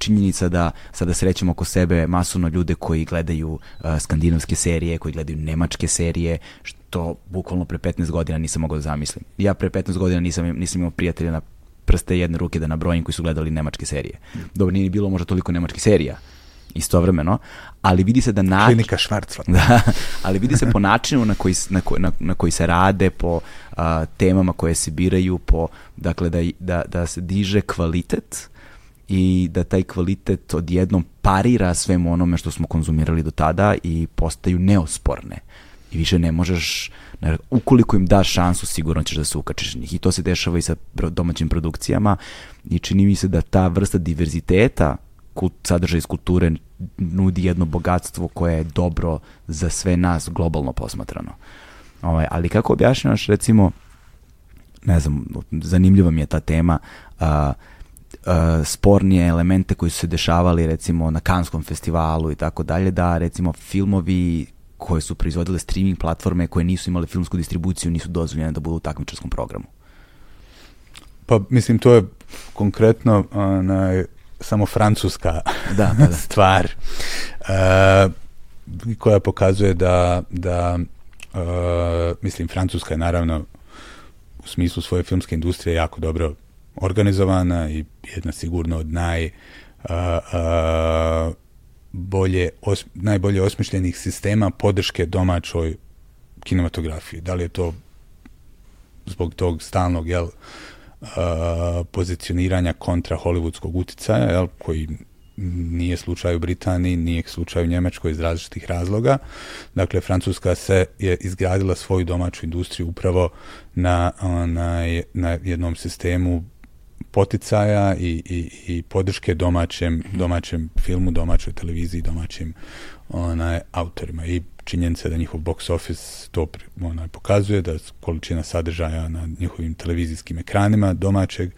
činjenica da sada srećemo oko sebe masovno ljude koji gledaju uh, skandinavske serije, koji gledaju nemačke serije, što bukvalno pre 15 godina nisam mogao da zamislim. Ja pre 15 godina nisam, nisam imao prijatelja na prste jedne ruke da nabrojim koji su gledali nemačke serije. Dobro, nije ni bilo možda toliko nemačkih serija, istovremeno, ali vidi se da način... Klinika Švarcva. <laughs> Da, ali vidi se po načinu na koji, na koji, na, na koji se rade, po a, temama koje se biraju, po, dakle, da, da, da se diže kvalitet i da taj kvalitet odjednom parira svemu onome što smo konzumirali do tada i postaju neosporne. I više ne možeš, ukoliko im daš šansu, sigurno ćeš da se ukačeš njih. I to se dešava i sa domaćim produkcijama i čini mi se da ta vrsta diverziteta kult, sadržaj iz kulture nudi jedno bogatstvo koje je dobro za sve nas globalno posmatrano. Ovaj, ali kako objašnjavaš recimo, ne znam, zanimljiva mi je ta tema, a, a, spornije elemente koji su se dešavali recimo na Kanskom festivalu i tako dalje, da recimo filmovi koje su proizvodile streaming platforme koje nisu imale filmsku distribuciju nisu dozvoljene da budu u takmičarskom programu. Pa mislim to je konkretno onaj, samo francuska da, pa da. <laughs> stvar uh, koja pokazuje da, da uh, mislim Francuska je naravno u smislu svoje filmske industrije jako dobro organizovana i jedna sigurno od naj uh, uh, bolje, os, najbolje osmišljenih sistema podrške domaćoj kinematografiji. Da li je to zbog tog stalnog jel, uh, pozicioniranja kontra hollywoodskog uticaja, jel, koji nije slučaj u Britaniji, nije slučaj u Njemačkoj iz različitih razloga. Dakle, Francuska se je izgradila svoju domaću industriju upravo na, onaj, na jednom sistemu poticaja i, i, i podrške domaćem, domaćem filmu, domaćoj televiziji, domaćim onaj, autorima. I činjenica da njihov box office to onaj, pokazuje, da količina sadržaja na njihovim televizijskim ekranima domaćeg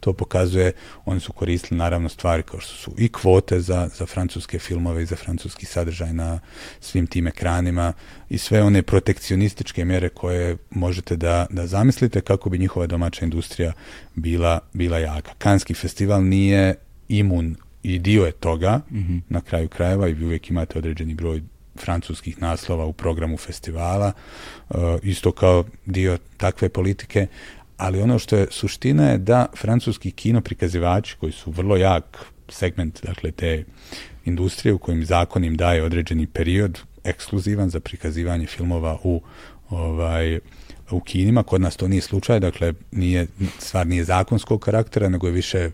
to pokazuje. Oni su koristili naravno stvari kao što su i kvote za, za francuske filmove i za francuski sadržaj na svim tim ekranima i sve one protekcionističke mjere koje možete da, da zamislite kako bi njihova domaća industrija bila, bila jaka. Kanski festival nije imun i dio je toga mm -hmm. na kraju krajeva i vi uvijek imate određeni broj francuskih naslova u programu festivala, uh, isto kao dio takve politike, ali ono što je suština je da francuski kino prikazivači koji su vrlo jak segment dakle te industrije u kojim zakon im daje određeni period ekskluzivan za prikazivanje filmova u ovaj u kinima, kod nas to nije slučaj, dakle nije, stvar nije zakonskog karaktera, nego je više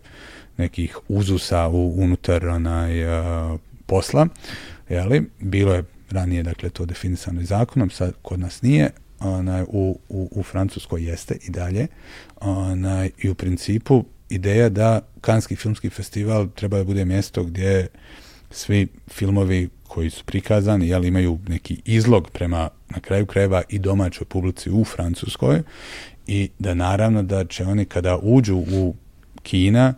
nekih uzusa u, unutar onaj, uh, posla. Jeli? Bilo je ranije dakle to definisano i zakonom, sad kod nas nije, onaj, u, u, u Francuskoj jeste i dalje onaj, i u principu ideja da Kanski filmski festival treba da bude mjesto gdje svi filmovi koji su prikazani jel, imaju neki izlog prema na kraju krajeva i domaćoj publici u Francuskoj i da naravno da će oni kada uđu u Kina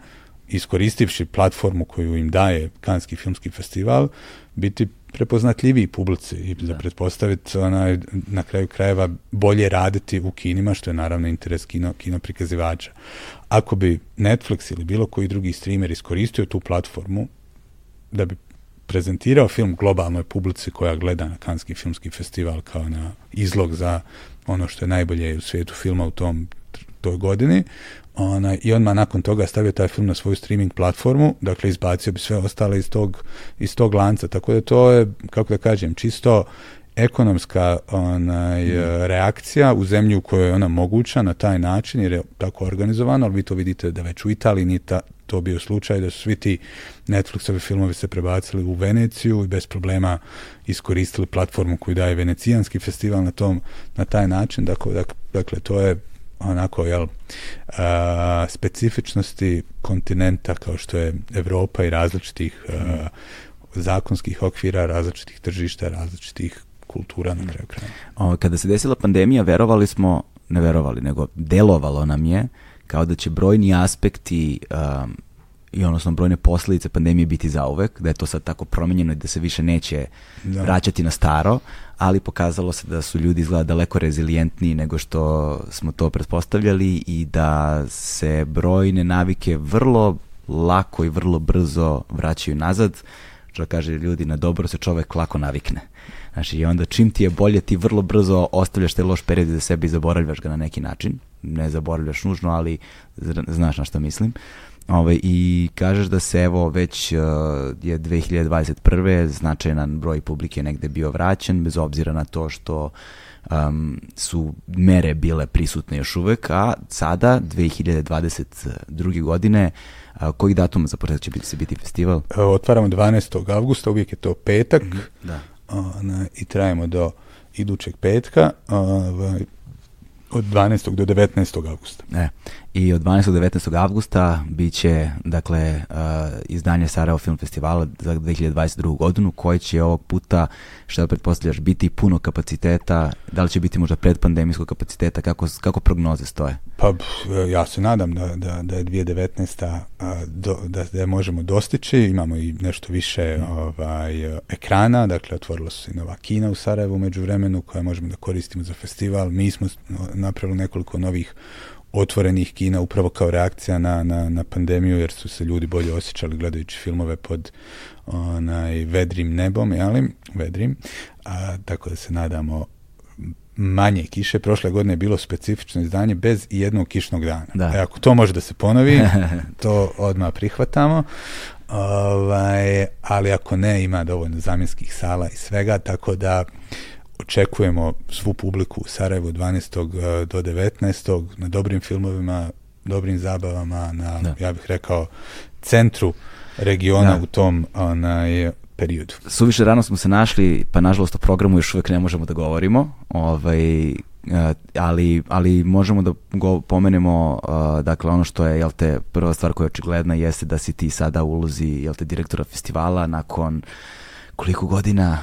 iskoristivši platformu koju im daje Kanski filmski festival biti prepoznatljiviji publici i da. za pretpostaviti onaj, na kraju krajeva bolje raditi u kinima, što je naravno interes kino, kino prikazivača. Ako bi Netflix ili bilo koji drugi streamer iskoristio tu platformu da bi prezentirao film globalnoj publici koja gleda na Kanski filmski festival kao na izlog za ono što je najbolje u svijetu filma u tom toj godini, ona, i odmah nakon toga stavio taj film na svoju streaming platformu, dakle izbacio bi sve ostale iz tog, iz tog lanca, tako da to je, kako da kažem, čisto ekonomska onaj, mm. reakcija u zemlji u kojoj je ona moguća na taj način jer je tako organizovano, ali vi to vidite da već u Italiji nije ta, to bio slučaj, da su svi ti Netflixovi filmovi se prebacili u Veneciju i bez problema iskoristili platformu koju daje Venecijanski festival na tom na taj način. Dakle, dakle to je onako jel a, specifičnosti kontinenta kao što je Europa i različitih a, zakonskih okvira, različitih tržišta, različitih kultura na kraju kraja. Kada se desila pandemija, verovali smo, ne verovali, nego delovalo nam je kao da će brojni aspekti um, i odnosno brojne posljedice pandemije biti zauvek, da je to sad tako promenjeno i da se više neće da. vraćati na staro, ali pokazalo se da su ljudi izgleda daleko rezilijentniji nego što smo to pretpostavljali i da se brojne navike vrlo lako i vrlo brzo vraćaju nazad, što kaže ljudi, na dobro se čovek lako navikne. Znači, i onda čim ti je bolje, ti vrlo brzo ostavljaš te loš period za sebe i zaboravljaš ga na neki način. Ne zaboravljaš nužno, ali znaš na što mislim. Ove, ovaj, I kažeš da se evo već uh, je 2021. značajan broj publike negde bio vraćen, bez obzira na to što um, su mere bile prisutne još uvek, a sada, 2022. godine, a, koji datum za početak će biti, se biti festival? Otvaramo 12. avgusta, uvijek je to petak. Mm -hmm, da. A, I trajemo do idućeg petka. A, od 12. do 19. avgusta. E, I od 12. do 19. avgusta bit će dakle, uh, izdanje Sarajevo Film Festivala za 2022. godinu koji će ovog puta, što pretpostavljaš, biti puno kapaciteta, da li će biti možda predpandemijskog kapaciteta, kako, kako prognoze stoje? Pa ja se nadam da, da, da je 2019. A, do, da, da je možemo dostići, imamo i nešto više mm. ovaj, ekrana, dakle otvorila su i nova kina u Sarajevu među vremenu koja možemo da koristimo za festival. Mi smo napravili nekoliko novih otvorenih kina upravo kao reakcija na, na, na pandemiju jer su se ljudi bolje osjećali gledajući filmove pod onaj vedrim nebom, jeli? Vedrim. A, tako da se nadamo manje kiše. Prošle godine je bilo specifično izdanje bez jednog kišnog dana. Da. E, ako to može da se ponovi, <laughs> to odmah prihvatamo. Ovaj, ali ako ne, ima dovoljno zamjenskih sala i svega, tako da očekujemo svu publiku u Sarajevu 12. do 19. na dobrim filmovima, dobrim zabavama, na, da. ja bih rekao, centru regiona da. u tom onaj, periodu. Suviše rano smo se našli, pa nažalost o programu još uvek ne možemo da govorimo, ovaj, ali, ali možemo da go pomenemo uh, dakle ono što je jel te prva stvar koja je očigledna jeste da si ti sada u ulozi jel te direktora festivala nakon koliko godina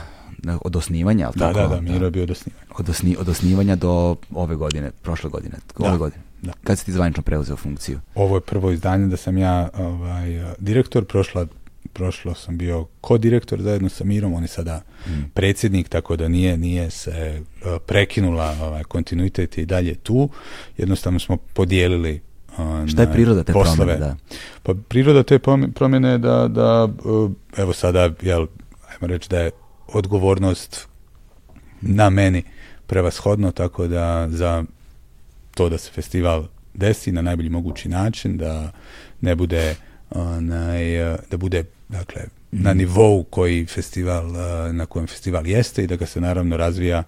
od osnivanja, da, tako? Da, da, Miro je bio od osnivanja. Od, osni, od osnivanja do ove godine, prošle godine, ove da, godine. Da. Kad si ti zvanično preuzeo funkciju? Ovo je prvo izdanje da sam ja ovaj, direktor, prošla prošlo sam bio ko-direktor zajedno sa Mirom, on je sada mm. predsjednik, tako da nije nije se uh, prekinula ovaj, kontinuitet i dalje tu. Jednostavno smo podijelili uh, Šta je priroda te poslove. promjene? Da? Pa priroda te promjene je da, da uh, evo sada, jel, ajmo reći da je odgovornost na meni prevashodno, tako da za to da se festival desi na najbolji mogući način, da ne bude onaj, da bude dakle, na mhm. nivou koji festival, na kojem festival jeste i da ga se naravno razvija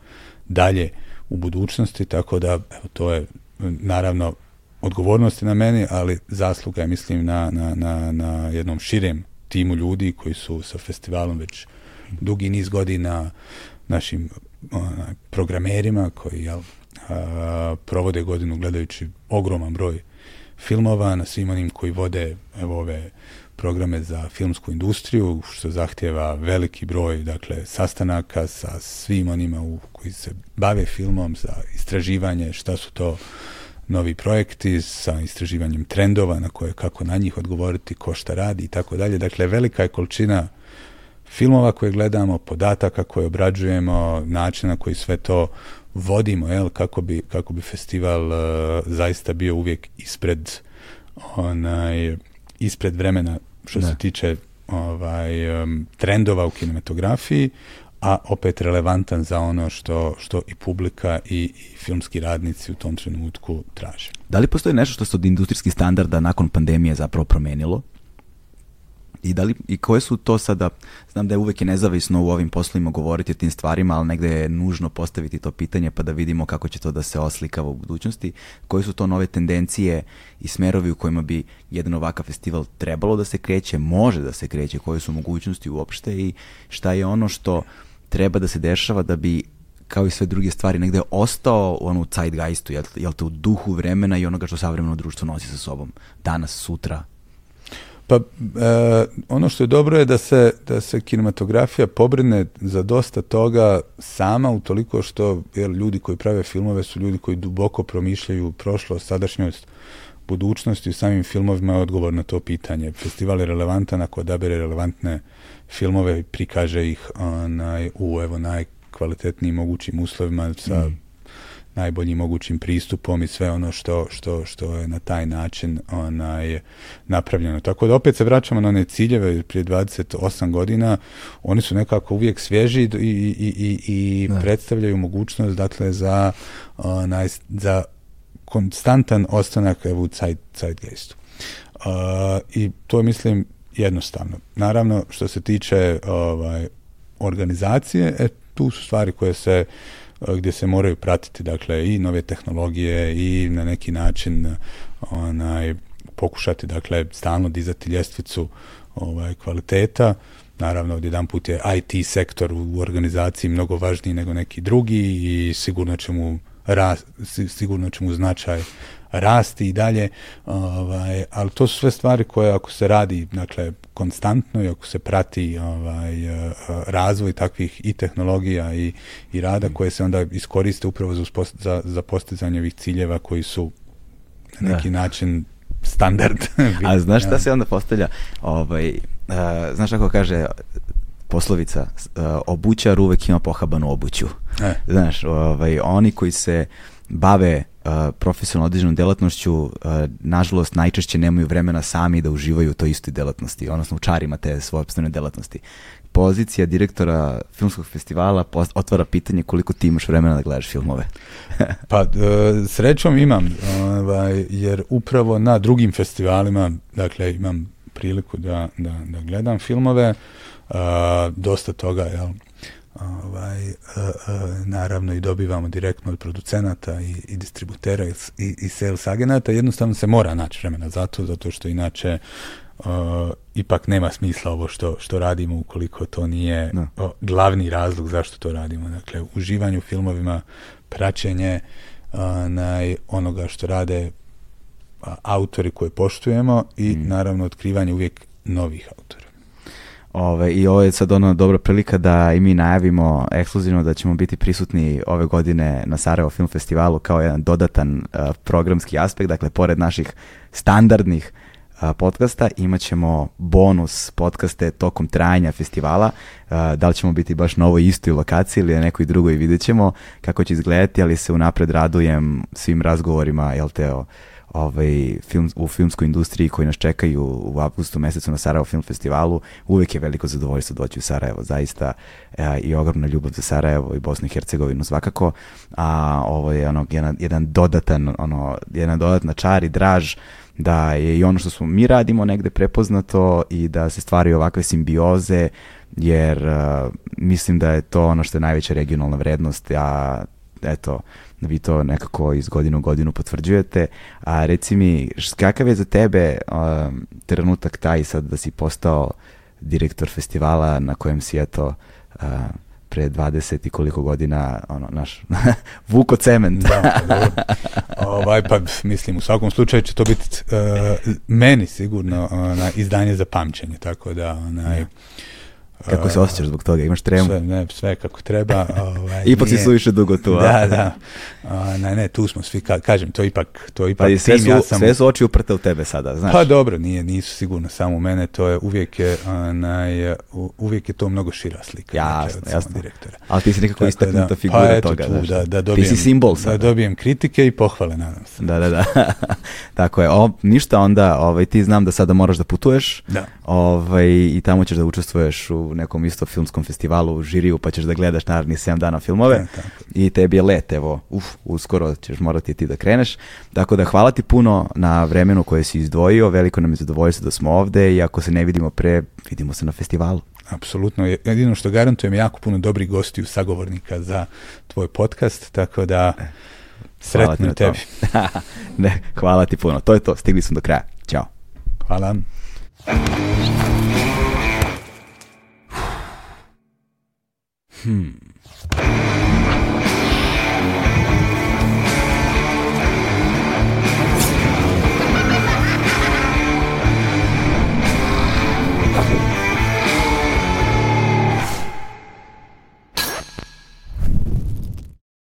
dalje u budućnosti, tako da evo, to je naravno odgovornosti na meni, ali zasluga je mislim na, na, na, na jednom širem timu ljudi koji su sa festivalom već dugi niz godina našim onaj, programerima koji jel, a, provode godinu gledajući ogroman broj filmova, na svim onim koji vode evo ove programe za filmsku industriju, što zahtjeva veliki broj dakle, sastanaka sa svim onima u, koji se bave filmom, za istraživanje šta su to novi projekti sa istraživanjem trendova na koje kako na njih odgovoriti, ko šta radi i tako dalje. Dakle, velika je količina filmova koje gledamo, podataka koje obrađujemo, načina na koji sve to vodimo, jel, kako bi, kako bi festival uh, zaista bio uvijek ispred onaj, ispred vremena što ne. se tiče ovaj, um, trendova u kinematografiji, a opet relevantan za ono što, što i publika i, i filmski radnici u tom trenutku traže. Da li postoji nešto što se od industrijskih standarda nakon pandemije zapravo promenilo? I, da li, I koje su to sada, znam da je uvek nezavisno u ovim poslovima govoriti o tim stvarima, ali negde je nužno postaviti to pitanje pa da vidimo kako će to da se oslikava u budućnosti. Koje su to nove tendencije i smerovi u kojima bi jedan ovakav festival trebalo da se kreće, može da se kreće, koje su mogućnosti uopšte i šta je ono što treba da se dešava da bi kao i sve druge stvari negde ostao u onu zeitgeistu, jel, jel te u duhu vremena i onoga što savremeno društvo nosi sa sobom. Danas, sutra, Pa e, ono što je dobro je da se, da se kinematografija pobrine za dosta toga sama utoliko što jer ljudi koji prave filmove su ljudi koji duboko promišljaju prošlost, sadašnjost, budućnost i u samim filmovima je odgovor na to pitanje. Festival je relevantan ako odabere relevantne filmove i prikaže ih onaj, u evo najkvalitetnijim mogućim uslovima sa mm najboljim mogućim pristupom i sve ono što, što, što je na taj način onaj, napravljeno. Tako da opet se vraćamo na one ciljeve prije 28 godina, oni su nekako uvijek svježi i, i, i, i da. predstavljaju mogućnost dakle za, onaj, za konstantan ostanak evo, u zeitgeistu. Uh, I to je, mislim, jednostavno. Naravno, što se tiče ovaj, organizacije, e, tu su stvari koje se gdje se moraju pratiti dakle i nove tehnologije i na neki način onaj pokušati dakle stalno dizati ljestvicu ovaj kvaliteta. Naravno jedan put je IT sektor u organizaciji mnogo važniji nego neki drugi i sigurno će mu rast, sigurno će mu značaj rasti i dalje, ovaj, ali to su sve stvari koje ako se radi dakle, konstantno i ako se prati ovaj, eh, razvoj takvih i tehnologija i, i rada koje se onda iskoriste upravo za, za, za postizanje ovih ciljeva koji su na neki da. način standard. <laughs> A znaš šta se onda postavlja? Ovaj, uh, znaš kako kaže poslovica, uh, obućar uvek ima pohabanu obuću. E. Znaš, ovaj, oni koji se bave uh, profesionalno određenom delatnošću, uh, nažalost, najčešće nemaju vremena sami da uživaju u toj istoj delatnosti, odnosno u čarima te svoje delatnosti. Pozicija direktora filmskog festivala otvara pitanje koliko ti imaš vremena da gledaš filmove. <laughs> pa, srećom imam, ovaj, jer upravo na drugim festivalima, dakle, imam priliku da, da, da gledam filmove, uh, dosta toga, jel, ovaj, uh, uh, naravno i dobivamo direktno od producenata i, i distributera i, i sales agenata, jednostavno se mora naći vremena za to, zato što inače uh, ipak nema smisla ovo što, što radimo ukoliko to nije no. o, glavni razlog zašto to radimo. Dakle, uživanje u filmovima, praćenje naj, onoga što rade autori koje poštujemo i mm. naravno otkrivanje uvijek novih autora. Ove, I ovo je sad ono dobra prilika da i mi najavimo ekskluzivno da ćemo biti prisutni ove godine na Sarajevo Film Festivalu kao jedan dodatan uh, programski aspekt, dakle pored naših standardnih uh, podcasta imat ćemo bonus podcaste tokom trajanja festivala, uh, da li ćemo biti baš na ovoj istoj lokaciji ili na nekoj drugoj vidjet ćemo kako će izgledati, ali se unapred radujem svim razgovorima, jel te, o, ovaj, film, u filmskoj industriji koji nas čekaju u avgustu mesecu na Sarajevo Film Festivalu. Uvek je veliko zadovoljstvo doći u Sarajevo, zaista e, i ogromna ljubav za Sarajevo i Bosnu i Hercegovinu svakako. A ovo je ono, jedan, jedan dodatan, ono, jedna dodatna čar i draž da je i ono što smo mi radimo negde prepoznato i da se stvaraju ovakve simbioze jer uh, mislim da je to ono što je najveća regionalna vrednost, a eto, vi to nekako iz godinu u godinu potvrđujete. A reci mi, kakav je za tebe um, trenutak taj sad da si postao direktor festivala na kojem si eto uh, pre 20 i koliko godina ono naš <laughs> vuko cement. da, pa ovaj pa mislim u svakom slučaju će to biti uh, meni sigurno ona izdanje za pamćenje, tako da onaj ja Kako se osjećaš zbog toga? Imaš tremu? Sve, ne, sve kako treba. <laughs> Ovaj, ipak nije... si suviše dugo tu. Da, da. A, ne, ne, tu smo svi, ka, kažem, to ipak, to ipak pa sve su, ja sam... sve su oči uprte u tebe sada, znaš. Pa dobro, nije, nisu sigurno samo u mene, to je uvijek je, onaj, uvijek je to mnogo šira slika. Jasno, znači, jasno. Direktora. Ali ti si nekako istaknuta da, figura pa, eto, toga. Tu, da, da dobijem, ti si simbol sada. Da dobijem kritike i pohvale, nadam se. Da, da, da. <laughs> Tako je. O, ništa onda, ovaj, ti znam da sada moraš da putuješ. Da. Ovaj, I tamo ćeš da učestvuješ u u nekom isto filmskom festivalu u žiriju, pa ćeš da gledaš naravni 7 dana filmove. E. I tebi je let, evo, uf, uskoro ćeš morati ti da kreneš. Tako da hvala ti puno na vremenu koje si izdvojio, veliko nam je zadovoljstvo da smo ovde i ako se ne vidimo pre, vidimo se na festivalu. Apsolutno. Jedino što garantujem jako puno dobrih gostiju sagovornika za tvoj podcast, tako da ti sretno na tebi. <laughs> ne, hvala ti puno. To je to, stigli smo do kraja. Ćao. Hvala. Hmm.